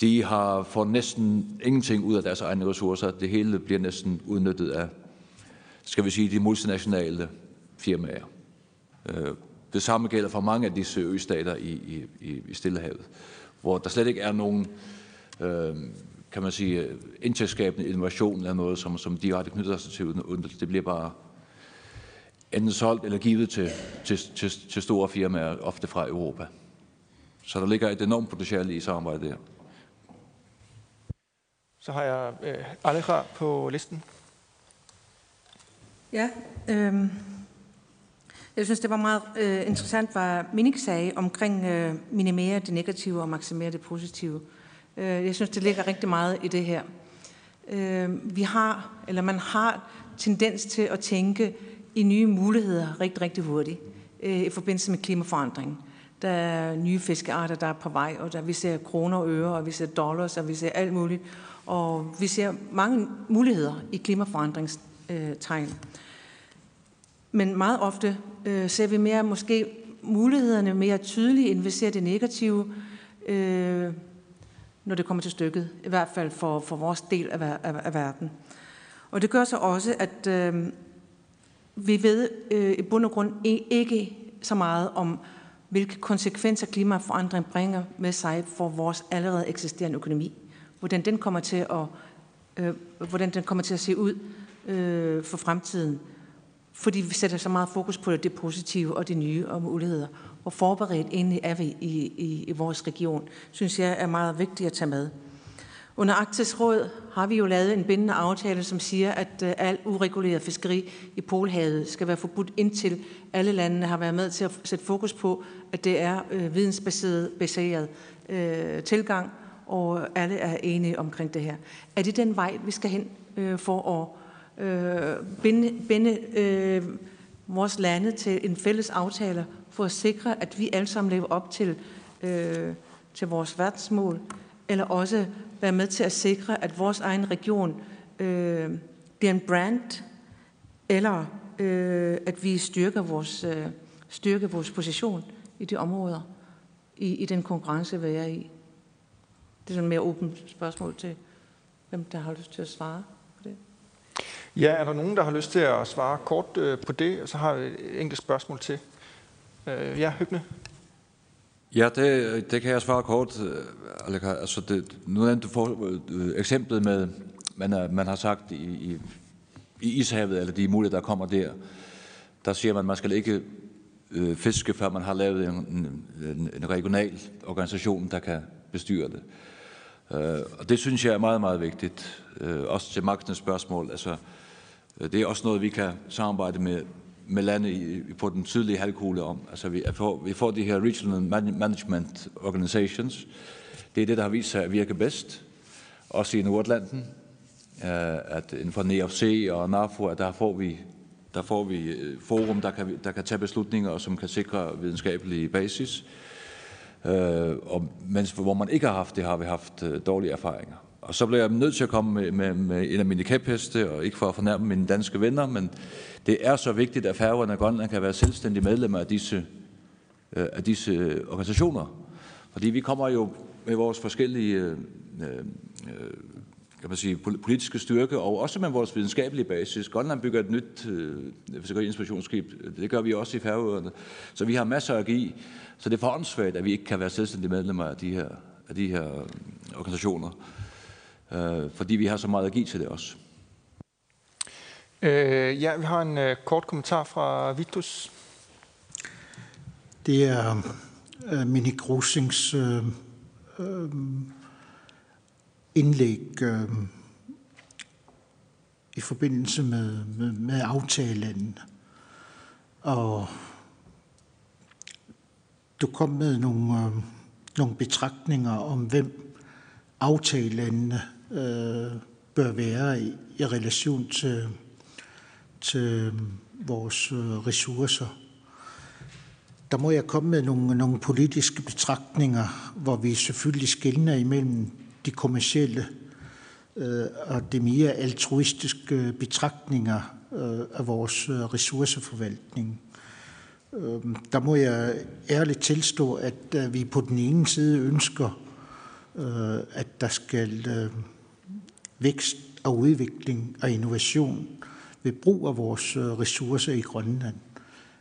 de har fået næsten ingenting ud af deres egne ressourcer. Det hele bliver næsten udnyttet af, skal vi sige, de multinationale firmaer. Øh, det samme gælder for mange af disse østater i, i, i Stillehavet, hvor der slet ikke er nogen, øh, kan man sige, indtægtsskabende innovation eller noget, som, som direkte knytter sig til udnyttelse. Det bliver bare enten solgt eller givet til, til, til, til store firmaer, ofte fra Europa. Så der ligger et enormt potentiale i samarbejdet der. Så har jeg øh, Alejandra på listen. Ja, øh, jeg synes, det var meget øh, interessant, hvad Minik sagde omkring øh, minimere det negative og maksimere det positive. Øh, jeg synes, det ligger rigtig meget i det her. Øh, vi har, eller man har tendens til at tænke i nye muligheder rigtig, rigtig hurtigt øh, i forbindelse med klimaforandring. Der er nye fiskearter, der er på vej, og der vi ser kroner og øre, og vi ser dollars, og vi ser alt muligt. Og vi ser mange muligheder i klimaforandringstegn. Men meget ofte øh, ser vi mere måske mulighederne mere tydeligt, end vi ser det negative, øh, når det kommer til stykket. I hvert fald for, for vores del af, af, af verden. Og det gør så også, at øh, vi ved øh, i bund og grund ikke så meget om, hvilke konsekvenser klimaforandring bringer med sig for vores allerede eksisterende økonomi. Hvordan den kommer til at, øh, hvordan den kommer til at se ud øh, for fremtiden. Fordi vi sætter så meget fokus på det positive og det nye og muligheder. Hvor forberedt egentlig er vi i, i, i vores region, synes jeg er meget vigtigt at tage med. Under Arktisk Råd har vi jo lavet en bindende aftale, som siger, at øh, al ureguleret fiskeri i Polhavet skal være forbudt indtil alle landene har været med til at sætte fokus på, at det er øh, vidensbaseret baseret, øh, tilgang, og alle er enige omkring det her. Er det den vej, vi skal hen øh, for at øh, binde, binde øh, vores lande til en fælles aftale for at sikre, at vi alle sammen lever op til, øh, til vores verdensmål, eller også være med til at sikre, at vores egen region øh, bliver en brand, eller øh, at vi styrker vores, øh, styrker vores position i de områder, i, i den konkurrence, vi er i. Det er sådan et mere åbent spørgsmål til, hvem der har lyst til at svare på det. Ja, er der nogen, der har lyst til at svare kort øh, på det? Og så har vi et enkelt spørgsmål til. Øh, ja, Hygne. Ja, det, det kan jeg svare kort. Altså det, nu er du får øh, eksemplet med, man, er, man har sagt i, i, i Ishavet, eller de muligheder, der kommer der, der siger man, at man skal ikke øh, fiske, før man har lavet en, en, en regional organisation, der kan bestyre det. Øh, Øh, og det synes jeg er meget, meget vigtigt. Øh, også til magtens spørgsmål. Altså, øh, det er også noget, vi kan samarbejde med med lande i, på den sydlige halvkugle om. Altså vi får, vi får de her regional management organizations. Det er det, der har vist sig at virke bedst. Også i Nordatlanten. Uh, at inden for NEFC og NAFO, at der får vi, der får vi forum, der kan, der kan tage beslutninger, og som kan sikre videnskabelig basis. Øh, og mens hvor man ikke har haft det, har vi haft øh, dårlige erfaringer. Og så blev jeg nødt til at komme med, med, med en af mine kæpheste, og ikke for at fornærme mine danske venner, men det er så vigtigt, at Færøerne og Grønland kan være selvstændige medlemmer af disse, øh, af disse øh, organisationer. Fordi vi kommer jo med vores forskellige øh, øh, kan man sige, politiske styrke, og også med vores videnskabelige basis. Grønland bygger et nyt øh, fiskeriinspirationsskib. Det gør vi også i Færøerne. Så vi har masser at give. Så det er for at vi ikke kan være selvstændige medlemmer af de her, af de her organisationer øh, fordi vi har så meget at give til det også. Øh, ja, vi har en øh, kort kommentar fra Vitus. Det er øh, Mini Grosings øh, øh, indlæg øh, i forbindelse med, med, med aftalen. Og du kom med nogle, øh, nogle betragtninger om, hvem aftalen øh, bør være i, i relation til, til øhm, vores øh, ressourcer. Der må jeg komme med nogle, nogle politiske betragtninger, hvor vi selvfølgelig skældner imellem de kommercielle øh, og de mere altruistiske betragtninger øh, af vores øh, ressourceforvaltning. Øh, der må jeg ærligt tilstå, at øh, vi på den ene side ønsker, øh, at der skal øh, vækst og udvikling og innovation ved brug af vores øh, ressourcer i Grønland.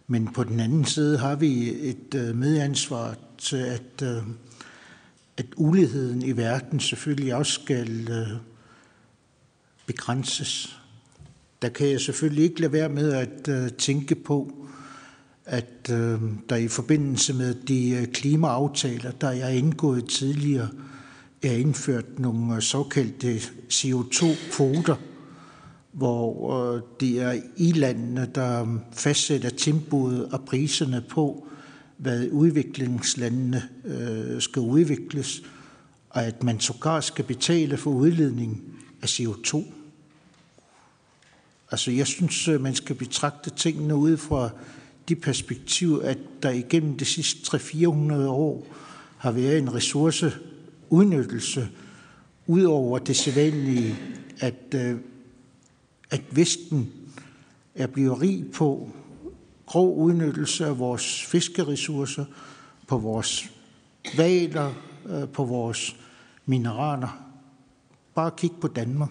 Men på den anden side har vi et øh, medansvar til, at, øh, at uligheden i verden selvfølgelig også skal øh, begrænses. Der kan jeg selvfølgelig ikke lade være med at øh, tænke på, at øh, der i forbindelse med de klimaaftaler, der er indgået tidligere, er indført nogle såkaldte CO2-kvoter, hvor det er i-landene, der fastsætter tempoet og priserne på, hvad udviklingslandene øh, skal udvikles, og at man sågar skal betale for udledning af CO2. Altså jeg synes, øh, man skal betragte tingene ud fra de perspektiv, at der igennem de sidste 300-400 år har været en ressourceudnyttelse, ud udover det sædvanlige, at, øh, at Vesten er blevet rig på grov udnyttelse af vores fiskeressourcer, på vores valer, øh, på vores mineraler. Bare kig på Danmark.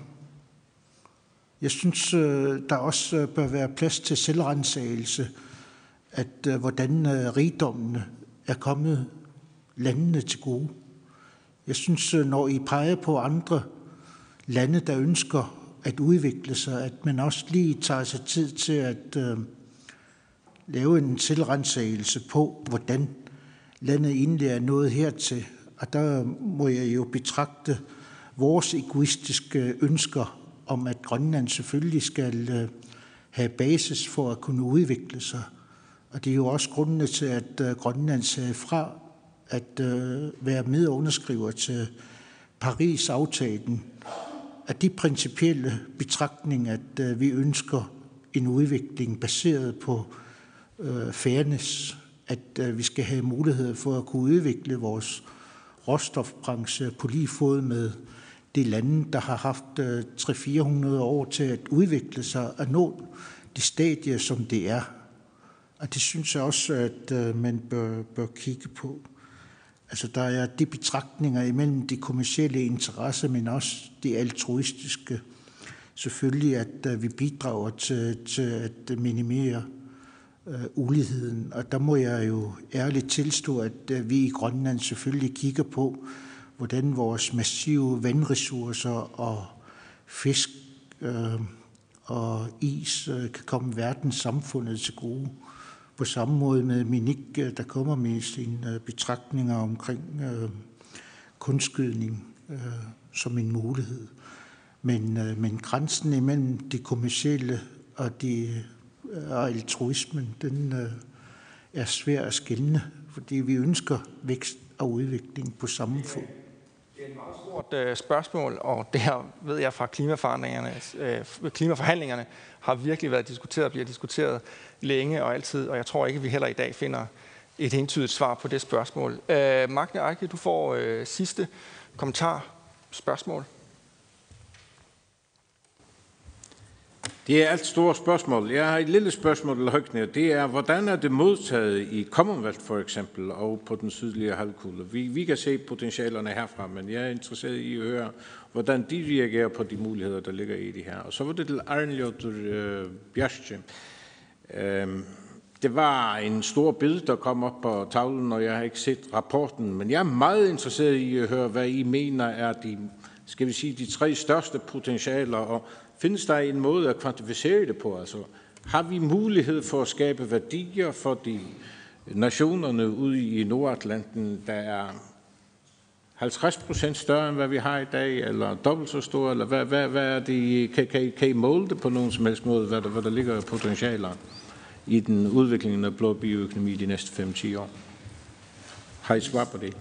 Jeg synes, øh, der også øh, bør være plads til selvrensagelse, at hvordan rigdommene er kommet landene til gode. Jeg synes, når I peger på andre lande, der ønsker at udvikle sig, at man også lige tager sig tid til at øh, lave en tilrensagelse på, hvordan landet egentlig er nået hertil. Og der må jeg jo betragte vores egoistiske ønsker om, at Grønland selvfølgelig skal øh, have basis for at kunne udvikle sig. Og det er jo også grundene til, at øh, Grønland sagde fra at øh, være medunderskriver til Paris-aftalen. At de principielle betragtning, at vi ønsker en udvikling baseret på Øh, fairness, at øh, vi skal have mulighed for at kunne udvikle vores råstofbranche på lige fod med de lande, der har haft øh, 300-400 år til at udvikle sig og nå det stadie, som det er. Og det synes jeg også, at øh, man bør, bør kigge på. Altså, der er de betragtninger imellem de kommersielle interesser, men også de altruistiske. Selvfølgelig, at øh, vi bidrager til, til at minimere øh, uligheden. Og der må jeg jo ærligt tilstå, at øh, vi i Grønland selvfølgelig kigger på, hvordan vores massive vandressourcer og fisk øh, og is øh, kan komme verdenssamfundet til gode. På samme måde med Minik, øh, der kommer med sine øh, betragtninger omkring øh, kunstskydning øh, som en mulighed. Men, øh, men grænsen imellem det kommercielle og, de, og altruismen, den øh, er svær at skille, fordi vi ønsker vækst og udvikling på samme fod. Det er et meget stort øh, spørgsmål, og det her ved jeg fra klimaforhandlingerne, øh, klimaforhandlingerne har virkelig været diskuteret og bliver diskuteret længe og altid, og jeg tror ikke, vi heller i dag finder et entydigt svar på det spørgsmål. Magne Eike, du får sidste kommentar, spørgsmål. Det er et stort spørgsmål. Jeg har et lille spørgsmål til Høgne. Det er, hvordan er det modtaget i Commonwealth for eksempel og på den sydlige halvkugle? Vi, vi kan se potentialerne herfra, men jeg er interesseret i at høre, hvordan de reagerer på de muligheder, der ligger i det her. Og så var det til Arnljotur øh, Bjerstje. Øhm, det var en stor bid, der kom op på tavlen, og jeg har ikke set rapporten, men jeg er meget interesseret i at høre, hvad I mener er de, skal vi sige, de tre største potentialer, og Findes der en måde at kvantificere det på? Altså, har vi mulighed for at skabe værdier for de nationerne ude i Nordatlanten, der er 50 procent større end hvad vi har i dag, eller dobbelt så store, eller hvad, hvad, hvad er det, kan, kan, kan I måle det på nogen som helst måde, hvad der, hvad der ligger af potentialer i den udvikling af blå bioøkonomi de næste 5-10 år? Har I svar på det?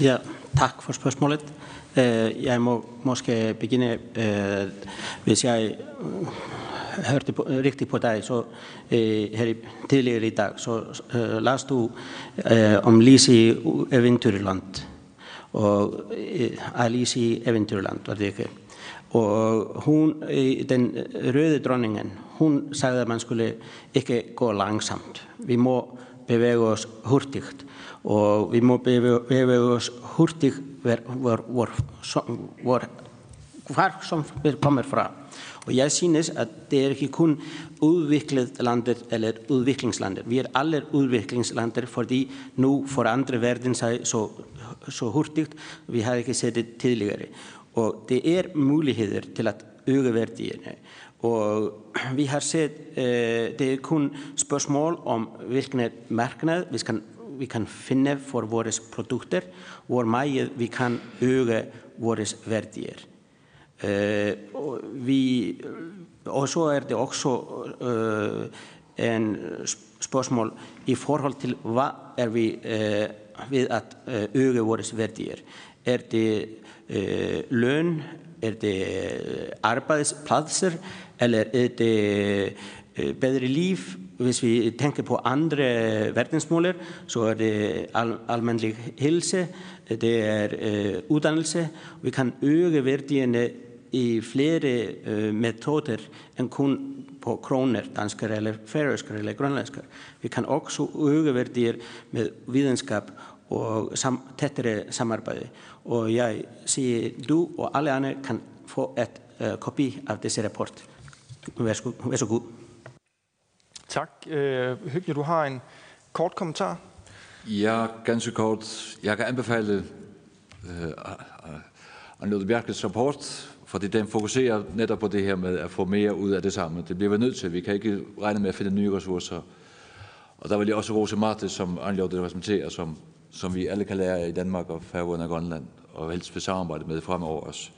Ja, tak for spørgsmålet. Jeg må måske begynde, øh, hvis jeg hørte på, rigtigt på dig, så her tidligere i dag, så las du om Lise i Eventyrland. Og Alice i Eventyrland, var det ikke? Og hun, den røde dronningen, hun sagde, at man skulle ikke gå langsomt. Vi må bevæge os hurtigt. Og vi må bevæge os hurtigt, hvor, hvor, hvor, hvor hvar som við komum frá. Og ég sýnist að það er ekki kun útviklet landir eller útviklingslandir. Við erum allir útviklingslandir fordi nú for andri verðin sæði svo, svo hurtigt við hafði ekki setið tidligari og það er múliðir til að auga verðinu og við hafði sett eh, það er kun spörsmál um om virknir merknað við skan vi kan finne for våre produkter, hvor mye vi kan øke våre verdier. Øh, vi, og så er det også øh, en spørsmål i forhold til hva er vi við að auka voris verðir. Er þetta øh, laun, er þetta arbeidspladsir, eller er þetta betri líf, hvis vi tænker på andre verdensmål, så er det al almindelig helse, det er øh, uddannelse. Vi kan øge værdierne i flere øh, metoder end kun på kroner, danske eller færøske eller grønlandske. Vi kan også øge værdier med videnskab og sam tættere samarbejde. Og jeg siger, du og alle andre kan få et uh, kopi af disse rapport. Vær så god. Tak. Øh, Hygne, du har en kort kommentar. Ja, ganske kort. Jeg kan anbefale øh, uh, Anne Bjerkes rapport, fordi den fokuserer netop på det her med at få mere ud af det samme. Det bliver vi nødt til. Vi kan ikke regne med at finde nye ressourcer. Og der vil jeg også rose Marte, som Anne det repræsenterer, som, som vi alle kan lære i Danmark og Færøerne og Grønland, og helst vil samarbejde med fremover os.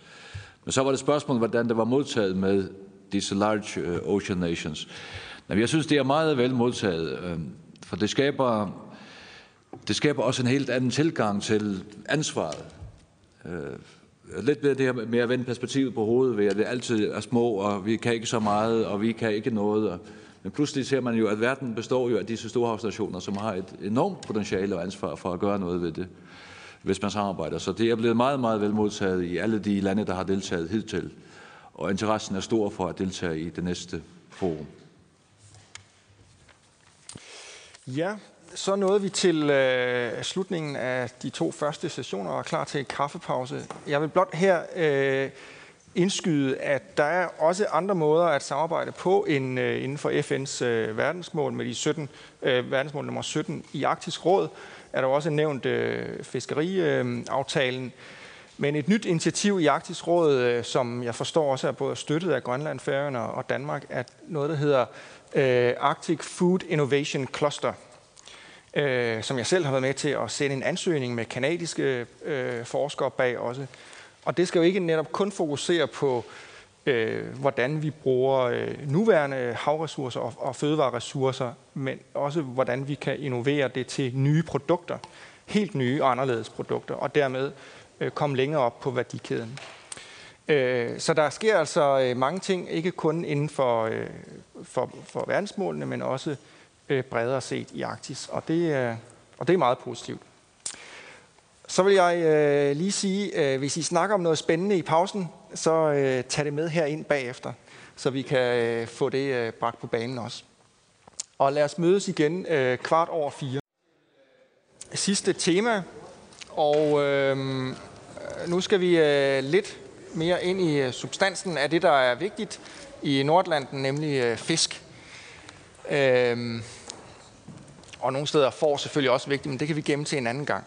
Men så var det spørgsmålet, hvordan det var modtaget med disse large uh, ocean nations. Men jeg synes, det er meget vel modtaget, øh, for det skaber, det skaber også en helt anden tilgang til ansvaret. Øh, lidt ved det her med at vende perspektivet på hovedet, ved at det altid er små, og vi kan ikke så meget, og vi kan ikke noget. Og, men pludselig ser man jo, at verden består jo af disse storhavsnationer, som har et enormt potentiale og ansvar for at gøre noget ved det, hvis man samarbejder. Så det er blevet meget, meget vel modtaget i alle de lande, der har deltaget hidtil. Og interessen er stor for at deltage i det næste forum. Ja, så nåede vi til øh, slutningen af de to første sessioner og er klar til en kaffepause. Jeg vil blot her øh, indskyde, at der er også andre måder at samarbejde på end øh, inden for FN's øh, verdensmål med de 17, øh, verdensmål nummer 17 i Arktisk Råd. Er der også nævnt øh, fiskeriaftalen. Øh, men et nyt initiativ i Arktisk Råd, øh, som jeg forstår også er både støttet af Grønland, Færøerne og Danmark, er noget, der hedder øh, Arctic Food Innovation Cluster, øh, som jeg selv har været med til at sende en ansøgning med kanadiske øh, forskere bag også. Og det skal jo ikke netop kun fokusere på, øh, hvordan vi bruger øh, nuværende havressourcer og, og fødevareressourcer, men også hvordan vi kan innovere det til nye produkter, helt nye og anderledes produkter, og dermed øh, komme længere op på værdikæden. Øh, så der sker altså øh, mange ting, ikke kun inden for, øh, for, for verdensmålene, men også øh, bredere set i Arktis. Og det, øh, og det er meget positivt. Så vil jeg øh, lige sige, øh, hvis I snakker om noget spændende i pausen, så øh, tag det med her ind bagefter, så vi kan øh, få det øh, bragt på banen også. Og lad os mødes igen øh, kvart over fire. Sidste tema, og øh, nu skal vi øh, lidt mere ind i øh, substansen af det, der er vigtigt i Nordlanden, nemlig øh, fisk. Øhm, og nogle steder får selvfølgelig også vigtigt, men det kan vi gemme til en anden gang.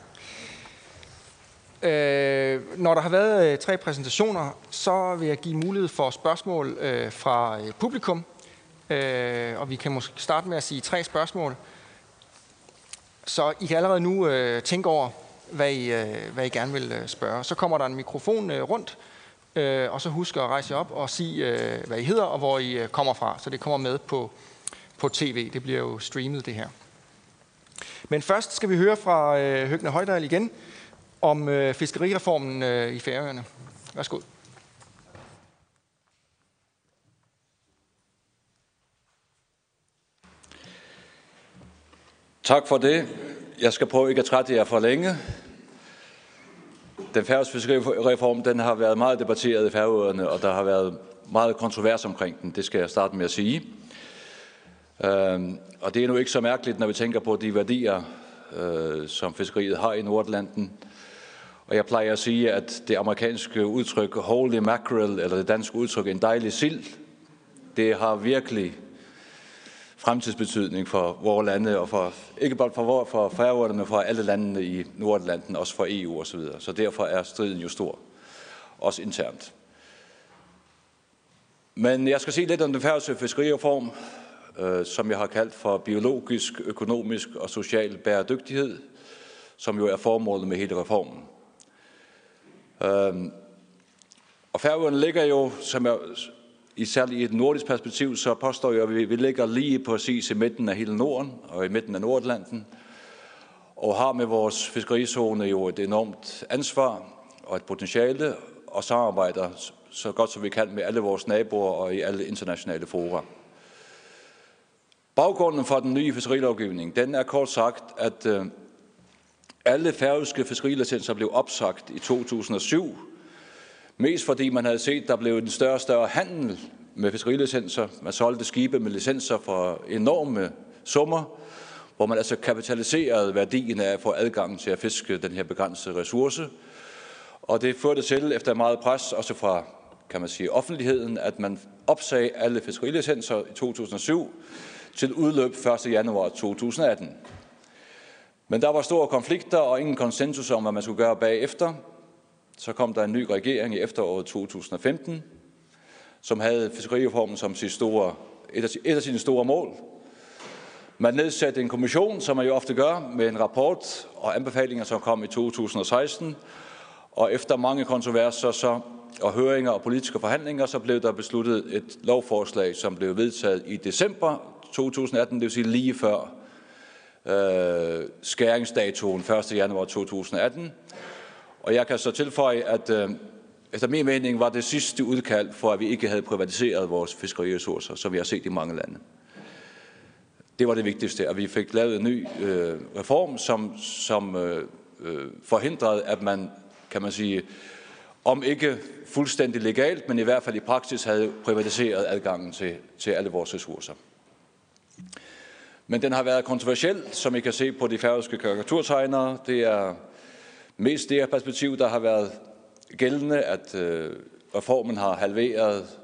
Øh, når der har været øh, tre præsentationer, så vil jeg give mulighed for spørgsmål øh, fra øh, publikum. Øh, og vi kan måske starte med at sige tre spørgsmål. Så I kan allerede nu øh, tænke over, hvad I, øh, hvad I gerne vil øh, spørge. Så kommer der en mikrofon øh, rundt, øh, og så husk at rejse jer op og sige, øh, hvad I hedder og hvor I øh, kommer fra. Så det kommer med på, på tv. Det bliver jo streamet, det her. Men først skal vi høre fra øh, Høgne Højdal igen om øh, fiskerireformen øh, i Færøerne. Værsgo. Tak for det. Jeg skal prøve ikke at trætte jer for længe. Den færøske fiskerireform den har været meget debatteret i Færøerne, og der har været meget kontrovers omkring den. Det skal jeg starte med at sige. Øhm, og det er nu ikke så mærkeligt, når vi tænker på de værdier, øh, som fiskeriet har i Nordlanden. Og jeg plejer at sige, at det amerikanske udtryk holy mackerel, eller det danske udtryk en dejlig sild, det har virkelig fremtidsbetydning for vores lande, og for, ikke bare for, for Færøerne, men for alle landene i Nordatlanten, også for EU osv. Så, så derfor er striden jo stor, også internt. Men jeg skal sige lidt om den færøske fiskerireform, øh, som jeg har kaldt for biologisk, økonomisk og social bæredygtighed, som jo er formålet med hele reformen. Øh, og Færøerne ligger jo, som jeg i i et nordisk perspektiv, så påstår jeg, at vi, ligger lige præcis i midten af hele Norden og i midten af Nordatlanten, og har med vores fiskerizone jo et enormt ansvar og et potentiale, og samarbejder så godt som vi kan med alle vores naboer og i alle internationale fora. Baggrunden for den nye fiskerilovgivning, den er kort sagt, at øh, alle færøske fiskerilicenser blev opsagt i 2007, Mest fordi man havde set, der blev en større og større handel med fiskerilicenser. Man solgte skibe med licenser for enorme summer, hvor man altså kapitaliserede værdien af at få adgang til at fiske den her begrænsede ressource. Og det førte til, efter meget pres, også fra kan man sige, offentligheden, at man opsagde alle fiskerilicenser i 2007 til udløb 1. januar 2018. Men der var store konflikter og ingen konsensus om, hvad man skulle gøre bagefter. Så kom der en ny regering i efteråret 2015, som havde fiskerireformen som sit store, et, af, et af sine store mål. Man nedsatte en kommission, som man jo ofte gør, med en rapport og anbefalinger, som kom i 2016. Og efter mange kontroverser så, og høringer og politiske forhandlinger, så blev der besluttet et lovforslag, som blev vedtaget i december 2018, det vil sige lige før øh, skæringsdatoen 1. januar 2018. Og jeg kan så tilføje, at øh, efter min mening var det sidste udkald for, at vi ikke havde privatiseret vores fiskeriressourcer, som vi har set i mange lande. Det var det vigtigste, at vi fik lavet en ny øh, reform, som, som øh, øh forhindrede, at man, kan man sige, om ikke fuldstændig legalt, men i hvert fald i praksis havde privatiseret adgangen til, til alle vores ressourcer. Men den har været kontroversiel, som I kan se på de færøske karikaturtegnere. Det er mest det her perspektiv, der har været gældende, at øh, reformen har halveret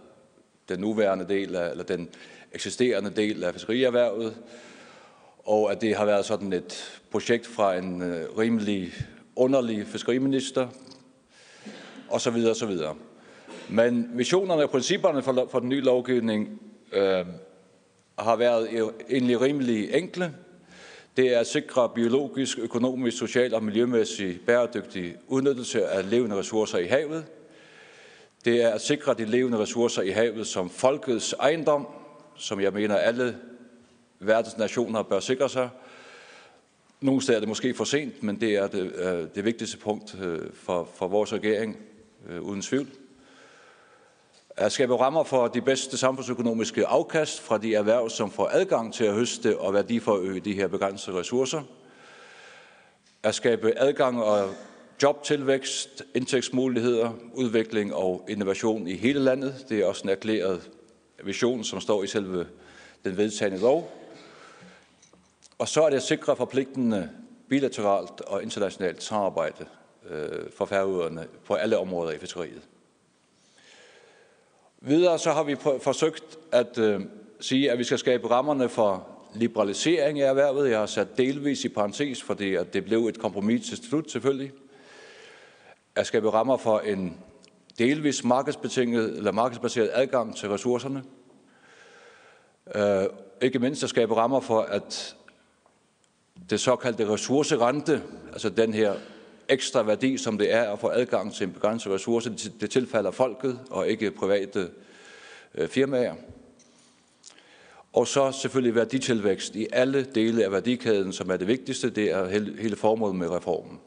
den nuværende del af, eller den eksisterende del af fiskerierhvervet, og at det har været sådan et projekt fra en øh, rimelig underlig fiskeriminister, og så videre, og så videre. Men visionerne og principperne for, for den nye lovgivning øh, har været egentlig rimelig enkle. Det er at sikre biologisk, økonomisk, social og miljømæssig bæredygtig udnyttelse af levende ressourcer i havet. Det er at sikre de levende ressourcer i havet som folkets ejendom, som jeg mener alle verdens nationer bør sikre sig. Nogle steder er det måske for sent, men det er det, øh, det vigtigste punkt øh, for, for vores regering, øh, uden tvivl at skabe rammer for de bedste samfundsøkonomiske afkast fra de erhverv, som får adgang til at høste og værdiforøge de her begrænsede ressourcer. At skabe adgang og jobtilvækst, indtægtsmuligheder, udvikling og innovation i hele landet. Det er også en erklæret vision, som står i selve den vedtagende lov. Og så er det at sikre forpligtende bilateralt og internationalt samarbejde øh, for færøerne på alle områder i fiskeriet. Videre så har vi forsøgt at øh, sige, at vi skal skabe rammerne for liberalisering af erhvervet. Jeg har sat delvis i parentes, fordi at det blev et kompromis til slut selvfølgelig. At skabe rammer for en delvis markedsbetinget eller markedsbaseret adgang til ressourcerne. Øh, ikke mindst at skabe rammer for, at det såkaldte ressourcerente, altså den her ekstra værdi, som det er at få adgang til en begrænset ressource. Det tilfalder folket og ikke private øh, firmaer. Og så selvfølgelig værditilvækst i alle dele af værdikæden, som er det vigtigste. Det er hele formålet med reformen.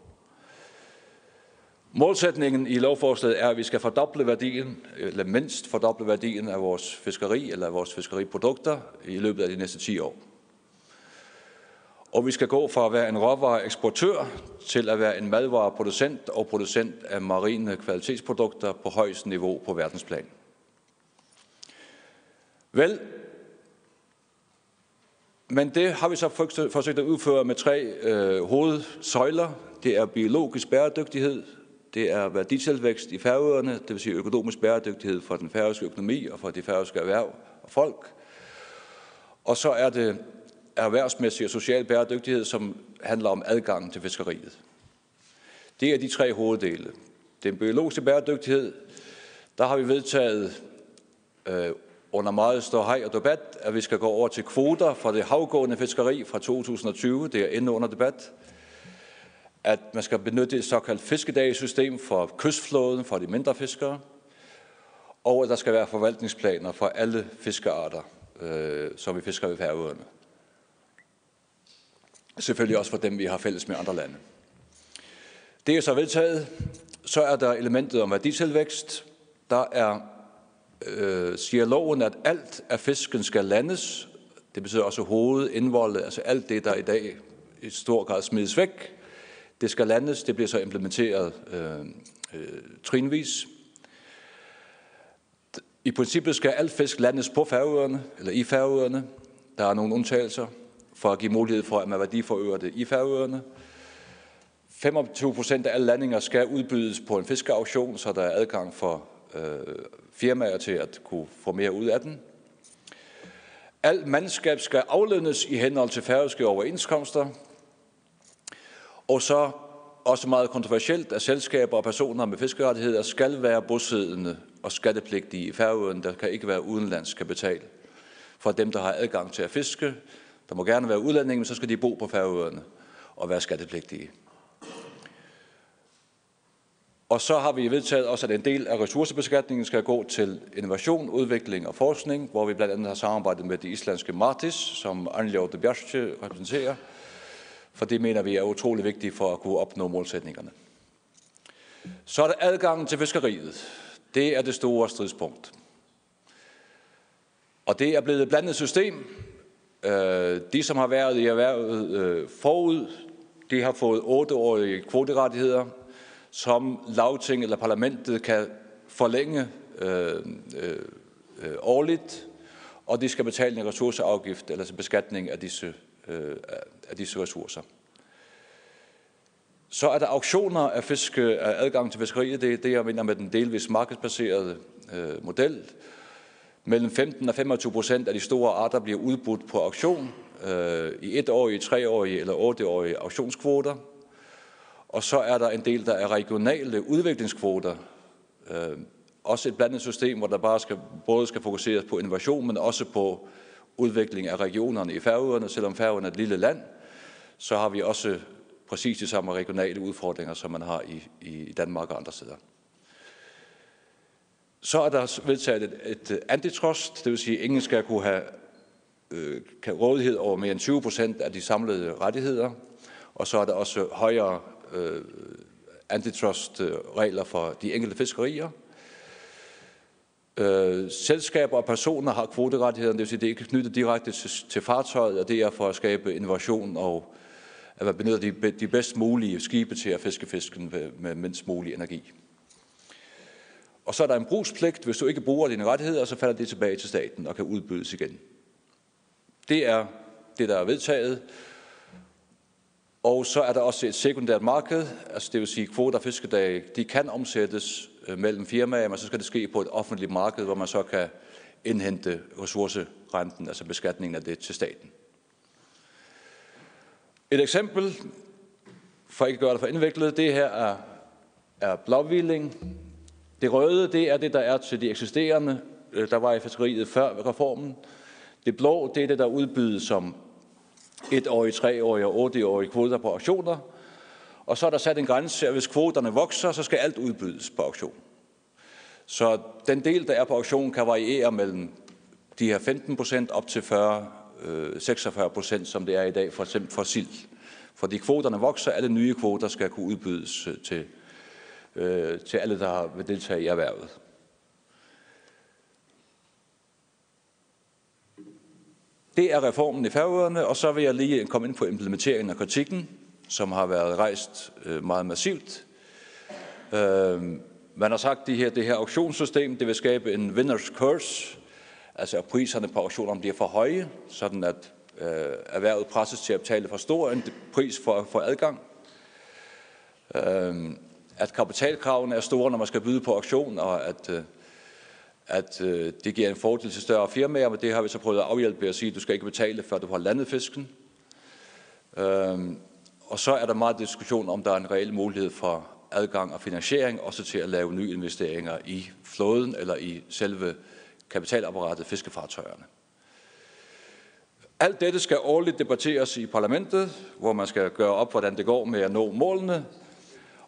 Målsætningen i lovforslaget er, at vi skal fordoble værdien, eller mindst fordoble værdien af vores fiskeri eller vores fiskeriprodukter i løbet af de næste 10 år. Og vi skal gå fra at være en råvareeksportør til at være en madvareproducent og producent af marine kvalitetsprodukter på højst niveau på verdensplan. Vel, men det har vi så forsøgt at udføre med tre øh, hovedsøjler. Det er biologisk bæredygtighed, det er værditilvækst i færøerne, det vil sige økonomisk bæredygtighed for den færøske økonomi og for de færøske erhverv og folk. Og så er det erhvervsmæssig og social bæredygtighed, som handler om adgangen til fiskeriet. Det er de tre hoveddele. Den biologiske bæredygtighed, der har vi vedtaget øh, under meget stor hej og debat, at vi skal gå over til kvoter for det havgående fiskeri fra 2020. Det er endnu under debat. At man skal benytte et såkaldt fiskedagesystem for kystflåden, for de mindre fiskere. Og at der skal være forvaltningsplaner for alle fiskearter, øh, som vi fisker ved færøerne. Selvfølgelig også for dem, vi har fælles med andre lande. Det er så vedtaget. Så er der elementet om værditilvækst. Der er, øh, siger loven, at alt af fisken skal landes. Det betyder også hovedet, indvoldet, altså alt det, der i dag i stor grad smides væk. Det skal landes, det bliver så implementeret øh, øh, trinvis. I princippet skal alt fisk landes på færøerne, eller i færøerne. Der er nogle undtagelser for at give mulighed for, at man værdiforøger det i færøerne. 25 procent af alle landinger skal udbydes på en fiskeauktion, så der er adgang for øh, firmaer til at kunne få mere ud af den. Alt mandskab skal aflønnes i henhold til færøske overenskomster. Og så også meget kontroversielt, at selskaber og personer med fiskerettigheder skal være bosiddende og skattepligtige i Færøen. Der kan ikke være udenlandsk kapital for dem, der har adgang til at fiske. Der må gerne være udlændinge, men så skal de bo på Færøerne og være skattepligtige. Og så har vi vedtaget også, at en del af ressourcebeskatningen skal gå til innovation, udvikling og forskning, hvor vi blandt andet har samarbejdet med det islandske Martis, som Anjov de Bjerste repræsenterer, for det mener vi er utrolig vigtigt for at kunne opnå målsætningerne. Så er der adgangen til fiskeriet. Det er det store stridspunkt. Og det er blevet et blandet system. Øh, de, som har været i erhvervet øh, forud, de har fået otteårige kvoterettigheder, som lavting eller parlamentet kan forlænge øh, øh, årligt, og de skal betale en ressourceafgift eller beskatning af disse, øh, af disse ressourcer. Så er der auktioner af, fiske, af adgang til fiskeriet. Det er det, jeg mener med den delvis markedsbaserede øh, model. Mellem 15 og 25 procent af de store arter bliver udbudt på auktion øh, i etårige, treårige eller otteårige auktionskvoter. Og så er der en del, der er regionale udviklingskvoter. Øh, også et blandet system, hvor der bare skal, både skal fokuseres på innovation, men også på udvikling af regionerne i Færøerne. Selvom Færøerne er et lille land, så har vi også præcis de samme regionale udfordringer, som man har i, i Danmark og andre steder. Så er der vedtaget et, et øh, antitrust, det vil sige, at ingen skal kunne have øh, kan rådighed over mere end 20 procent af de samlede rettigheder. Og så er der også højere øh, antitrust-regler for de enkelte fiskerier. Øh, selskaber og personer har kvoterettigheder, det vil sige, det er ikke knyttet direkte til, til fartøjet, og det er for at skabe innovation og at man benytter de, de bedst mulige skibe til at fiske fisken med, med mindst mulig energi. Og så er der en brugspligt. Hvis du ikke bruger dine rettigheder, så falder det tilbage til staten og kan udbydes igen. Det er det, der er vedtaget. Og så er der også et sekundært marked, altså det vil sige kvoter og fiskedage, de kan omsættes øh, mellem firmaer, men så skal det ske på et offentligt marked, hvor man så kan indhente ressourcerenten, altså beskatningen af det til staten. Et eksempel, for ikke at gøre det for indviklet, det her er, er blåvilling. Det røde, det er det, der er til de eksisterende, øh, der var i fiskeriet før reformen. Det blå, det er det, der udbydes som etårige, treårige og otteårige kvoter på auktioner. Og så er der sat en grænse, at hvis kvoterne vokser, så skal alt udbydes på auktion. Så den del, der er på auktion, kan variere mellem de her 15 procent op til 40 46 øh, procent, som det er i dag, for eksempel for sild. Fordi kvoterne vokser, alle nye kvoter skal kunne udbydes øh, til, øh, til alle, der vil deltage i erhvervet. Det er reformen i færøerne, og så vil jeg lige komme ind på implementeringen af kritikken, som har været rejst øh, meget massivt. Øh, man har sagt, at det her, det her auktionssystem det vil skabe en winner's curse, altså at priserne på auktionerne bliver for høje, sådan at øh, erhvervet presses til at betale for stor en pris for, for adgang. Øh, at kapitalkravene er store, når man skal byde på auktion, og at, øh, at øh, det giver en fordel til større firmaer, men det har vi så prøvet at afhjælpe ved at sige, at du skal ikke betale, før du har landet fisken. Øhm, og så er der meget diskussion om, der er en reel mulighed for adgang og finansiering, også til at lave nye investeringer i flåden eller i selve kapitalapparatet fiskefartøjerne. Alt dette skal årligt debatteres i parlamentet, hvor man skal gøre op, hvordan det går med at nå målene,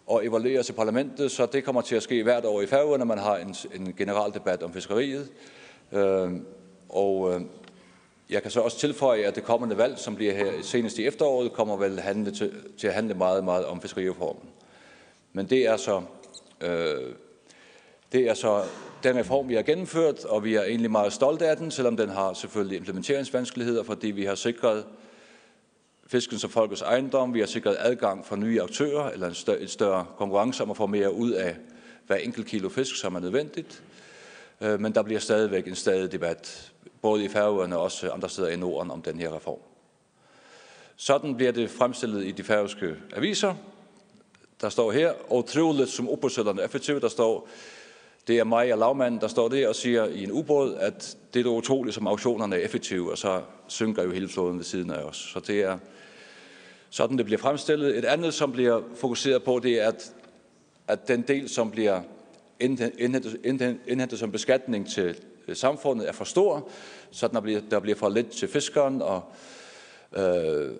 og evalueres i parlamentet, så det kommer til at ske hvert år i færgerne, når man har en, en generaldebat om fiskeriet. Øh, og øh, jeg kan så også tilføje, at det kommende valg, som bliver her senest i efteråret, kommer vel handle til, til at handle meget, meget om fiskerireformen. Men det er så, øh, det er så den reform, vi har gennemført, og vi er egentlig meget stolte af den, selvom den har selvfølgelig implementeringsvanskeligheder, fordi vi har sikret fisken som folkets ejendom, vi har sikret adgang for nye aktører, eller en større, et større konkurrence om at få mere ud af hver enkelt kilo fisk, som er nødvendigt. Øh, men der bliver stadigvæk en stadig debat, både i Færøerne og også andre steder i Norden, om den her reform. Sådan bliver det fremstillet i de færøske aviser. Der står her, og troligt som oppositerne effektivt, der står, Det er mig og lavmanden, der står der og siger i en ubåd, at det er utroligt, som auktionerne er effektive, og så synker jo hele floden ved siden af os. Så det er sådan, det bliver fremstillet. Et andet, som bliver fokuseret på, det er, at, at den del, som bliver indhentet, indhentet indhentet som beskatning til øh, samfundet, er for stor, så der bliver, der bliver for lidt til fiskeren, og, øh,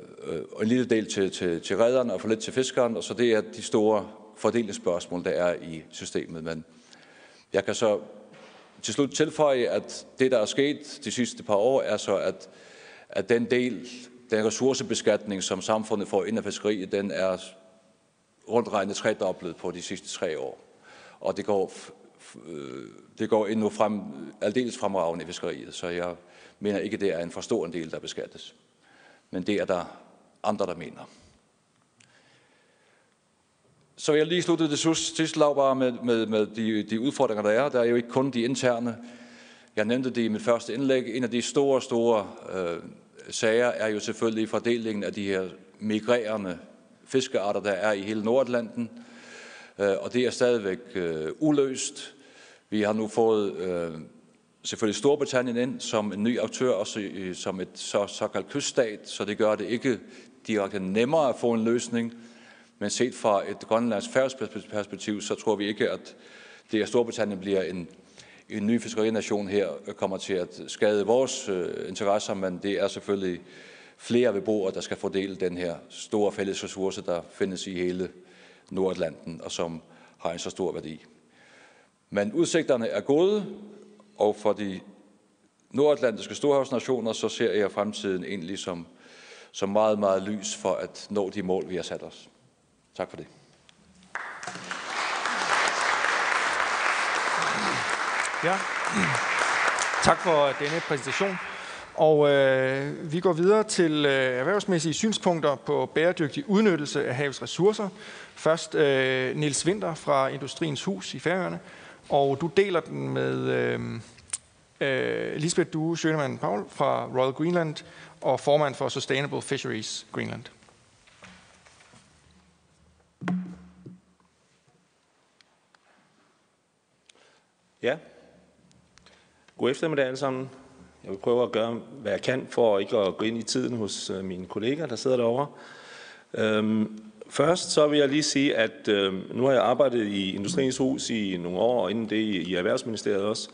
og en lille del til, til, til redderen og for lidt til fiskeren, og så det er de store fordelingsspørgsmål, der er i systemet. Men jeg kan så til slut tilføje, at det, der er sket de sidste par år, er så, at, at den del, den ressourcebeskatning, som samfundet får ind af fiskeriet, den er rundt regnet tredoblet på de sidste tre år. Og det går, øh, det går endnu frem, aldeles fremragende i fiskeriet, så jeg mener ikke, det er en for stor en del, der beskattes. Men det er der andre, der mener. Så jeg lige sluttede det sidste lag bare med, med, med de, de udfordringer, der er. Der er jo ikke kun de interne. Jeg nævnte det i mit første indlæg. En af de store, store øh, sager er jo selvfølgelig fordelingen af de her migrerende fiskearter, der er i hele Nordatlanten. Øh, og det er stadigvæk øh, uløst. Vi har nu fået øh, selvfølgelig Storbritannien ind som en ny aktør, også som et så, såkaldt kyststat, så det gør det ikke direkte nemmere at få en løsning. Men set fra et grønlandsk perspektiv, så tror vi ikke, at det, at Storbritannien bliver en, en ny fiskerination her, øh, kommer til at skade vores øh, interesser, men det er selvfølgelig flere beboere, der skal fordele den her store fælles ressource, der findes i hele Nordatlanten, og som har en så stor værdi. Men udsigterne er gode, og for de nordatlantiske storhavsnationer, så ser jeg fremtiden egentlig som, som meget, meget lys for at nå de mål, vi har sat os. Tak for det. Ja. Tak for denne præsentation. Og øh, vi går videre til øh, erhvervsmæssige synspunkter på bæredygtig udnyttelse af havets ressourcer. Først øh, Niels Winter fra Industriens Hus i Færøerne, og du deler den med øh, øh, Lisbeth Due Schønemann Paul fra Royal Greenland og formand for Sustainable Fisheries Greenland. Ja. God eftermiddag alle sammen. Jeg vil prøve at gøre, hvad jeg kan for ikke at gå ind i tiden hos øh, mine kolleger, der sidder derovre. Øhm, først så vil jeg lige sige, at øhm, nu har jeg arbejdet i Industriens Hus i nogle år, og inden det i, i Erhvervsministeriet også.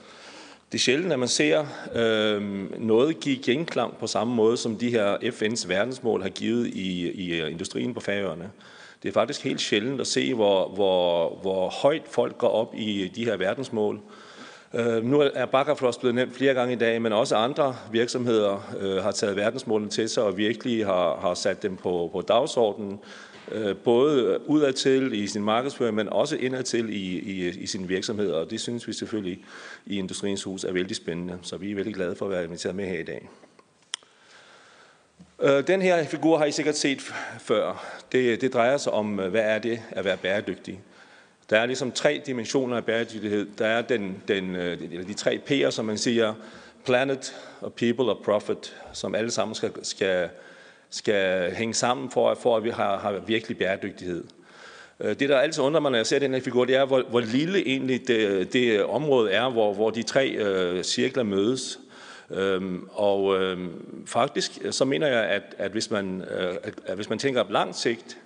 Det er sjældent, at man ser øhm, noget give genklang på samme måde, som de her FN's verdensmål har givet i, i øh, industrien på færøerne. Det er faktisk helt sjældent at se, hvor, hvor, hvor højt folk går op i de her verdensmål. Øh, nu er Bakkafrost blevet nævnt flere gange i dag, men også andre virksomheder øh, har taget verdensmålene til sig og virkelig har, har sat dem på, på dagsordenen. Øh, både udadtil i sin markedsføring, men også indadtil i, i, i sin virksomhed. Og det synes vi selvfølgelig i Industriens Hus er vældig spændende, så vi er vældig glade for at være inviteret med her i dag. Øh, den her figur har I sikkert set før. Det, det drejer sig om, hvad er det at være bæredygtig. Der er ligesom tre dimensioner af bæredygtighed. Der er den, den, øh, eller de tre P'er, som man siger, planet og people og profit, som alle sammen skal, skal, skal hænge sammen for, for at vi har, har virkelig bæredygtighed. Øh, det, der altid undrer mig, når jeg ser den her figur, det er, hvor, hvor lille egentlig det, det område er, hvor, hvor de tre øh, cirkler mødes. Øhm, og øhm, faktisk øh, så mener jeg, at, at, hvis man, øh, at hvis man tænker på langt sigt,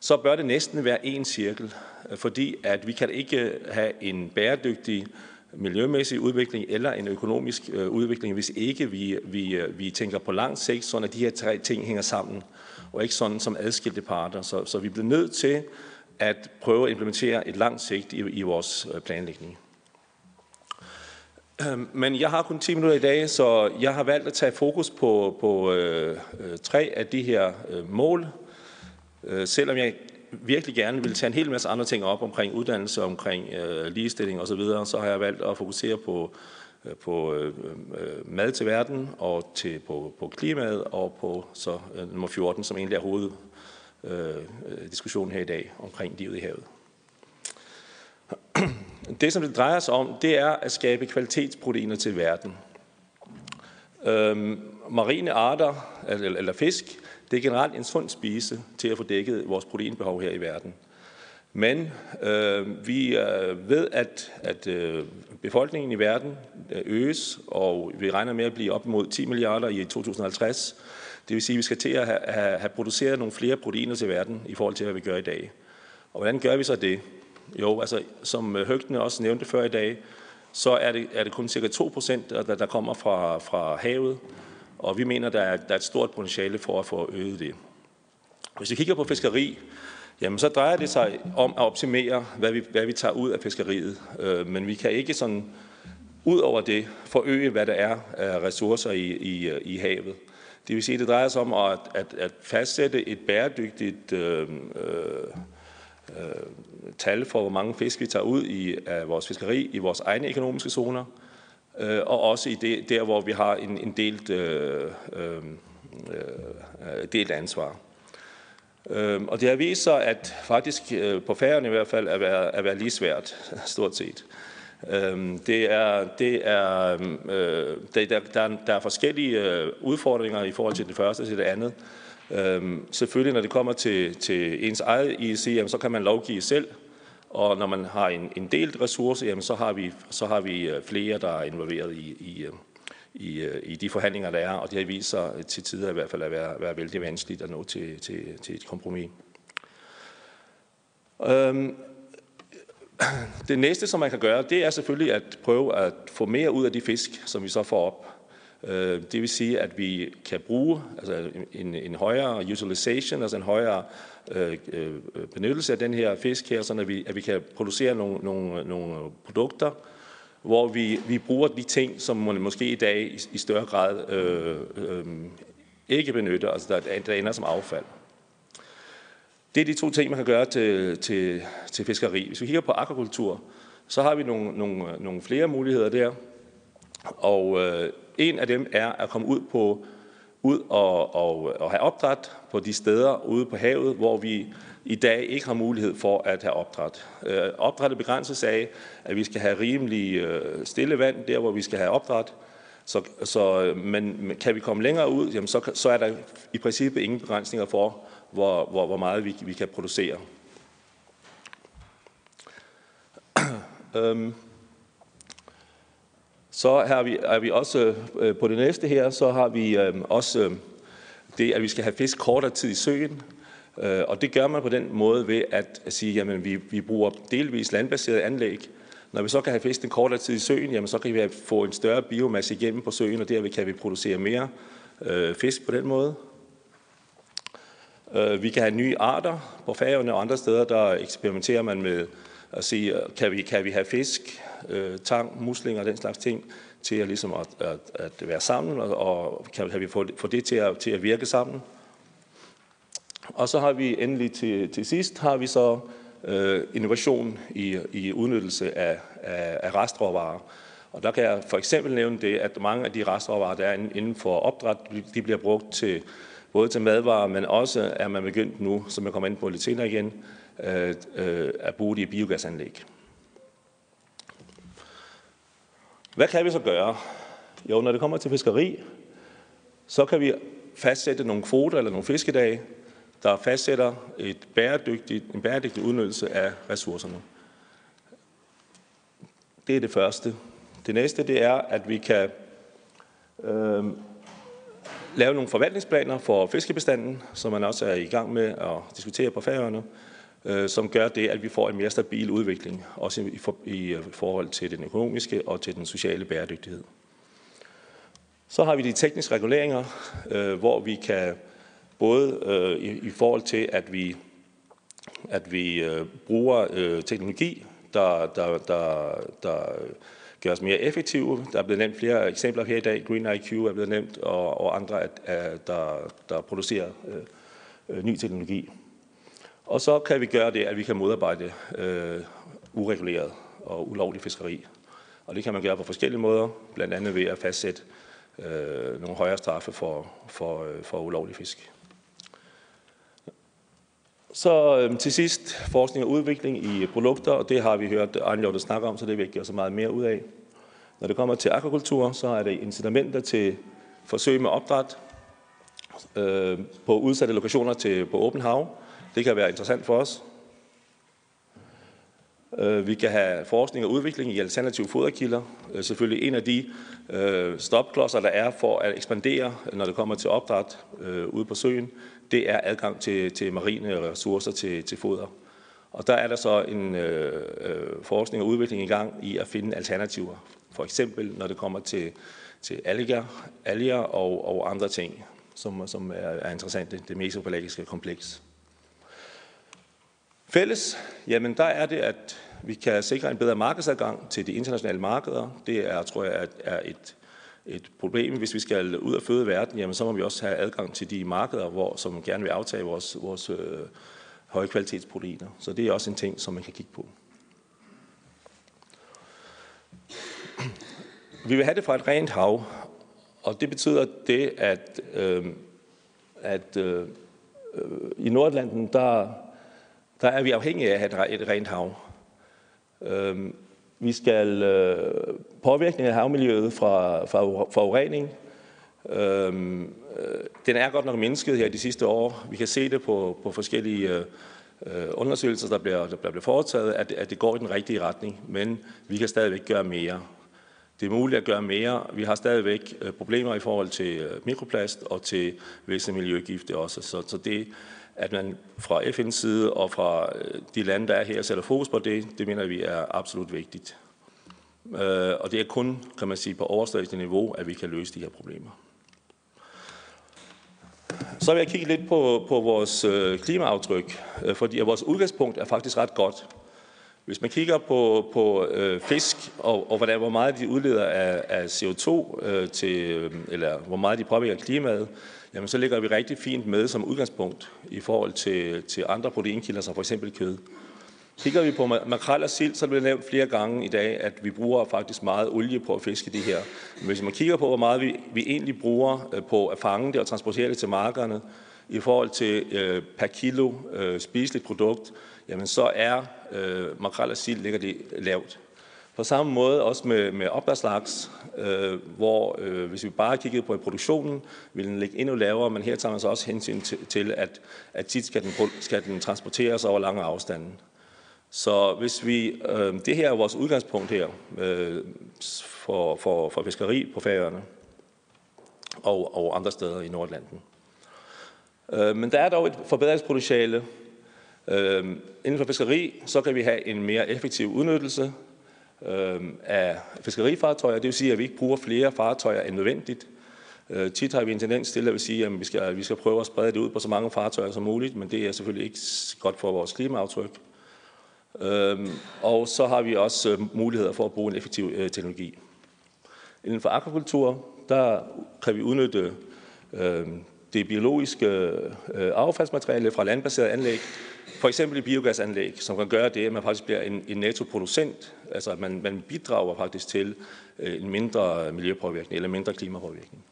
så bør det næsten være en cirkel, fordi at vi kan ikke have en bæredygtig miljømæssig udvikling eller en økonomisk øh, udvikling, hvis ikke vi, vi, øh, vi tænker på lang sigt, sådan at de her tre ting hænger sammen, og ikke sådan som adskilte parter. Så, så vi bliver nødt til at prøve at implementere et langt sigt i, i vores øh, planlægning. Øhm, men jeg har kun 10 minutter i dag, så jeg har valgt at tage fokus på, på øh, øh, tre af de her øh, mål. Øh, selvom jeg virkelig gerne vil tage en hel masse andre ting op omkring uddannelse, omkring øh, ligestilling osv., så, videre, så har jeg valgt at fokusere på, øh, på øh, øh, mad til verden, og til, på, på klimaet, og på så øh, nummer 14, som egentlig er hoveddiskussionen øh, her i dag omkring livet i havet. Det, som det drejer sig om, det er at skabe kvalitetsproteiner til verden. Øhm, marine arter, eller, eller fisk, det er generelt en sund spise til at få dækket vores proteinbehov her i verden. Men øh, vi øh, ved, at, at øh, befolkningen i verden øh, øges, og vi regner med at blive op mod 10 milliarder i 2050. Det vil sige, at vi skal til at have, have, have produceret nogle flere proteiner til verden i forhold til, hvad vi gør i dag. Og hvordan gør vi så det? Jo, altså som øh, Høgtene også nævnte før i dag, så er det, er det kun cirka 2 procent, der, der kommer fra, fra havet, og vi mener, der er, der er et stort potentiale for at få øget det. Hvis vi kigger på fiskeri, jamen så drejer det sig om at optimere, hvad vi, hvad vi tager ud af fiskeriet. Øh, men vi kan ikke sådan ud over det forøge, hvad der er af ressourcer i, i, i havet. Det vil sige, at det drejer sig om at, at, at fastsætte et bæredygtigt øh, øh, øh, tal for, hvor mange fisk vi tager ud i af vores fiskeri i vores egne økonomiske zoner, øh, og også i det, der, hvor vi har en, en delt, øh, øh, øh, delt ansvar. Øh, og det har vist sig, at faktisk øh, på færgerne i hvert fald er være, er være lige svært, stort set. Øh, det er, det er, øh, det, der, der, der er forskellige øh, udfordringer i forhold til det første og til det andet. Øh, selvfølgelig, når det kommer til, til ens eget IEC, jamen, så kan man lovgive selv, og når man har en, en delt ressource, jamen, så, har vi, så har vi øh, flere, der er involveret i, i, øh, i, øh, i de forhandlinger, der er, og det har vist sig til tider i hvert fald at være, være vældig vanskeligt at nå til, til, til et kompromis. Øhm, det næste, som man kan gøre, det er selvfølgelig at prøve at få mere ud af de fisk, som vi så får op. Øh, det vil sige, at vi kan bruge altså en, en højere utilization, altså en højere øh, Øh, øh, benyttelse af den her fisk her, så at vi, at vi kan producere nogle, nogle, nogle produkter, hvor vi, vi bruger de ting, som man måske i dag i, i større grad øh, øh, ikke benytter, altså der, der ender som affald. Det er de to ting, man kan gøre til, til, til fiskeri. Hvis vi kigger på akvakultur, så har vi nogle, nogle, nogle flere muligheder der. Og øh, en af dem er at komme ud på ud og, og, og have opdræt på de steder ude på havet, hvor vi i dag ikke har mulighed for at have opdræt. Øh, opdrættet begrænses af, at vi skal have rimelig øh, stille vand der, hvor vi skal have opdræt. Så, så, øh, men kan vi komme længere ud, jamen så, så er der i princippet ingen begrænsninger for, hvor, hvor, hvor meget vi, vi kan producere. øhm. Så har vi, er vi også øh, på det næste her, så har vi øh, også øh, det, at vi skal have fisk kortere tid i søen. Øh, og det gør man på den måde ved at, sige, at vi, vi bruger delvis landbaseret anlæg. Når vi så kan have fisk en kortere tid i søen, jamen, så kan vi få en større biomasse igennem på søen, og derved kan vi producere mere øh, fisk på den måde. Øh, vi kan have nye arter på færgerne og andre steder, der eksperimenterer man med at sige, øh, kan vi, kan vi have fisk, øh, tang, muslinger og den slags ting, til at, ligesom at, at, at være sammen, og, og kan, kan vi få, få det til at, til at virke sammen. Og så har vi endelig til, til sidst, har vi så øh, innovation i, i udnyttelse af, af, af restråvarer. Og der kan jeg for eksempel nævne det, at mange af de restråvarer, der er inden for opdræt, de bliver brugt til både til madvarer, men også er man begyndt nu, som jeg kommer ind på lidt senere igen, øh, øh, at bruge det i biogasanlæg. Hvad kan vi så gøre? Jo, når det kommer til fiskeri, så kan vi fastsætte nogle kvoter eller nogle fiskedage, der fastsætter et bæredygtigt, en bæredygtig udnyttelse af ressourcerne. Det er det første. Det næste det er, at vi kan øh, lave nogle forvaltningsplaner for fiskebestanden, som man også er i gang med at diskutere på færøerne, øh, som gør det, at vi får en mere stabil udvikling, også i, for, i øh, forhold til den økonomiske og til den sociale bæredygtighed. Så har vi de tekniske reguleringer, øh, hvor vi kan både øh, i, i forhold til, at vi, at vi øh, bruger øh, teknologi, der, der, der, der gør os mere effektive. Der er blevet nævnt flere eksempler her i dag. Green IQ er blevet nævnt, og, og andre, at, at der, der producerer øh, øh ny teknologi. Og så kan vi gøre det, at vi kan modarbejde øh, ureguleret og ulovlig fiskeri. Og det kan man gøre på forskellige måder, blandt andet ved at fastsætte øh, nogle højere straffe for, for, øh, for ulovlig fisk. Så øh, til sidst forskning og udvikling i produkter, og det har vi hørt Arne snakke om, så det vil ikke så meget mere ud af. Når det kommer til akvakultur, så er det incitamenter til forsøg med opdræt øh, på udsatte lokationer til, på åben hav. Det kan være interessant for os. Øh, vi kan have forskning og udvikling i alternative foderkilder. Øh, selvfølgelig en af de øh, stopklodser, der er for at ekspandere, når det kommer til opdræt ude på søen, det er adgang til, til marine ressourcer til, til foder. Og der er der så en øh, forskning og udvikling i gang i at finde alternativer. For eksempel når det kommer til, til alger, alger og, og andre ting, som, som er, er interessante, det mesopelagiske kompleks. Fælles, jamen der er det, at vi kan sikre en bedre markedsadgang til de internationale markeder. Det er, tror jeg, er et, et problem. Hvis vi skal ud og føde verden, jamen så må vi også have adgang til de markeder, hvor, som gerne vil aftage vores, vores øh, høje kvalitetsproteiner. Så det er også en ting, som man kan kigge på. Vi vil have det fra et rent hav, og det betyder det, at, øh, at øh, øh i Nordlanden, der der er vi afhængige af at have et rent hav. Øhm, vi skal øh, påvirkning af havmiljøet fra, fra forurening. Øhm, øh, den er godt nok mindsket her de sidste år. Vi kan se det på, på forskellige øh, undersøgelser, der bliver, der bliver foretaget, at, at det går i den rigtige retning, men vi kan stadigvæk gøre mere. Det er muligt at gøre mere. Vi har stadigvæk problemer i forhold til mikroplast og til visse miljøgifte også. Så, så det, at man fra FN's side og fra øh, de lande, der er her, sætter fokus på det, det mener vi er absolut vigtigt. Øh, og det er kun, kan man sige, på overstatsligt niveau, at vi kan løse de her problemer. Så vil jeg kigge lidt på, på vores øh, klimaaftryk, fordi vores udgangspunkt er faktisk ret godt. Hvis man kigger på, på øh, fisk, og, og hvordan, hvor meget de udleder af, af CO2, øh, til, eller hvor meget de påvirker klimaet, jamen så ligger vi rigtig fint med som udgangspunkt i forhold til, til andre proteinkilder, som for eksempel kød. Kigger vi på makrel og sild, så er det nævnt flere gange i dag, at vi bruger faktisk meget olie på at fiske det her. Men hvis man kigger på, hvor meget vi, vi egentlig bruger øh, på at fange det og transportere det til markerne, i forhold til øh, per kilo øh, spiseligt produkt, jamen så er øh, makrel og sild ligger det lavt. På samme måde også med, med opdagslaks, øh, hvor øh, hvis vi bare kiggede på produktionen, ville den ligge endnu lavere, men her tager man så også hensyn til, til at, at tit skal den, skal den transporteres over lange afstande. Så hvis vi, øh, det her er vores udgangspunkt her øh, for, for, for fiskeri på færøerne og, og andre steder i Nordlanden. Øh, men der er dog et forbedringspotentiale. Øh, inden for fiskeri, så kan vi have en mere effektiv udnyttelse Øhm, af fiskerifartøjer. Det vil sige, at vi ikke bruger flere fartøjer end nødvendigt. Øh, tit har vi en tendens til at sige, at vi skal, vi skal prøve at sprede det ud på så mange fartøjer som muligt, men det er selvfølgelig ikke godt for vores klimaaftryk. Øh, og så har vi også øh, muligheder for at bruge en effektiv øh, teknologi. Inden for akvakultur, der kan vi udnytte øh, det biologiske øh, øh, affaldsmateriale fra landbaserede anlæg, for eksempel et biogasanlæg, som kan gøre det, at man faktisk bliver en, en nettoproducent, altså at man, man bidrager faktisk til øh, en mindre miljøpåvirkning eller mindre klimapåvirkning.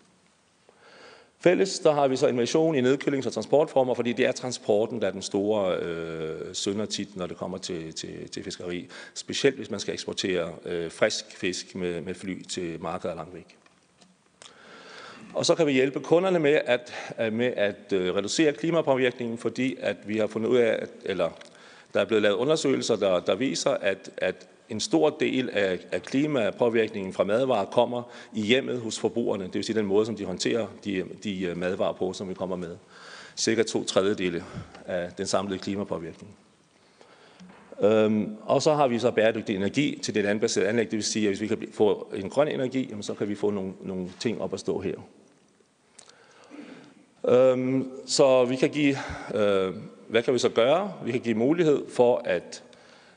Fælles, der har vi så innovation i nedkølings- og transportformer, fordi det er transporten, der er den store øh, sønder tit, når det kommer til, til, til fiskeri. Specielt hvis man skal eksportere øh, frisk fisk med, med fly til markeder langt væk. Og så kan vi hjælpe kunderne med at, øh, med at øh, reducere klimapåvirkningen, fordi at vi har fundet ud af, at, eller der er blevet lavet undersøgelser, der, der viser, at, at en stor del af, af klimapåvirkningen fra madvarer kommer i hjemmet hos forbrugerne. Det vil sige den måde, som de håndterer de, de øh, madvarer på, som vi kommer med. Cirka to tredjedele af den samlede klimapåvirkning. Øhm, og så har vi så bæredygtig energi til det landbaserede anlæg. Det vil sige, at hvis vi kan få en grøn energi, jamen, så kan vi få nogle, nogle ting op at stå her. Øhm, så vi kan give, øh, hvad kan vi så gøre? Vi kan give mulighed for at,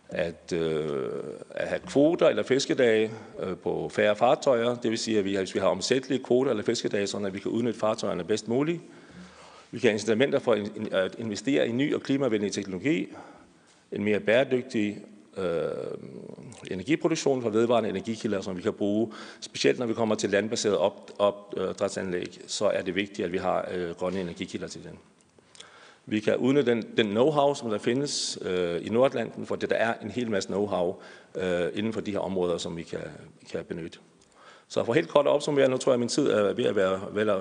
at, øh, at have kvoter eller fiskedage øh, på færre fartøjer. Det vil sige, at vi, hvis vi har omsættelige kvoter eller fiskedage, så vi kan udnytte fartøjerne bedst muligt. Vi kan have incitamenter for at investere i ny og klimavenlig teknologi, en mere bæredygtig øh, energiproduktion fra vedvarende energikilder, som vi kan bruge. Specielt når vi kommer til landbaseret opdrætsanlæg, så er det vigtigt, at vi har øh, grønne energikilder til den. Vi kan udnytte den, den know-how, som der findes øh, i Nordlanden, for det der er en hel masse know-how øh, inden for de her områder, som vi kan, kan benytte. Så for helt kort at opsummere, nu tror jeg, at min tid er ved at være vel,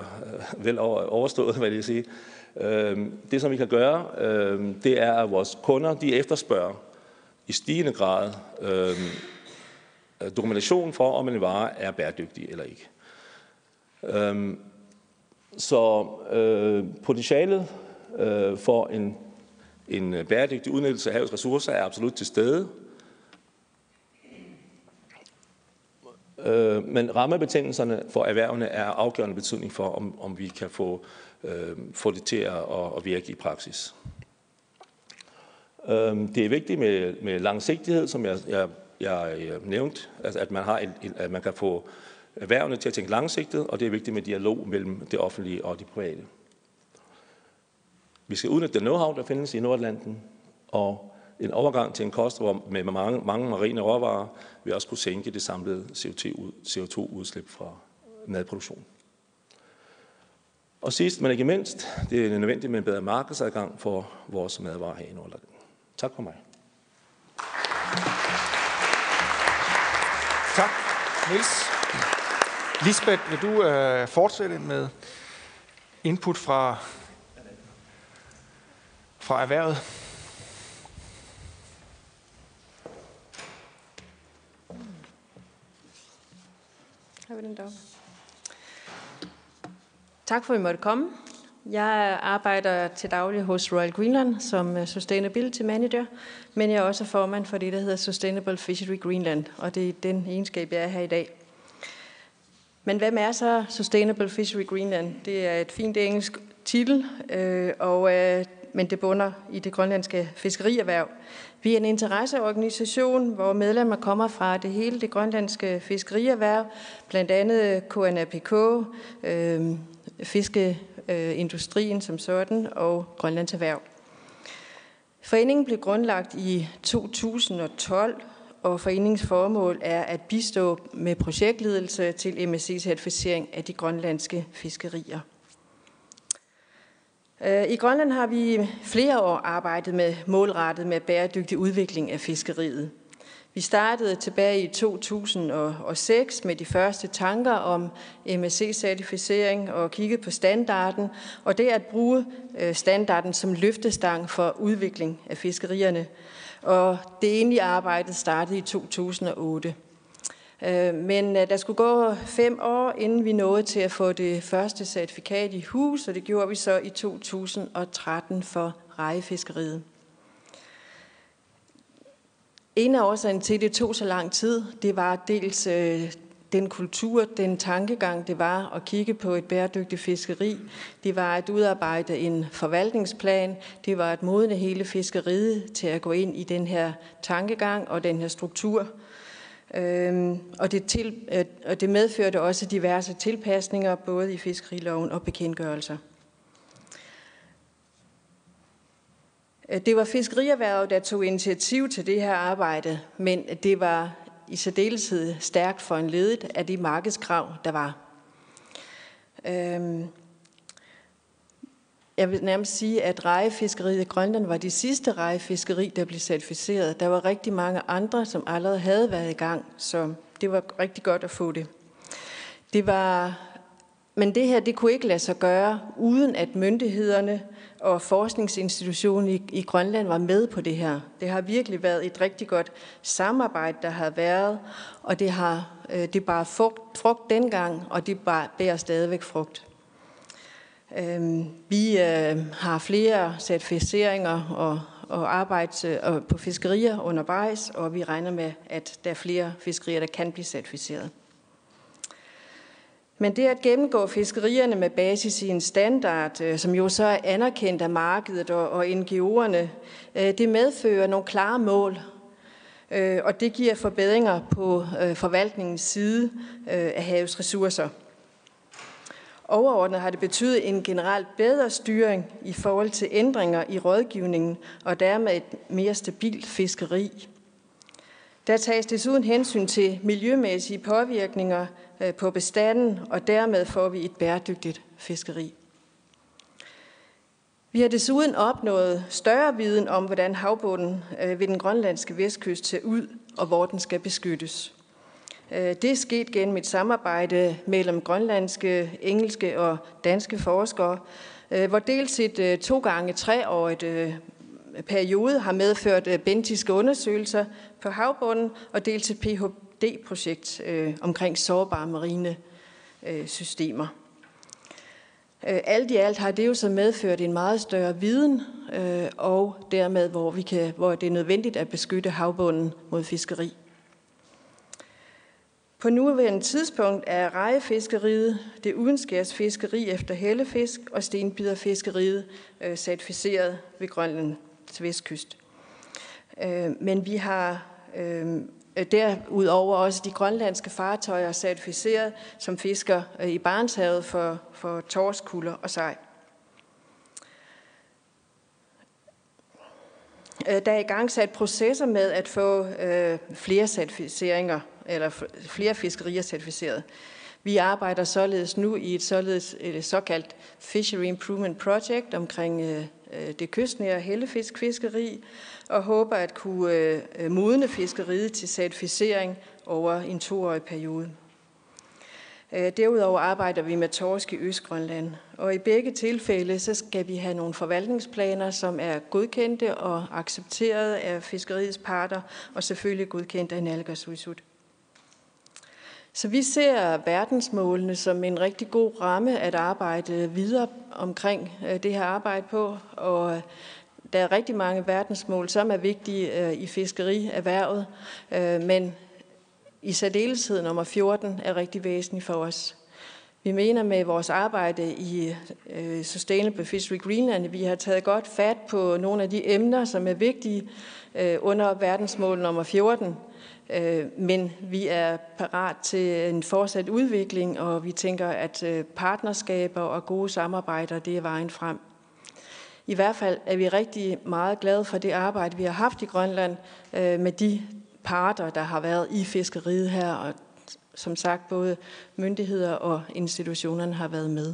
vel overstået, hvad jeg sige. Øh, det, som vi kan gøre, øh, det er, at vores kunder de efterspørger i stigende grad øh, øh, dokumentation for, om en vare er bæredygtig eller ikke. Øh, så øh, potentialet øh, for en, en bæredygtig udnyttelse af havets ressourcer er absolut til stede. Øh, men rammebetingelserne for erhvervene er afgørende betydning for, om, om vi kan få, øh, få det til at, at virke i praksis. Øh, det er vigtigt med, med langsigtighed, som jeg, jeg, jeg, øh, nævnte, altså at man, har en, at man kan få erhvervene til at tænke langsigtet, og det er vigtigt med dialog mellem det offentlige og de private. Vi skal udnytte det know-how, der findes i Nordatlanten, og en overgang til en kost med mange, mange marine råvarer vil også kunne sænke det samlede CO2-udslip fra madproduktion. Og sidst, men ikke mindst, det er nødvendigt med en bedre markedsadgang for vores madvarer her i Nordland. Tak for mig. Tak, Niels. Lisbeth, vil du øh, fortsætte med input fra, fra erhvervet? Har vi den der? Tak for, at I måtte komme. Jeg arbejder til daglig hos Royal Greenland som øh, Sustainability Manager, men jeg er også formand for det, der hedder Sustainable Fishery Greenland, og det er den egenskab, jeg er her i dag. Men hvem er så Sustainable Fishery Greenland? Det er et fint engelsk titel, øh, og, øh, men det bunder i det grønlandske fiskerierhverv. Vi er en interesseorganisation, hvor medlemmer kommer fra det hele det grønlandske fiskerierhverv, blandt andet KNAPK, øh, Øh, industrien som sådan og Grønlands Erhverv. Foreningen blev grundlagt i 2012, og foreningens formål er at bistå med projektledelse til MSC-certificering af de grønlandske fiskerier. Øh, I Grønland har vi flere år arbejdet med målrettet med bæredygtig udvikling af fiskeriet. Vi startede tilbage i 2006 med de første tanker om MSC-certificering og kiggede på standarden, og det at bruge øh, standarden som løftestang for udvikling af fiskerierne. Og det egentlige arbejde startede i 2008. Øh, men øh, der skulle gå fem år, inden vi nåede til at få det første certifikat i hus, og det gjorde vi så i 2013 for rejefiskeriet. En af årsagen til, at det tog så lang tid, det var dels øh, den kultur, den tankegang, det var at kigge på et bæredygtigt fiskeri. Det var at udarbejde en forvaltningsplan. Det var at modne hele fiskeriet til at gå ind i den her tankegang og den her struktur. Øhm, og, det til, øh, og det medførte også diverse tilpasninger, både i fiskeriloven og bekendtgørelser. Øh, det var fiskerierhvervet, der tog initiativ til det her arbejde, men det var i særdeleshed stærkt for en ledet af de markedskrav, der var. Øhm, jeg vil nærmest sige, at rejefiskeriet i Grønland var de sidste rejefiskeri, der blev certificeret. Der var rigtig mange andre, som allerede havde været i gang, så det var rigtig godt at få det. Det var, men det her det kunne ikke lade sig gøre, uden at myndighederne og forskningsinstitutionen i, i Grønland var med på det her. Det har virkelig været et rigtig godt samarbejde, der har været, og det har øh, det bare frugt, frugt dengang, og det bare bærer stadigvæk frugt. Øh, vi øh, har flere certificeringer og, og arbejde øh, på fiskerier undervejs, og vi regner med, at der er flere fiskerier, der kan blive certificeret. Men det at gennemgå fiskerierne med basis i en standard, øh, som jo så er anerkendt af markedet og, og NGO'erne, øh, det medfører nogle klare mål, øh, og det giver forbedringer på forvaltningens side af havets ressourcer. Overordnet har det betydet en generelt bedre styring i forhold til ændringer i rådgivningen og dermed et mere stabilt fiskeri. Der tages desuden hensyn til miljømæssige påvirkninger øh, på bestanden, og dermed får vi et bæredygtigt fiskeri. Vi har desuden opnået større viden om, hvordan havbunden øh, ved den grønlandske vestkyst ser ud, og hvor den skal beskyttes. Øh, det er sket gennem et samarbejde mellem grønlandske, engelske og danske forskere, hvor dels et to gange treårigt periode har medført bentiske undersøgelser på havbunden og dels et PhD-projekt øh, omkring sårbare marine øh, systemer. Øh, alt i alt har det jo så medført en meget større viden, øh, og dermed hvor, vi kan, hvor det er nødvendigt at beskytte havbunden mod fiskeri. På nuværende tidspunkt er rejefiskeriet, det udenskærs fiskeri efter hellefisk og stenbiderfiskeriet øh, certificeret ved Grønlands vestkyst. Øh, men vi har Øhm, derudover også de grønlandske fartøjer certificeret som fisker øh, i Barentshavet for, for torskulder og sej. Øh, der er i gang sat processer med at få øh, flere certificeringer eller flere fiskerier certificeret. Vi arbejder således nu i et, således, et såkaldt Fishery Improvement Project omkring øh, øh det kystnære hellefiskfiskeri, og håber at kunne øh, modne fiskeriet til certificering over en toårig periode. Øh, derudover arbejder vi med torsk i Østgrønland, og i begge tilfælde så skal vi have nogle forvaltningsplaner, som er godkendte og accepteret af fiskeriets parter, og selvfølgelig godkendt af Nalgassuisut. Så vi ser verdensmålene som en rigtig god ramme at arbejde videre omkring øh, det her arbejde på, og der er rigtig mange verdensmål, som er vigtige øh, i fiskerierhvervet, øh, men i særdeleshed nummer 14 er rigtig væsentlig for os. Vi mener med vores arbejde i øh, Sustainable Fishery Greenland, at vi har taget godt fat på nogle af de emner, som er vigtige under verdensmål nummer 14, men vi er parat til en fortsat udvikling, og vi tænker, at partnerskaber og gode samarbejder, det er vejen frem. I hvert fald er vi rigtig meget glade for det arbejde, vi har haft i Grønland øh, med de parter, der har været i fiskeriet her, og som sagt både myndigheder og institutionerne har været med.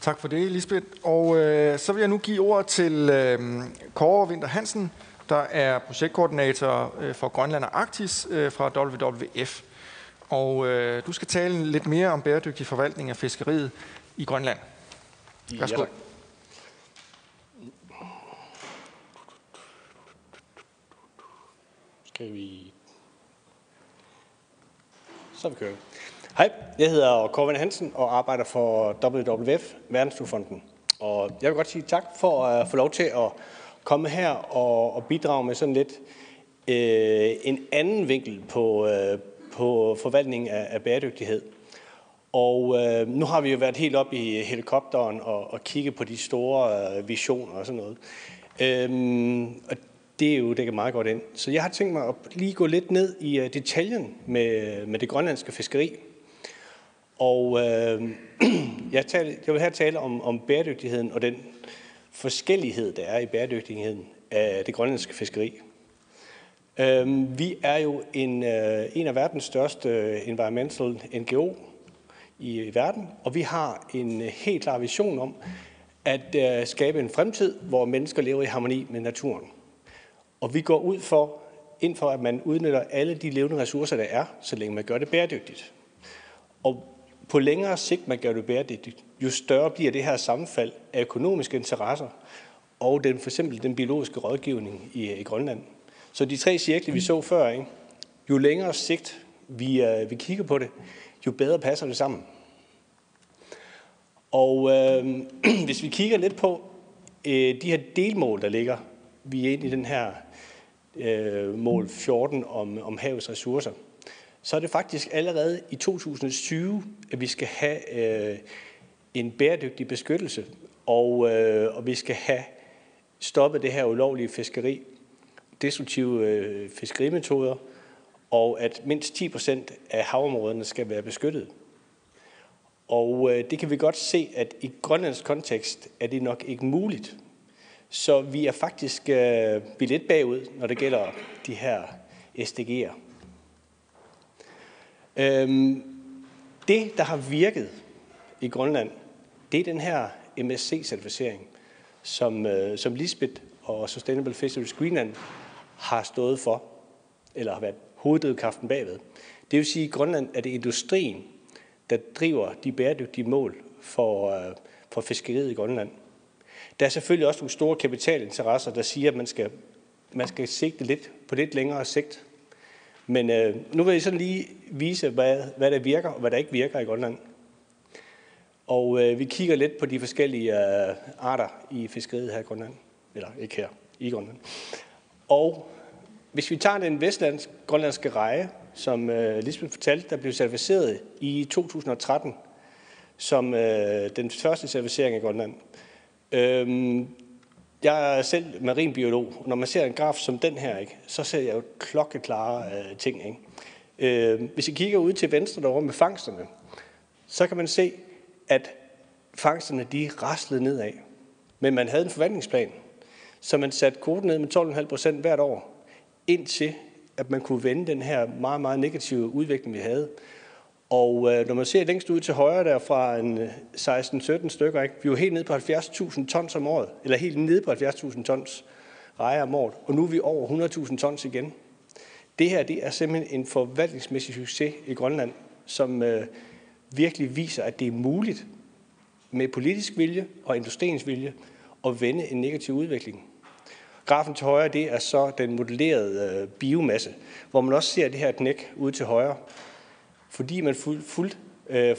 Tak for det, Lisbeth. Og øh, så vil jeg nu give ord til øh, Kåre Winter Hansen, der er projektkoordinator øh, for Grønland og Arktis øh, fra WWF. Og øh, du skal tale lidt mere om bæredygtig forvaltning af fiskeriet i Grønland. Værsgo. Ja, Skal vi... Så vi kører. Hej, jeg hedder Corvin Hansen og arbejder for WWF, Verdensfonden. Og jeg vil godt sige tak for at få lov til at komme her og, og bidrage med sådan lidt øh, en anden vinkel på, øh, på forvaltningen af, af bæredygtighed. Og øh, nu har vi jo været helt op i helikopteren og, og kigget på de store øh, visioner og sådan noget. Øhm, og det er jo dækket meget godt ind. Så jeg har tænkt mig at lige gå lidt ned i øh, detaljen med, med det grønlandske fiskeri. Og øh, jeg, tal, jeg vil her tale om, om bæredygtigheden og den forskellighed, der er i bæredygtigheden af det grønlandske fiskeri. Øhm, vi er jo en, øh, en af verdens største øh, environmental NGO i, verden, og vi har en øh, helt klar vision om at skabe en fremtid, hvor mennesker lever i harmoni med naturen. Og vi går ud for, ind for, at man udnytter alle de levende ressourcer, der er, så længe man gør det bæredygtigt. Og på længere sigt man gør det bæredygtigt, jo større bliver det her sammenfald af økonomiske interesser og den, for eksempel den biologiske rådgivning i, i Grønland. Så de tre cirkler, vi så før, ikke? jo længere sigt vi, øh, vi kigger på det, jo bedre passer det sammen. Og øh, hvis vi kigger lidt på øh, de her delmål, der ligger, vi er inde i den her øh, mål 14 om, om havets ressourcer, så er det faktisk allerede i 2020, at vi skal have øh, en bæredygtig beskyttelse, og, øh, og vi skal have stoppet det her ulovlige fiskeri, destruktive øh, fiskerimetoder, og at mindst 10 procent af havområderne skal være beskyttet. Og øh, det kan vi godt se, at i Grønlands kontekst er det nok ikke muligt. Så vi er faktisk øh, lidt bagud, når det gælder de her SDG'er. Øhm, det, der har virket i Grønland, det er den her MSC-certificering, som, øh, som Lisbeth og Sustainable Fisheries Greenland har stået for, eller har været hoveddrivkraften bagved. Det vil sige, at i Grønland er det industrien, der driver de bæredygtige mål for, øh, for fiskeriet i Grønland. Der er selvfølgelig også nogle store kapitalinteresser, der siger, at man skal, man skal sigte lidt på lidt længere sigt. Men øh, nu vil jeg sådan lige vise, hvad, hvad der virker og hvad der ikke virker i Grønland. Og øh, vi kigger lidt på de forskellige øh, arter i fiskeriet her i Grønland. Eller ikke her, i Grønland. Og hvis vi tager den vestlandske grønlandske reje, som øh, Lisbeth fortalte, der blev certificeret i 2013 som øh, den første certificering i Grønland. Øhm, jeg er selv marinbiolog. Når man ser en graf som den her, ikke, så ser jeg jo klokkeklare øh, ting. Ikke? Øh, hvis I kigger ud til venstre derovre med fangsterne, så kan man se, at fangsterne de raslede nedad. Men man havde en forvandlingsplan, så man satte kvoten ned med 12,5 procent hvert år, indtil at man kunne vende den her meget, meget negative udvikling, vi havde. Og øh, når man ser længst ud til højre der fra en øh, 16-17 stykker, ikke? vi er jo helt nede på 70.000 tons om året, eller helt nede på 70.000 tons rejer om året, og nu er vi over 100.000 tons igen. Det her det er simpelthen en forvaltningsmæssig succes i Grønland, som øh, virkelig viser, at det er muligt med politisk vilje og industriens vilje at vende en negativ udvikling. Grafen til højre, det er så den modellerede øh, biomasse, hvor man også ser det her knæk ude til højre, fordi man fulgte fuld, øh,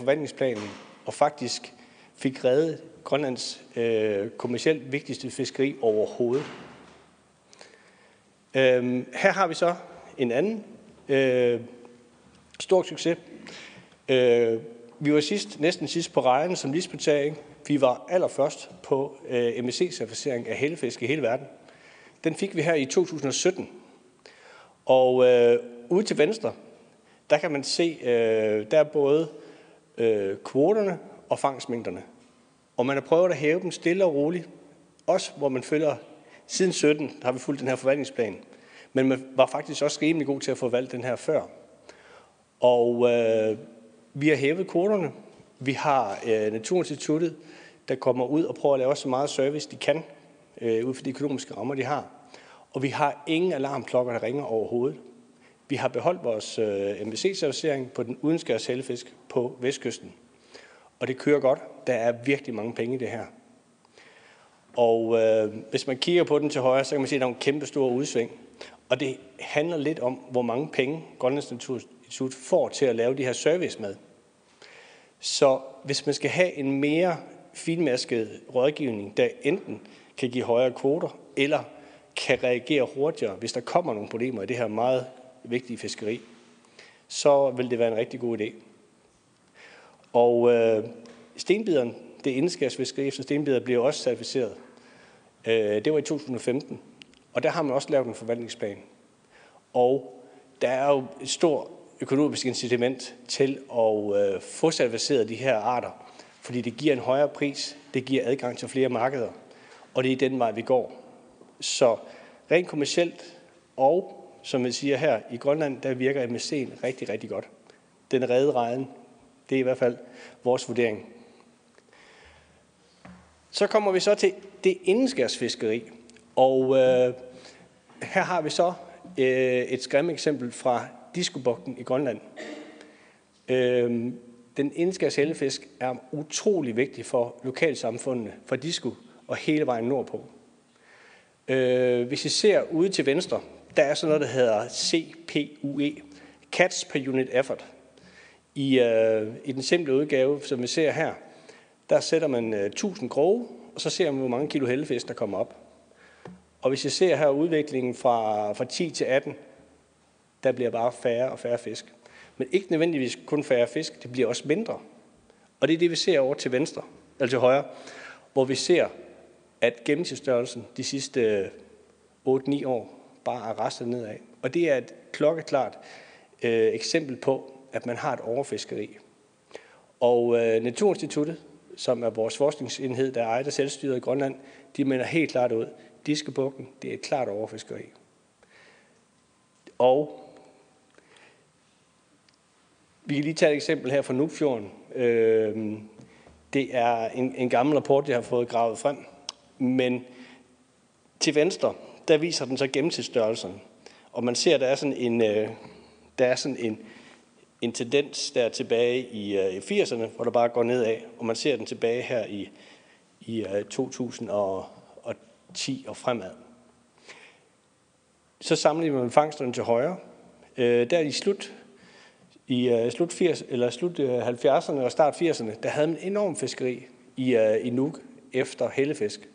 og faktisk fik reddet Grønlands øh, kommercielt vigtigste fiskeri overhovedet. Øhm, her har vi så en anden øh, stor succes. Øh, vi var sidst, næsten sidst på regnen, som Lisbeth sagde. Vi var allerførst på øh, MSC-certificering af hellefisk i hele verden. Den fik vi her i 2017. Og øh, ude til venstre, der kan man se, øh, der er både øh, kvoterne og fangstmængderne. Og man har prøvet at hæve dem stille og roligt. Også hvor man følger, siden 17 har vi fulgt den her forvaltningsplan. Men man var faktisk også rimelig god til at forvalte den her før. Og øh, vi har hævet kvoterne. Vi har øh, Naturinstituttet, der kommer ud og prøver at lave så meget service, de kan, øh, ud for de økonomiske rammer, de har. Og vi har ingen alarmklokker, der ringer overhovedet. Vi har beholdt vores øh, MVC-servicering på den udenskærs helfisk på vestkysten. Og det kører godt. Der er virkelig mange penge i det her. Og øh, hvis man kigger på den til højre, så kan man se, at der er en kæmpe stor udsving. Og det handler lidt om, hvor mange penge Grønlands Institut får til at lave de her service med. Så hvis man skal have en mere finmasket rådgivning, der enten kan give højere kvoter, eller kan reagere hurtigere, hvis der kommer nogle problemer i det her meget vigtige fiskeri, så vil det være en rigtig god idé. Og øh, stenbideren, det indskærsfiskeri efter stenbider, bliver også certificeret. Øh, det var i 2015, og der har man også lavet en forvaltningsplan. Og der er jo et stort økonomisk incitament til at øh, få serviceret de her arter, fordi det giver en højere pris, det giver adgang til flere markeder, og det er den vej, vi går. Så rent kommercielt og som vi siger her, i Grønland, der virker MSC'en rigtig, rigtig godt. Den redde rejen. Det er i hvert fald vores vurdering. Så kommer vi så til det indenskærsfiskeri. Og øh, her har vi så øh, et skræmme eksempel fra Diskobugten i Grønland. Øhm, den indenskærs hellefisk er utrolig vigtig for lokalsamfundene, for Disko og hele vejen nordpå. Øh, hvis I ser ude til venstre, der er sådan noget, der hedder CPUE, Cats per Unit Effort. I, øh, I den simple udgave, som vi ser her, der sætter man øh, 1000 grove, og så ser man, hvor mange kilo hellefisk, der kommer op. Og hvis I ser her udviklingen fra, fra 10 til 18, der bliver bare færre og færre fisk. Men ikke nødvendigvis kun færre fisk, det bliver også mindre. Og det er det, vi ser over til venstre, eller til højre, hvor vi ser, at gennemsnitsstørrelsen de sidste øh, 8-9 år bare er restet nedad. Og det er et klokkeklart øh, eksempel på, at man har et overfiskeri. Og øh, Naturinstituttet, som er vores forskningsenhed, der ejer selvstyret i Grønland, de mener helt klart ud, Diskebukken, det er et klart overfiskeri. Og vi kan lige tage et eksempel her fra Nubfjorden. Øh, det er en, en gammel rapport, jeg har fået gravet frem. Men til venstre, der viser den så gennemsnitsstørrelsen. Og man ser, at der er sådan en, øh, der er sådan en, en tendens der tilbage i, øh, i 80'erne, hvor der bare går nedad, og man ser den tilbage her i, i øh, uh, 2010 og fremad. Så sammenligner man fangsterne til højre. Uh, der i slut i uh, slut 80 eller slut øh, uh, 70'erne og start 80'erne, der havde man enorm fiskeri i, uh, i Nuuk efter hellefisk.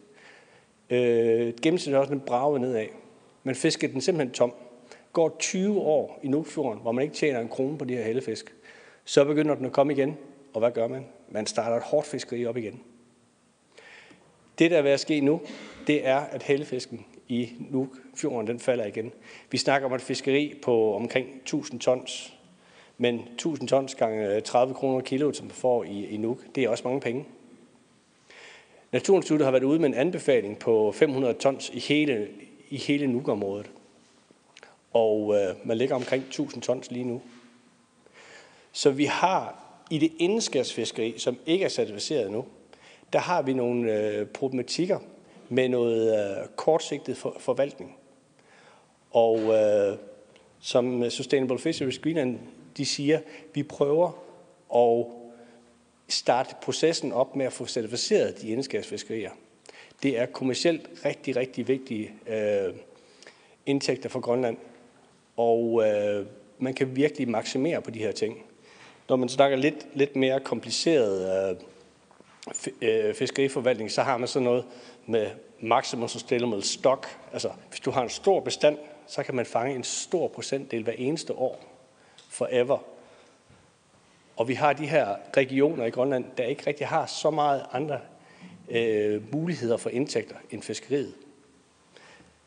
Øh, gennemsnittet også en brave nedad. Man fiskede den simpelthen tom. Går 20 år i Nuukfjorden, hvor man ikke tjener en krone på de her hellefisk, så begynder den at komme igen. Og hvad gør man? Man starter et hårdt fiskeri op igen. Det, der er ved at ske nu, det er, at hellefisken i Nuukfjorden, den falder igen. Vi snakker om et fiskeri på omkring 1000 tons, men 1000 tons gange øh, 30 kroner kilo, som man får i, i Nuuk, det er også mange penge. Naturinstituttet har været ude med en anbefaling på 500 tons i hele, i hele Nuuk-området. Og øh, man ligger omkring 1000 tons lige nu. Så vi har i det indskærsfiskeri, som ikke er certificeret nu, der har vi nogle øh, problematikker med noget øh, kortsigtet for, forvaltning. Og øh, som Sustainable Fisheries Greenland, de siger, vi prøver at starte processen op med at få certificeret de indskabsfiskerier. Det er kommercielt rigtig, rigtig vigtige øh, indtægter for Grønland, og øh, man kan virkelig maksimere på de her ting. Når man snakker lidt, lidt mere kompliceret øh, øh fiskeriforvaltning, så har man sådan noget med maximum sustainable stock. Altså, hvis du har en stor bestand, så kan man fange en stor procentdel hver eneste år, forever. Og vi har de her regioner i Grønland, der ikke rigtig har så meget andre øh, muligheder for indtægter end fiskeriet.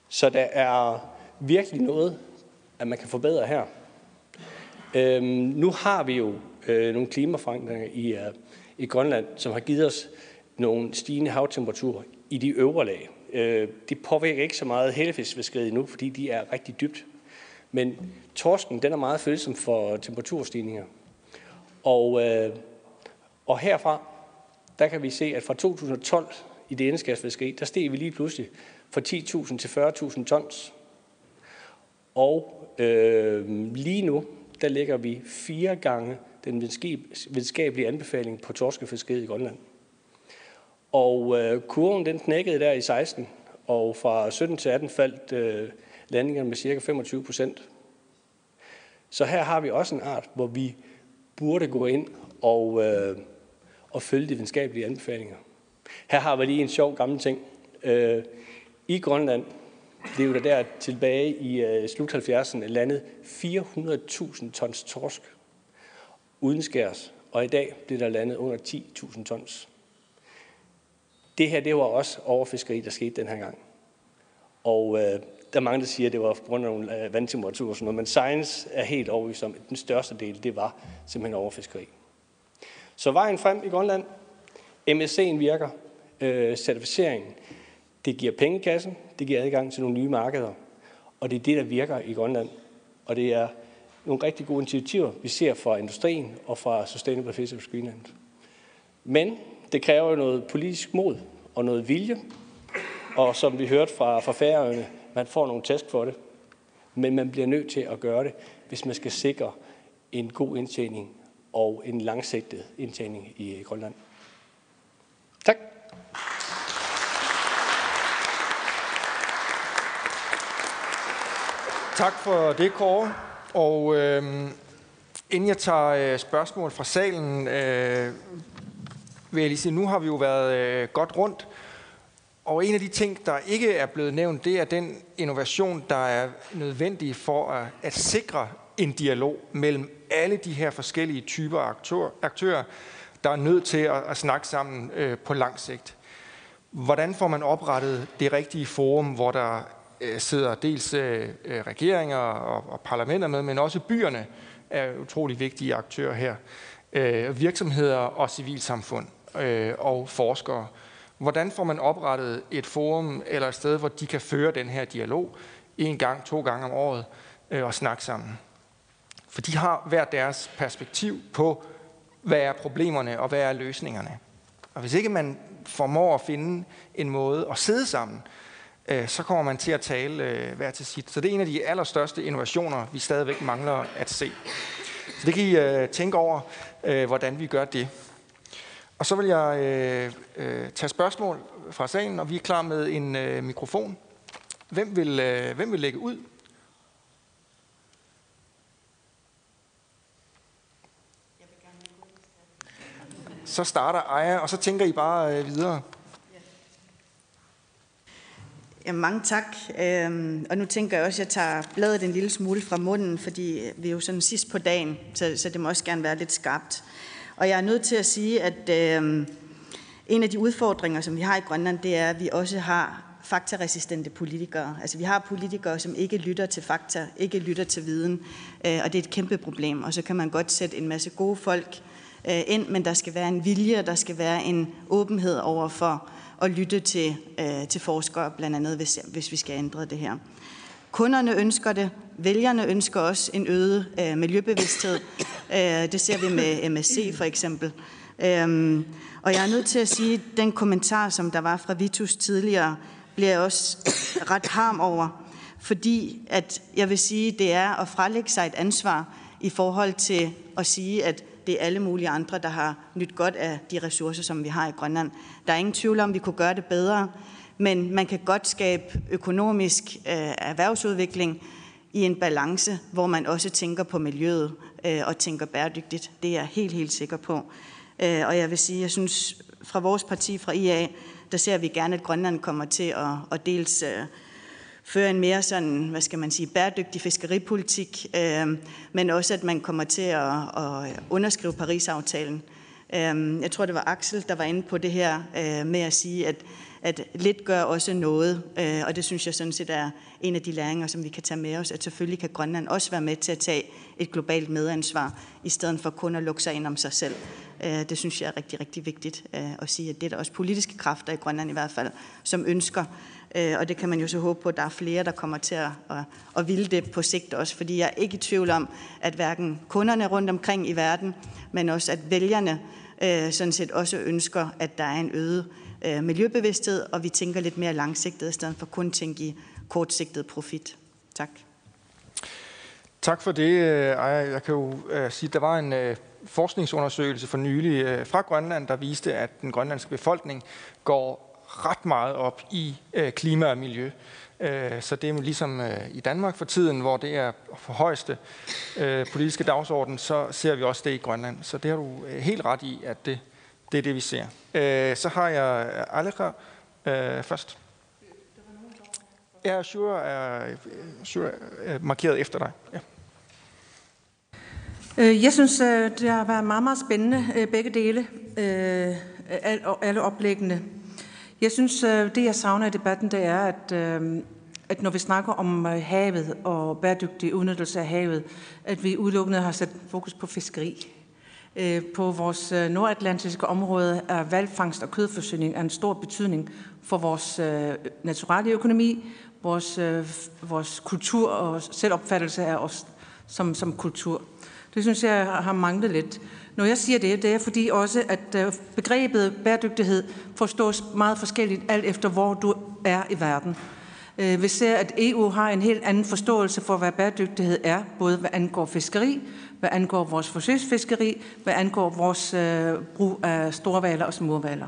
Så der er virkelig noget, at man kan forbedre her. Øhm, nu har vi jo øh, nogle klimaforandringer i, øh, i Grønland, som har givet os nogle stigende havtemperaturer i de øvre lag. Øh, det påvirker ikke så meget hellefiskfiskeriet nu, fordi de er rigtig dybt. Men torsken den er meget følsom for temperaturstigninger. Og, øh, og herfra, der kan vi se, at fra 2012 i det indskabsfiskeri, der steg vi lige pludselig fra 10.000 til 40.000 tons. Og øh, lige nu, der ligger vi fire gange den videnskabelige anbefaling på torskefiskeriet i Grønland. Og øh, kurven den knækkede der i 16, og fra 17 til 18 faldt øh, landingerne med cirka 25 procent. Så her har vi også en art, hvor vi burde gå ind og, øh, og følge de videnskabelige anbefalinger. Her har vi lige en sjov gammel ting. Øh, I Grønland, blev der der tilbage i øh, slut 70'erne landet 400.000 tons torsk uden skærs, og i dag bliver der landet under 10.000 tons. Det her, det var også overfiskeri, der skete den her gang. Og øh, der er mange, der siger, at det var på grund af nogle øh, vandtemperaturer og sådan noget, men science er helt overbevist om, at den største del, det var simpelthen overfiskeri. Så vejen frem i Grønland, MSC'en virker, øh, certificeringen, det giver pengekassen, det giver adgang til nogle nye markeder, og det er det, der virker i Grønland. Og det er nogle rigtig gode initiativer, vi ser fra industrien og fra Sustainable Fisheries Greenland. Men det kræver noget politisk mod og noget vilje, og som vi hørte fra, fra færøerne, man får nogle test for det, men man bliver nødt til at gøre det, hvis man skal sikre en god indtjening og en langsigtet indtjening i Grønland. Tak. Tak for det, Kåre. Og øh, inden jeg tager øh, spørgsmål fra salen, øh, vil jeg lige sige, nu har vi jo været øh, godt rundt, og en af de ting, der ikke er blevet nævnt, det er den innovation, der er nødvendig for at, at sikre en dialog mellem alle de her forskellige typer aktører, aktører der er nødt til at, at snakke sammen øh, på lang sigt. Hvordan får man oprettet det rigtige forum, hvor der øh, sidder dels øh, øh regeringer og, og parlamenter med, men også byerne er utrolig vigtige aktører her. Øh, virksomheder og civilsamfund øh, og forskere. Hvordan får man oprettet et forum eller et sted, hvor de kan føre den her dialog en gang, to gange om året øh, og snakke sammen? For de har hver deres perspektiv på, hvad er problemerne og hvad er løsningerne. Og hvis ikke man formår at finde en måde at sidde sammen, øh, så kommer man til at tale øh, hver til sit. Så det er en af de allerstørste innovationer, vi stadigvæk mangler at se. Så det kan I øh, tænke over, øh, hvordan vi gør det. Og så vil jeg øh, øh, tage spørgsmål fra salen, og vi er klar med en øh, mikrofon. Hvem vil, øh, hvem vil lægge ud? Så starter Aja, og så tænker I bare øh, videre. Ja, mange tak. Øhm, og nu tænker jeg også, at jeg tager bladet en lille smule fra munden, fordi vi er jo sådan sidst på dagen, så, så det må også gerne være lidt skarpt. Og jeg er nødt til at sige, at øh, en af de udfordringer, som vi har i Grønland, det er, at vi også har faktaresistente politikere. Altså vi har politikere, som ikke lytter til fakta, ikke lytter til viden, øh, og det er et kæmpe problem. Og så kan man godt sætte en masse gode folk øh, ind, men der skal være en vilje, der skal være en åbenhed over for at lytte til, øh, til forskere, blandt andet hvis, hvis vi skal ændre det her. Kunderne ønsker det, vælgerne ønsker også en øget øh, miljøbevidsthed. Øh, det ser vi med MSC for eksempel. Øhm, og jeg er nødt til at sige, at den kommentar, som der var fra Vitus tidligere, bliver jeg også ret harm over, fordi at jeg vil sige, det er at frelægge sig et ansvar i forhold til at sige, at det er alle mulige andre, der har nyt godt af de ressourcer, som vi har i Grønland. Der er ingen tvivl om, at vi kunne gøre det bedre, men man kan godt skabe økonomisk øh, erhvervsudvikling i en balance, hvor man også tænker på miljøet øh, og tænker bæredygtigt. Det er jeg helt, helt sikker på. Øh, og jeg vil sige, jeg synes, fra vores parti, fra IA, der ser vi gerne, at Grønland kommer til at, at dels øh, føre en mere sådan, hvad skal man sige, bæredygtig fiskeripolitik, øh, men også at man kommer til at, at underskrive Paris-aftalen. Øh, jeg tror, det var Axel, der var inde på det her øh, med at sige, at, at lidt gør også noget, øh, og det synes jeg sådan set er en af de læringer, som vi kan tage med os, at selvfølgelig kan Grønland også være med til at tage et globalt medansvar, i stedet for kun at lukke sig ind om sig selv. Øh, det synes jeg er rigtig, rigtig vigtigt øh, at sige, at det er der også politiske kræfter i Grønland i hvert fald, som ønsker, øh, og det kan man jo så håbe på, at der er flere, der kommer til at, at, at ville det på sigt også, fordi jeg er ikke i tvivl om, at hverken kunderne rundt omkring i verden, men også at vælgerne øh, sådan set også ønsker, at der er en øget øh, miljøbevidsthed, og vi tænker lidt mere langsigtet, i stedet for kun at tænke i kortsigtet profit. Tak. Tak for det, øh, Aya. Jeg kan jo øh, sige, at der var en øh, forskningsundersøgelse for nylig fra Grønland, der viste, at den grønlandske befolkning går ret meget op i klima og miljø. Så det er ligesom i Danmark for tiden, hvor det er for højeste politiske dagsorden, så ser vi også det i Grønland. Så det har du helt ret i, at det, det er det, vi ser. Øh, så har jeg Aleja øh, først. Ja, Shure er, sure er markeret efter dig. Ja. Øh, jeg synes, det har været meget, meget spændende, begge dele, alle oplæggende. Jeg synes, øh, det jeg savner i debatten, det er, at, øh, at når vi snakker om øh, havet og bæredygtig udnyttelse af havet, at vi udelukkende har sat fokus på fiskeri. Øh, på vores øh, nordatlantiske område er valgfangst og kødforsyning af en stor betydning for vores øh, naturlige økonomi, vores, vores kultur og selvopfattelse af os som, som kultur. Det synes jeg har manglet lidt. Når jeg siger det, det er fordi også, at begrebet bæredygtighed forstås meget forskelligt alt efter, hvor du er i verden. Vi ser, at EU har en helt anden forståelse for, hvad bæredygtighed er, både hvad angår fiskeri, hvad angår vores forsøgsfiskeri, hvad angår vores øh, brug af storvaler og småvaler.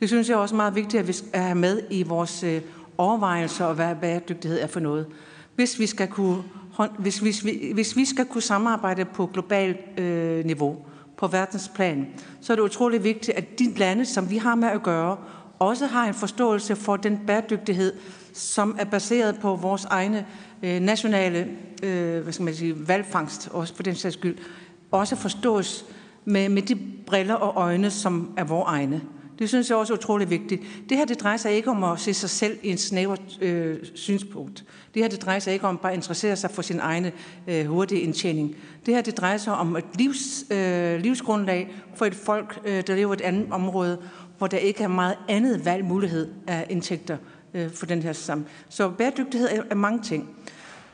Det synes jeg er også meget vigtigt, at vi skal have med i vores øh, overvejelser og hvad bæredygtighed er for noget. Hvis vi skal kunne, hvis, hvis, vi, hvis vi skal kunne samarbejde på globalt øh, niveau, på verdensplan, så er det utrolig vigtigt, at de lande, som vi har med at gøre, også har en forståelse for den bæredygtighed, som er baseret på vores egne øh, nationale øh, hvad skal man sige, valgfangst, også for den sags skyld, også forstås med, med de briller og øjne, som er vores egne. Det synes jeg også er utrolig vigtigt. Det her det drejer sig ikke om at se sig selv i en snæver øh, synspunkt. Det her det drejer sig ikke om bare at interessere sig for sin egen øh, hurtige indtjening. Det her det drejer sig om et livs, øh, livsgrundlag for et folk, øh, der lever i et andet område, hvor der ikke er meget andet valgmulighed af indtægter øh, for den her sammen. Så bæredygtighed er, er mange ting.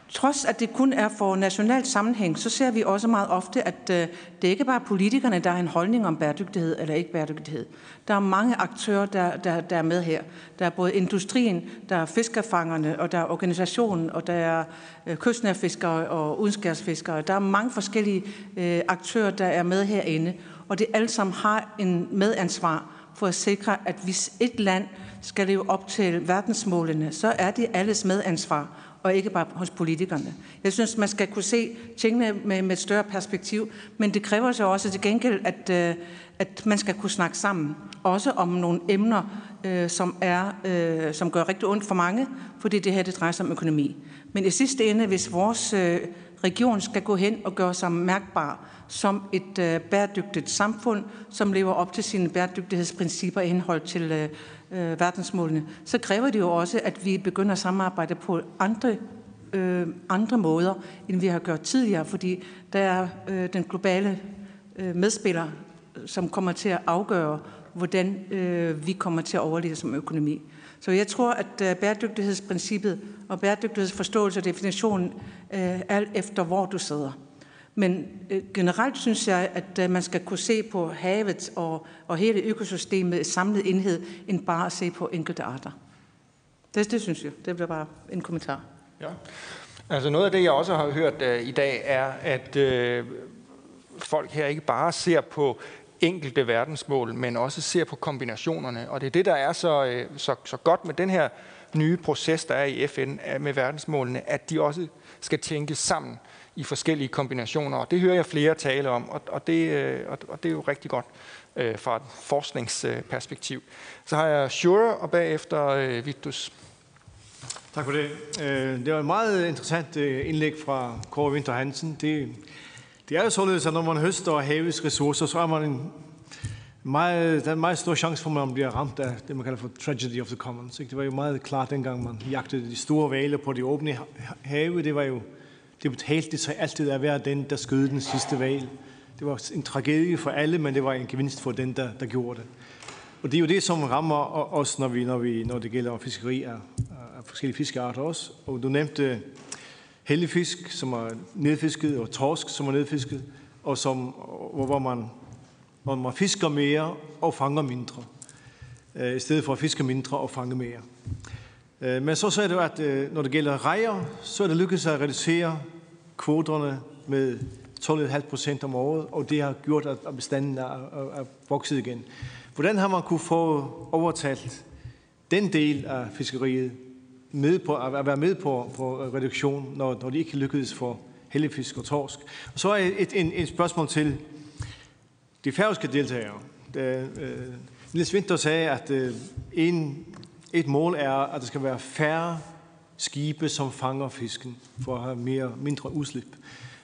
trods at det kun er for national sammenhæng, så ser vi også meget ofte, at øh, det ikke bare er politikerne, der har en holdning om bæredygtighed eller ikke bæredygtighed. Der er mange aktører, der, der, der er med her. Der er både industrien, der er fiskerfangerne, og der er organisationen, og der er øh, kystnærfiskere og udskærsfiskere. Der er mange forskellige øh, aktører, der er med herinde, og det alle sammen har en medansvar for at sikre, at hvis et land skal leve op til verdensmålene, så er det alles medansvar og ikke bare hos politikerne. Jeg synes, man skal kunne se tingene med, med et større perspektiv, men det kræver så også til gengæld, at, øh, at man skal kunne snakke sammen, også om nogle emner, øh, som, er, øh, som gør rigtig ondt for mange, fordi det her det drejer sig om økonomi. Men i sidste ende, hvis vores øh, region skal gå hen og gøre sig mærkbar som et øh, bæredygtigt samfund, som lever op til sine bæredygtighedsprincipper i henhold til øh, øh, verdensmålene, så kræver det jo også, at vi begynder at samarbejde på andre, øh, andre måder, end vi har gjort tidligere, fordi der er øh, den globale øh, medspiller, øh, som kommer til at afgøre, hvordan øh, vi kommer til at overleve som økonomi. Så jeg tror, at øh, bæredygtighedsprincippet og bæredygtighedsforståelse og definition øh, alt efter, hvor du sidder. Men øh, generelt synes jeg, at øh, man skal kunne se på havet og, og hele økosystemet i samlet enhed, end bare at se på enkelte arter. Det, det synes jeg. Det bliver bare en kommentar. Ja. Altså noget af det, jeg også har hørt øh, i dag, er, at øh, folk her ikke bare ser på enkelte verdensmål, men også ser på kombinationerne. Og det er det, der er så, øh, så, så godt med den her nye proces, der er i FN øh, med verdensmålene, at de også skal tænkes sammen i forskellige kombinationer. Og det hører jeg flere tale om, og, og, det, øh, og, det er jo rigtig godt øh, fra et forskningsperspektiv. Så har jeg Shure, og bagefter øh, Vitus. Tak for det. Øh, det var et meget interessant øh, indlæg fra Kåre Winter Hansen. Det, det er jo således, at når man høster havets ressourcer, så er man en meget, der er en meget stor chance for, at man bliver ramt af det, man kalder for tragedy of the commons. Det var jo meget klart dengang, man jagtede de store valer på de åbne have. Det var jo det betalte sig altid at være den, der skød den sidste valg. Det var en tragedie for alle, men det var en gevinst for den, der, der gjorde det. Og det er jo det, som rammer os, når, vi, når, vi, når det gælder fiskeri af, af forskellige fiskearter også. Og du nævnte hellefisk, som er nedfisket, og torsk, som er nedfisket, og som, hvor man, hvor man fisker mere og fanger mindre, øh, i stedet for at fiske mindre og fange mere. Øh, men så sagde du, at øh, når det gælder rejer, så er det lykkedes at reducere kvoterne med 12,5 procent om året, og det har gjort, at bestanden er, er, er vokset igen. Hvordan har man kunne få overtalt den del af fiskeriet med på, at være med på, på reduktion, når, når det ikke lykkedes for hellefisk og torsk? Og så er et, en, et spørgsmål til de færøske deltagere. Da, øh, Niels Winter sagde, at øh, en et mål er, at der skal være færre skibe, som fanger fisken, for at have mere, mindre udslip.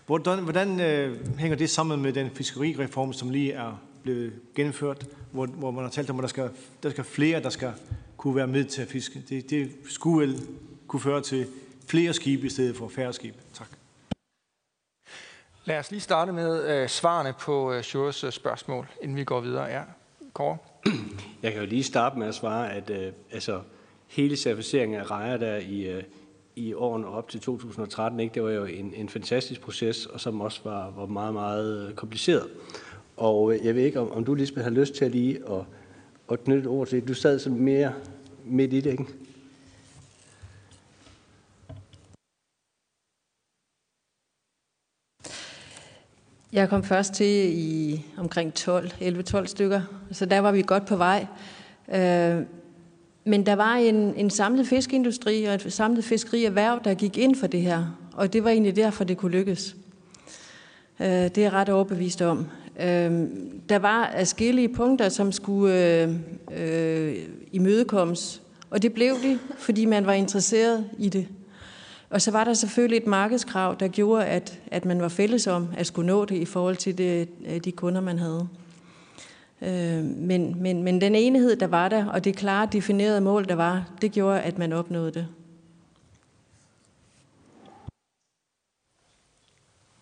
Hvordan, hvordan øh, hænger det sammen med den fiskerireform, som lige er blevet gennemført, hvor, hvor man har talt om, at der skal, der skal flere, der skal kunne være med til at fiske. Det, det skulle vel kunne føre til flere skibe i stedet for færre skibe. Tak. Lad os lige starte med øh, svarene på øh, Sjures øh, spørgsmål, inden vi går videre. Ja, Kåre? Jeg kan jo lige starte med at svare, at øh, altså, hele certificeringen af rejer der i, øh, i årene op til 2013, ikke, det var jo en, en fantastisk proces, og som også var, var meget, meget øh, kompliceret. Og øh, jeg ved ikke, om, om du, Lisbeth, har lyst til at lige at, at knytte et ord til det. Du sad sådan mere midt i det, ikke? Jeg kom først til i omkring 12, 11-12 stykker, så der var vi godt på vej. Men der var en, en samlet fiskeindustri og et samlet fiskerierhverv, der gik ind for det her, og det var egentlig derfor, det kunne lykkes. Øh, det er jeg ret overbevist om. Øh, der var afskillige punkter, som skulle øh, øh, imødekommes, og det blev de, fordi man var interesseret i det. Og så var der selvfølgelig et markedskrav, der gjorde, at, at man var fælles om at skulle nå det i forhold til det, øh, de kunder, man havde. Øh, men, men, men den enighed, der var der, og det klare definerede mål, der var, det gjorde, at man opnåede det.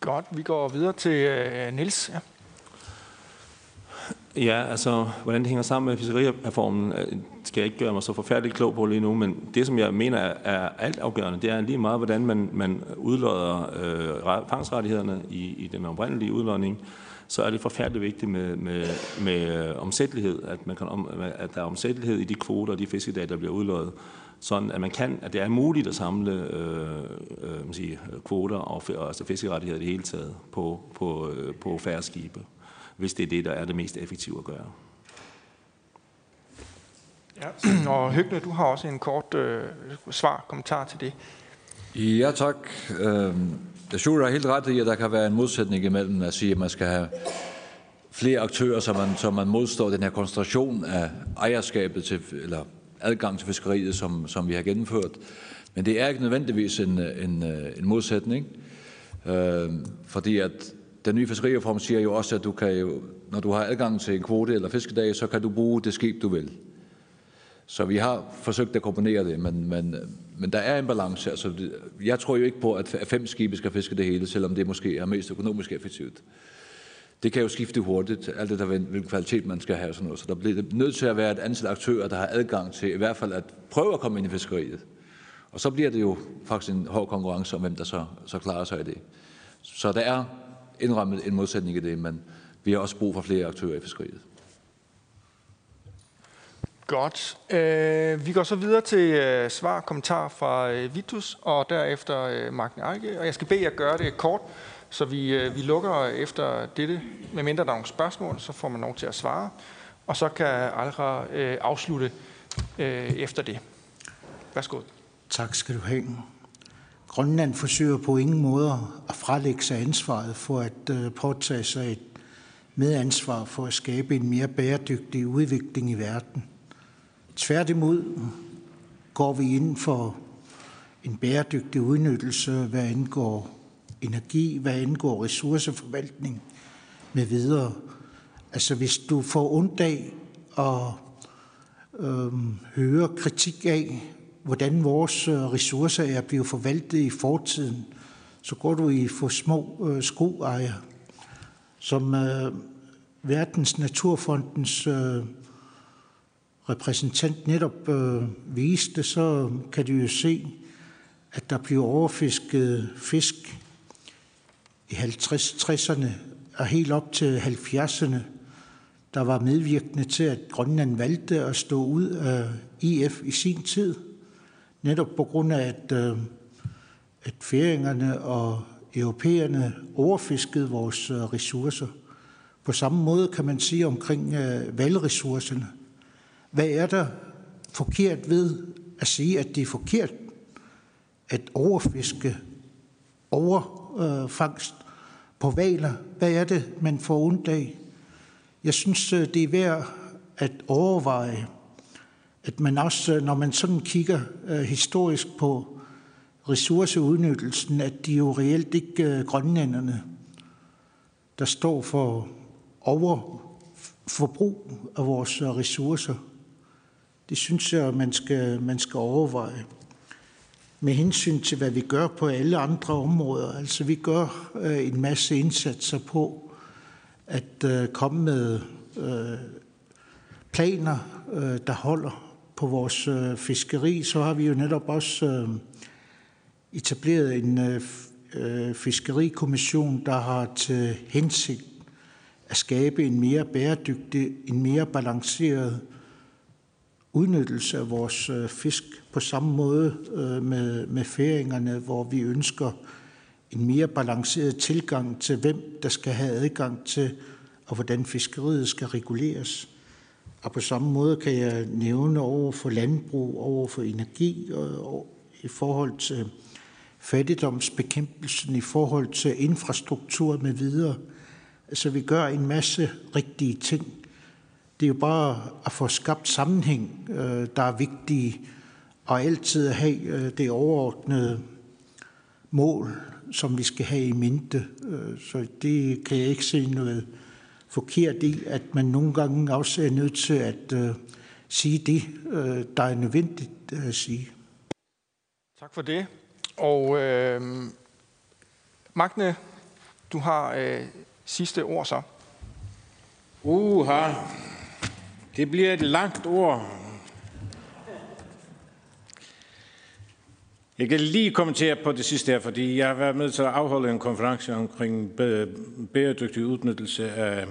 Godt, vi går videre til uh, Nils. Ja. Ja, altså, hvordan det hænger sammen med fiskerireformen, øh, skal jeg ikke gøre mig så forfærdeligt klog på lige nu, men det, som jeg mener er alt afgørende, det er lige meget, hvordan man, man udlodder øh, fangstrettighederne i, i den oprindelige udlodning, så er det forfærdeligt vigtigt med, med, med øh, omsættelighed, at, man kan om, at der er omsættelighed i de kvoter og de fiskedage, der bliver udløjet, sådan at man kan, at det er muligt at samle øh, øh, man siger, kvoter og, altså fiskerettigheder i det hele taget på, på, øh, på færre skibe hvis det er det, der er det mest effektive at gøre. Ja, og Høgne, du har også en kort øh, svar, kommentar til det. Ja, tak. Øhm, jeg synes, har helt ret i, at der kan være en modsætning imellem at sige, at man skal have flere aktører, så man, så man modstår den her koncentration af ejerskabet til, eller adgang til fiskeriet, som, som vi har gennemført. Men det er ikke nødvendigvis en, en, en modsætning, øh, fordi at den nye fiskerireform siger jo også, at du kan jo, når du har adgang til en kvote eller fiskedag, så kan du bruge det skib, du vil. Så vi har forsøgt at kombinere det, men, men, men der er en balance. Altså, jeg tror jo ikke på, at fem skibe skal fiske det hele, selvom det måske er mest økonomisk effektivt. Det kan jo skifte hurtigt, alt det der, hvilken kvalitet man skal have. Sådan noget. Så der bliver nødt til at være et antal aktører, der har adgang til i hvert fald at prøve at komme ind i fiskeriet. Og så bliver det jo faktisk en hård konkurrence om, hvem der så, så klarer sig i det. Så der er indrammet en modsætning i det, men vi har også brug for flere aktører i fiskeriet. Godt. Øh, vi går så videre til øh, svar og kommentar fra øh, Vitus, og derefter øh, Magne Eike. Og jeg skal bede jer gøre det kort, så vi, øh, vi lukker efter dette. Med mindre der er nogle spørgsmål, så får man lov til at svare. Og så kan Alra øh, afslutte øh, efter det. Værsgo. Tak skal du have. Grønland forsøger på ingen måde at frelægge sig ansvaret for at øh, påtage sig et medansvar for at skabe en mere bæredygtig udvikling i verden. Tværtimod går vi ind for en bæredygtig udnyttelse, hvad angår energi, hvad angår ressourceforvaltning med videre. Altså hvis du får ondt af at øh, høre kritik af, hvordan vores øh, ressourcer er blevet forvaltet i fortiden, så går du i for små øh, skoejer. Som øh, Verdens Naturfondens øh, repræsentant netop øh, viste, så kan du jo se, at der bliver overfisket fisk i 50-60'erne og helt op til 70'erne, der var medvirkende til, at Grønland valgte at stå ud af IF i sin tid – netop på grund af, at, øh, at færingerne og europæerne overfiskede vores øh, ressourcer. På samme måde kan man sige omkring øh, valgressourcerne. Hvad er der forkert ved at sige, at det er forkert at overfiske overfangst på valer? Hvad er det, man får ondt af? Jeg synes, øh, det er værd at overveje, at man også, øh, når man sådan kigger øh, historisk på ressourceudnyttelsen, at de jo reelt ikke grønlænderne, der står for overforbrug af vores ressourcer. Det synes jeg, man skal, man skal overveje med hensyn til, hvad vi gør på alle andre områder. Altså vi gør øh, en masse indsatser på at øh, komme med øh, planer, øh, der holder på vores øh, fiskeri, så har vi jo netop også øh, etableret en øh, øh fiskerikommission, der har til hensigt at skabe en mere bæredygtig, en mere balanceret udnyttelse af vores øh, fisk på samme måde øh, med, med færingerne, hvor vi ønsker en mere balanceret tilgang til, hvem der skal have adgang til, og hvordan fiskeriet skal reguleres. Og på samme måde kan jeg nævne over for landbrug, over for energi og i forhold til fattigdomsbekæmpelsen, i forhold til infrastruktur med videre. Altså vi gør en masse rigtige ting. Det er jo bare at få skabt sammenhæng, øh, der er vigtige, og altid at have øh, det overordnede mål, som vi skal have i mente. Øh, så det kan jeg ikke se noget forkert i, at man nogle gange også er nødt til at sige det, der er nødvendigt at sige. Tak for det. Og øh, Magne, du har øh, sidste ord så. Uha, det bliver et langt ord. Jeg kan lige kommentere på det sidste her, fordi jeg har været med til at afholde en konference omkring bæredygtig udnyttelse af,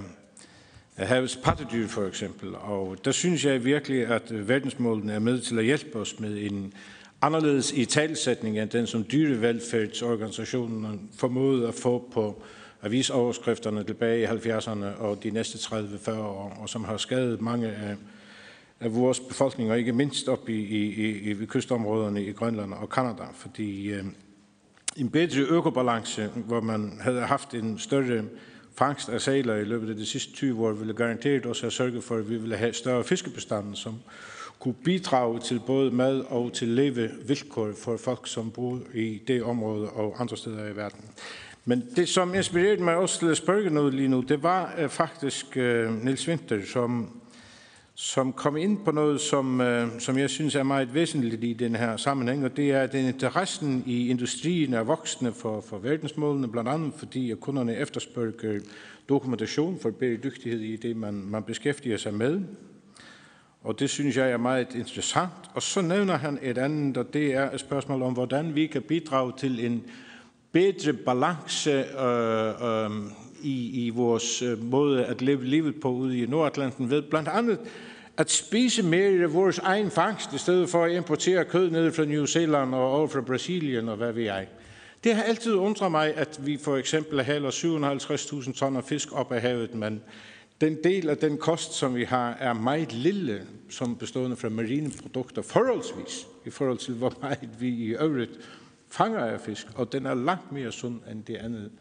af havets pattedyr for eksempel. Og der synes jeg virkelig, at verdensmålene er med til at hjælpe os med en anderledes i talsætning end den, som dyrevelfærdsorganisationen formåede at få på avisoverskrifterne tilbage i 70'erne og de næste 30-40 år, og som har skadet mange af, af vores befolkning, ikke mindst op i, i, i, i kystområderne i Grønland og Kanada, fordi øh, en bedre økobalance, hvor man havde haft en større fangst af sæler i løbet af de sidste 20 år, ville garanteret også have sørget for, at vi ville have større fiskebestanden, som kunne bidrage til både mad og til levevilkår for folk, som bor i det område og andre steder i verden. Men det, som inspirerede mig også til at spørge noget lige nu, det var uh, faktisk øh, uh, Nils Winter, som, som kom ind på noget, som, uh, som jeg synes er meget væsentligt i den her sammenhæng, og det er, at interessen i industrien er voksende for, for verdensmålene, blandt andet fordi at kunderne efterspørger dokumentation for bæredygtighed i det, man, man beskæftiger sig med. Og det synes jeg er meget interessant. Og så nævner han et andet, og det er et spørgsmål om, hvordan vi kan bidrage til en bedre balance øh, øh, i, i vores øh, måde at leve livet på ude i Nordatlanten ved blandt andet at spise mere af vores egen fangst, i stedet for at importere kød ned fra New Zealand og over fra Brasilien og hvad vi er. Det har altid undret mig, at vi for eksempel hælder 750.000 tonner fisk op af havet, men den del af den kost, som vi har, er meget lille, som bestående fra marine produkter, forholdsvis, i forhold til hvor meget vi i øvrigt fanger af fisk, og den er langt mere sund end det andet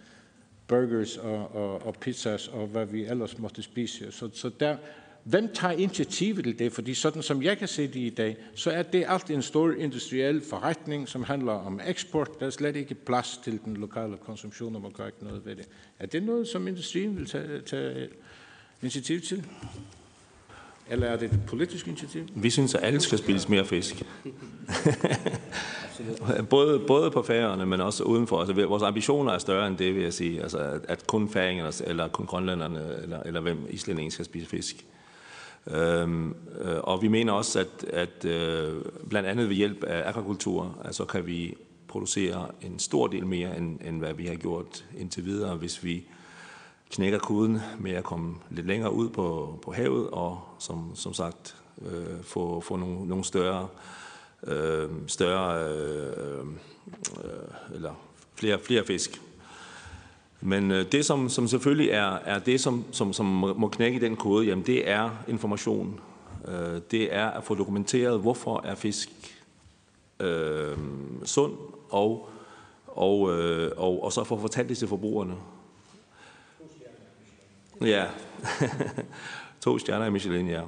burgers og, og, og pizzas og hvad vi ellers måtte spise. Så, så der, hvem tager initiativet til det? Fordi sådan som jeg kan se det i dag, så er det alt en stor industriel forretning, som handler om eksport. Der er slet ikke plads til den lokale konsumtion, og man gør ikke noget ved det. Er det noget, som industrien vil tage, tage initiativ til? Eller er det et politisk initiativ? Vi synes, at alle skal spise mere fisk. både, både på færgerne, men også udenfor. Altså, vores ambitioner er større end det, vil jeg sige. Altså, at, at kun færingerne, eller kun grønlænderne, eller, eller hvem islændingen skal spise fisk. Øhm, øh, og vi mener også, at, at øh, blandt andet ved hjælp af akvakultur, altså kan vi producere en stor del mere, end, end hvad vi har gjort indtil videre, hvis vi knækker kuden med at komme lidt længere ud på, på havet, og som, som sagt øh, få, få nogle, nogle større, øh, større øh, øh, eller flere, flere fisk. Men øh, det, som, som selvfølgelig er, er det, som, som, som må knække den kode, jamen det er information. Øh, det er at få dokumenteret, hvorfor er fisk øh, sund, og, og, øh, og, og så få fortalt det til forbrugerne. Ja, to stjerner i Michelin, ja.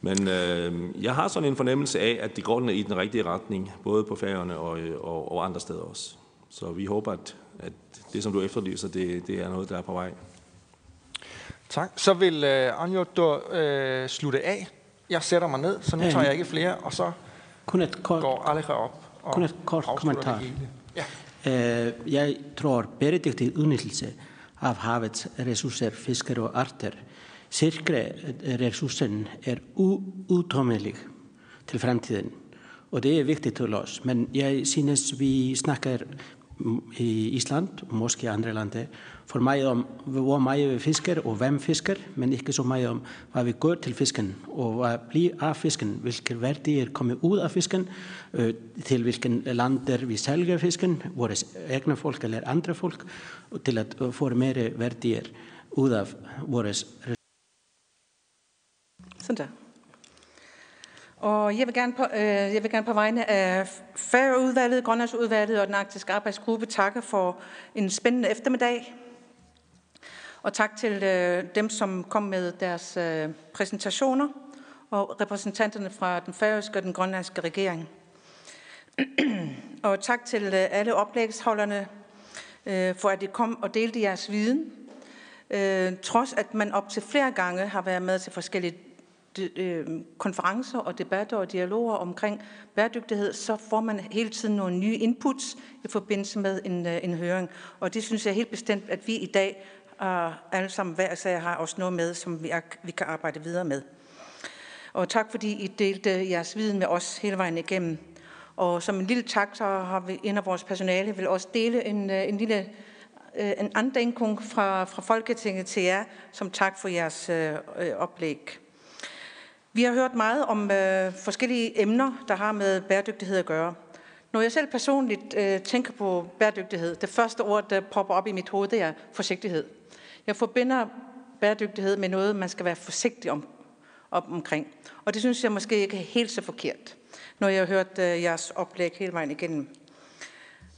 Men øh, jeg har sådan en fornemmelse af, at det går i den rigtige retning, både på færgerne og, og, og andre steder også. Så vi håber, at, at det, som du efterlyser, det, det er noget, der er på vej. Tak. Så vil uh, Anjo du, uh, slutte af. Jeg sætter mig ned, så nu tager jeg ikke flere, og så kun et kort, går Aleja op og kun et kort kommentar. Ja. Uh, jeg tror, bæredygtig udnyttelse av havets ressourcer, fisker og arter, sikre ressourcen er utømmelig til fremtiden. Og det er vigtigt til os. Men jeg synes, vi snakker i Island, måske andre lande, for meget om hvor meget vi fisker og hvem fisker, men ikke så meget om hvad vi gør til fisken og hvad bliver af fisken, hvilke værdier kommer ud af fisken, øh, til hvilken lander vi sælger fisken, vores egne folk eller andre folk, til at få mere værdier ud af vores Sådan der. Og jeg vil gerne på, øh, jeg vil gerne på vegne af Færøudvalget, Grønlandsudvalget og den arktiske arbejdsgruppe takke for en spændende eftermiddag. Og tak til øh, dem, som kom med deres øh, præsentationer og repræsentanterne fra den færøske og den grønlandske regering. og tak til øh, alle oplægsholderne øh, for, at de kom og delte jeres viden. Øh, trods at man op til flere gange har været med til forskellige øh, konferencer og debatter og dialoger omkring bæredygtighed, så får man hele tiden nogle nye inputs i forbindelse med en, øh, en høring. Og det synes jeg helt bestemt, at vi i dag og alle sammen hver sag har også noget med, som vi, er, vi kan arbejde videre med. Og tak fordi I delte jeres viden med os hele vejen igennem. Og som en lille tak, så har vi en af vores personale vil også dele en, øh, en lille øh, en andenkung fra, fra Folketinget til jer, som tak for jeres øh, øh, oplæg. Vi har hørt meget om øh, forskellige emner, der har med bæredygtighed at gøre. Når jeg selv personligt øh, tænker på bæredygtighed, det første ord, der popper op i mit hoved, det er forsigtighed. Jeg forbinder bæredygtighed med noget, man skal være forsigtig om, op omkring. Og det synes jeg måske ikke er helt så forkert, når jeg har hørt øh, jeres oplæg hele vejen igennem.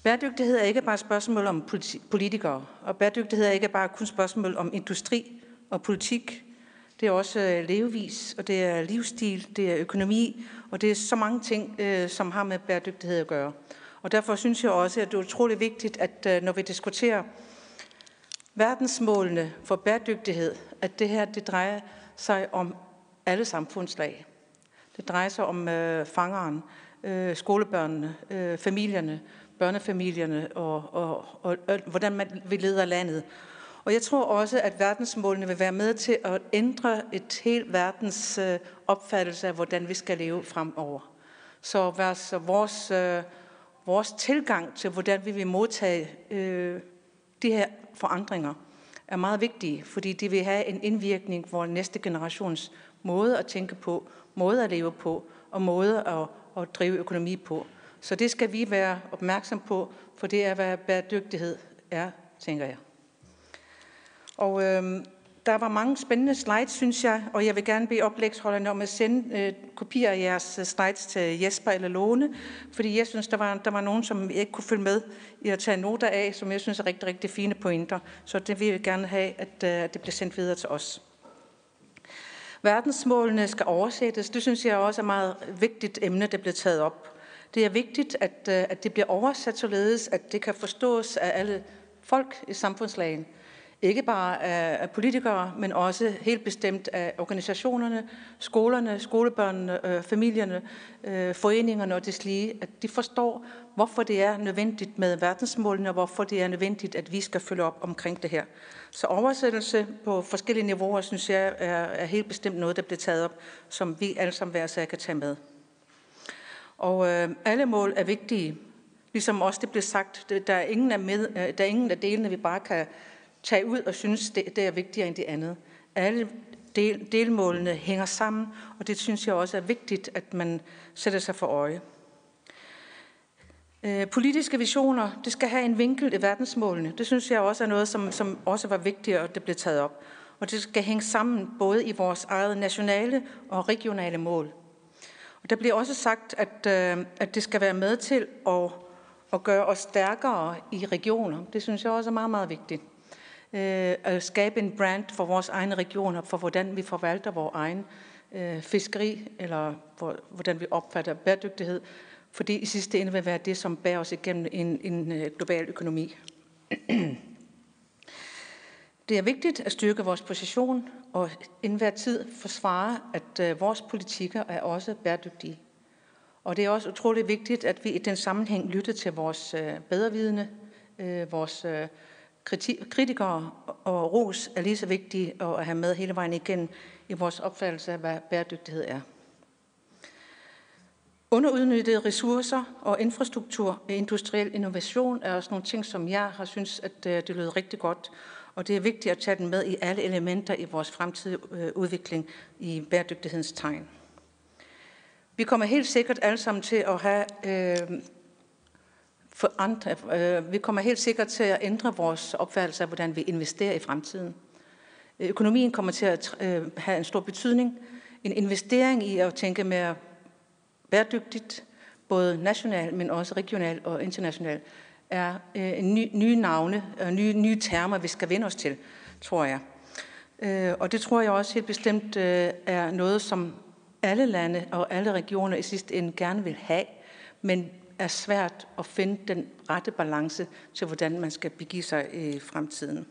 Bæredygtighed er ikke bare et spørgsmål om politikere, og bæredygtighed er ikke bare kun spørgsmål om industri og politik. Det er også øh, levevis, og det er livsstil, det er økonomi, og det er så mange ting, øh, som har med bæredygtighed at gøre. Og derfor synes jeg også, at det er utrolig vigtigt, at øh, når vi diskuterer verdensmålene for bæredygtighed, at det her det drejer sig om alle samfundslag. Det drejer sig om øh, fangeren, øh, skolebørnene, øh, familierne, børnefamilierne og, og, og, og hvordan man vil lede landet. Og jeg tror også, at verdensmålene vil være med til at ændre et helt verdens øh, opfattelse af, hvordan vi skal leve fremover. Så vores, øh, vores tilgang til, hvordan vi vil modtage øh, de her forandringer, er meget vigtige, fordi de vil have en indvirkning på næste generations måde at tænke på, måde at leve på og måde at, at drive økonomi på. Så det skal vi være opmærksom på, for det er, hvad bæredygtighed er, tænker jeg. Og øhm, der var mange spændende slides, synes jeg, og jeg vil gerne bede oplægsholderne om at sende øh, kopier af jeres øh, slides til Jesper eller Lone, fordi jeg synes, der var, der var nogen, som ikke kunne følge med i at tage noter af, som jeg synes er rigtig, rigtig fine pointer. Så det vil jeg gerne have, at øh, det bliver sendt videre til os. Verdensmålene skal oversættes. Det synes jeg også er et meget vigtigt emne, der bliver taget op. Det er vigtigt, at, øh, at det bliver oversat således, at det kan forstås af alle folk i samfundslagen. Ikke bare af politikere, men også helt bestemt af organisationerne, skolerne, skolebørnene, øh, familierne, øh, foreningerne og deslige, at de forstår, hvorfor det er nødvendigt med verdensmålene, og hvorfor det er nødvendigt, at vi skal følge op omkring det her. Så oversættelse på forskellige niveauer, synes jeg, er, er helt bestemt noget, der bliver taget op, som vi alle sammen hver sag kan tage med. Og øh, alle mål er vigtige. Ligesom også det blev sagt, der er ingen af, med, øh, der er ingen af delene, vi bare kan tage ud og synes, det, det er vigtigere end det andet. Alle del, delmålene hænger sammen, og det synes jeg også er vigtigt, at man sætter sig for øje. Øh, politiske visioner, det skal have en vinkel i verdensmålene. Det synes jeg også er noget, som, som også var vigtigt, og det blev taget op. Og det skal hænge sammen både i vores eget nationale og regionale mål. Og der bliver også sagt, at, øh, at det skal være med til at, at gøre os stærkere i regioner. Det synes jeg også er meget, meget vigtigt. Øh, at skabe en brand for vores egne regioner, for hvordan vi forvalter vores egen øh, fiskeri, eller for, hvordan vi opfatter bæredygtighed, fordi i sidste ende vil være det, som bærer os igennem en, en øh, global økonomi. Det er vigtigt at styrke vores position og enhver tid forsvare, at øh, vores politikker er også bæredygtige. Og det er også utroligt vigtigt, at vi i den sammenhæng lytter til vores øh, bedrevidende, vores kritikere og ros er lige så vigtige at have med hele vejen igen i vores opfattelse af, hvad bæredygtighed er. Underudnyttede ressourcer og infrastruktur og industriel innovation er også nogle ting, som jeg har synes, at øh, det lyder rigtig godt. Og det er vigtigt at tage den med i alle elementer i vores fremtidige øh, udvikling i bæredygtighedens tegn. Vi kommer helt sikkert alle sammen til at have øh, for andre, øh, vi kommer helt sikkert til at ændre vores opfattelse af, hvordan vi investerer i fremtiden. Økonomien kommer til at øh, have en stor betydning. En investering i at tænke mere bæredygtigt, både nationalt, men også regionalt og internationalt, er øh, en ny, nye navne og nye, nye termer, vi skal vende os til, tror jeg. Øh, og det tror jeg også helt bestemt øh, er noget, som alle lande og alle regioner i sidste ende gerne vil have, men er svært at finde den rette balance til, hvordan man skal begive sig i fremtiden.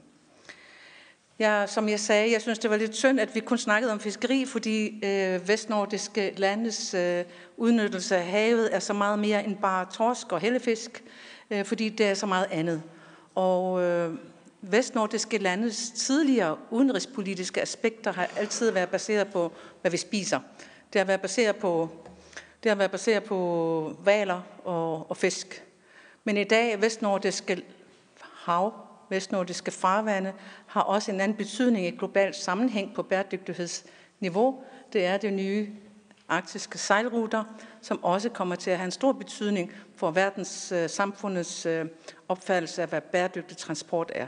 Ja, som jeg sagde, jeg synes, det var lidt synd, at vi kun snakkede om fiskeri, fordi øh, vestnordiske landes øh, udnyttelse af havet er så meget mere end bare torsk og hellefisk, øh, fordi det er så meget andet. Og øh, vestnordiske landes tidligere udenrigspolitiske aspekter har altid været baseret på, hvad vi spiser. Det har været baseret på, det har været baseret på valer og, og fisk. Men i dag, vestnordiske hav, vestnordiske farvande, har også en anden betydning i global sammenhæng på bæredygtighedsniveau. Det er det nye arktiske sejlruter, som også kommer til at have en stor betydning for verdens øh, samfundets øh, opfattelse af, hvad bæredygtig transport er.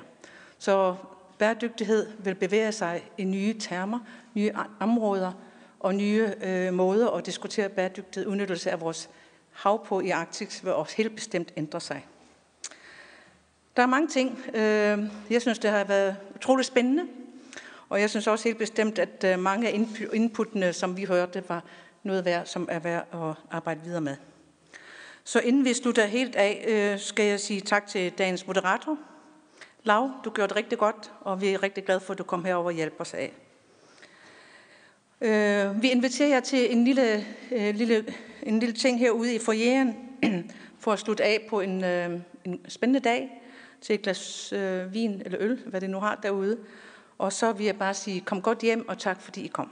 Så bæredygtighed vil bevæge sig i nye termer, nye områder og nye øh, måder at diskutere bæredygtighed, udnyttelse af vores hav på i Arktis vil også helt bestemt ændre sig. Der er mange ting. Øh, jeg synes, det har været utroligt spændende, og jeg synes også helt bestemt, at øh, mange af inputtene, som vi hørte, var noget værd, som er værd at arbejde videre med. Så inden vi slutter helt af, øh, skal jeg sige tak til dagens moderator. Lav, du gjorde det rigtig godt, og vi er rigtig glade for, at du kom herover og hjælper os af. Øh, vi inviterer jer til en lille, øh, lille, en lille ting herude i foyeren, for at slutte af på en, øh, en spændende dag til et glas øh, vin eller øl, hvad det nu har derude. Og så vil jeg bare sige, kom godt hjem, og tak fordi I kom.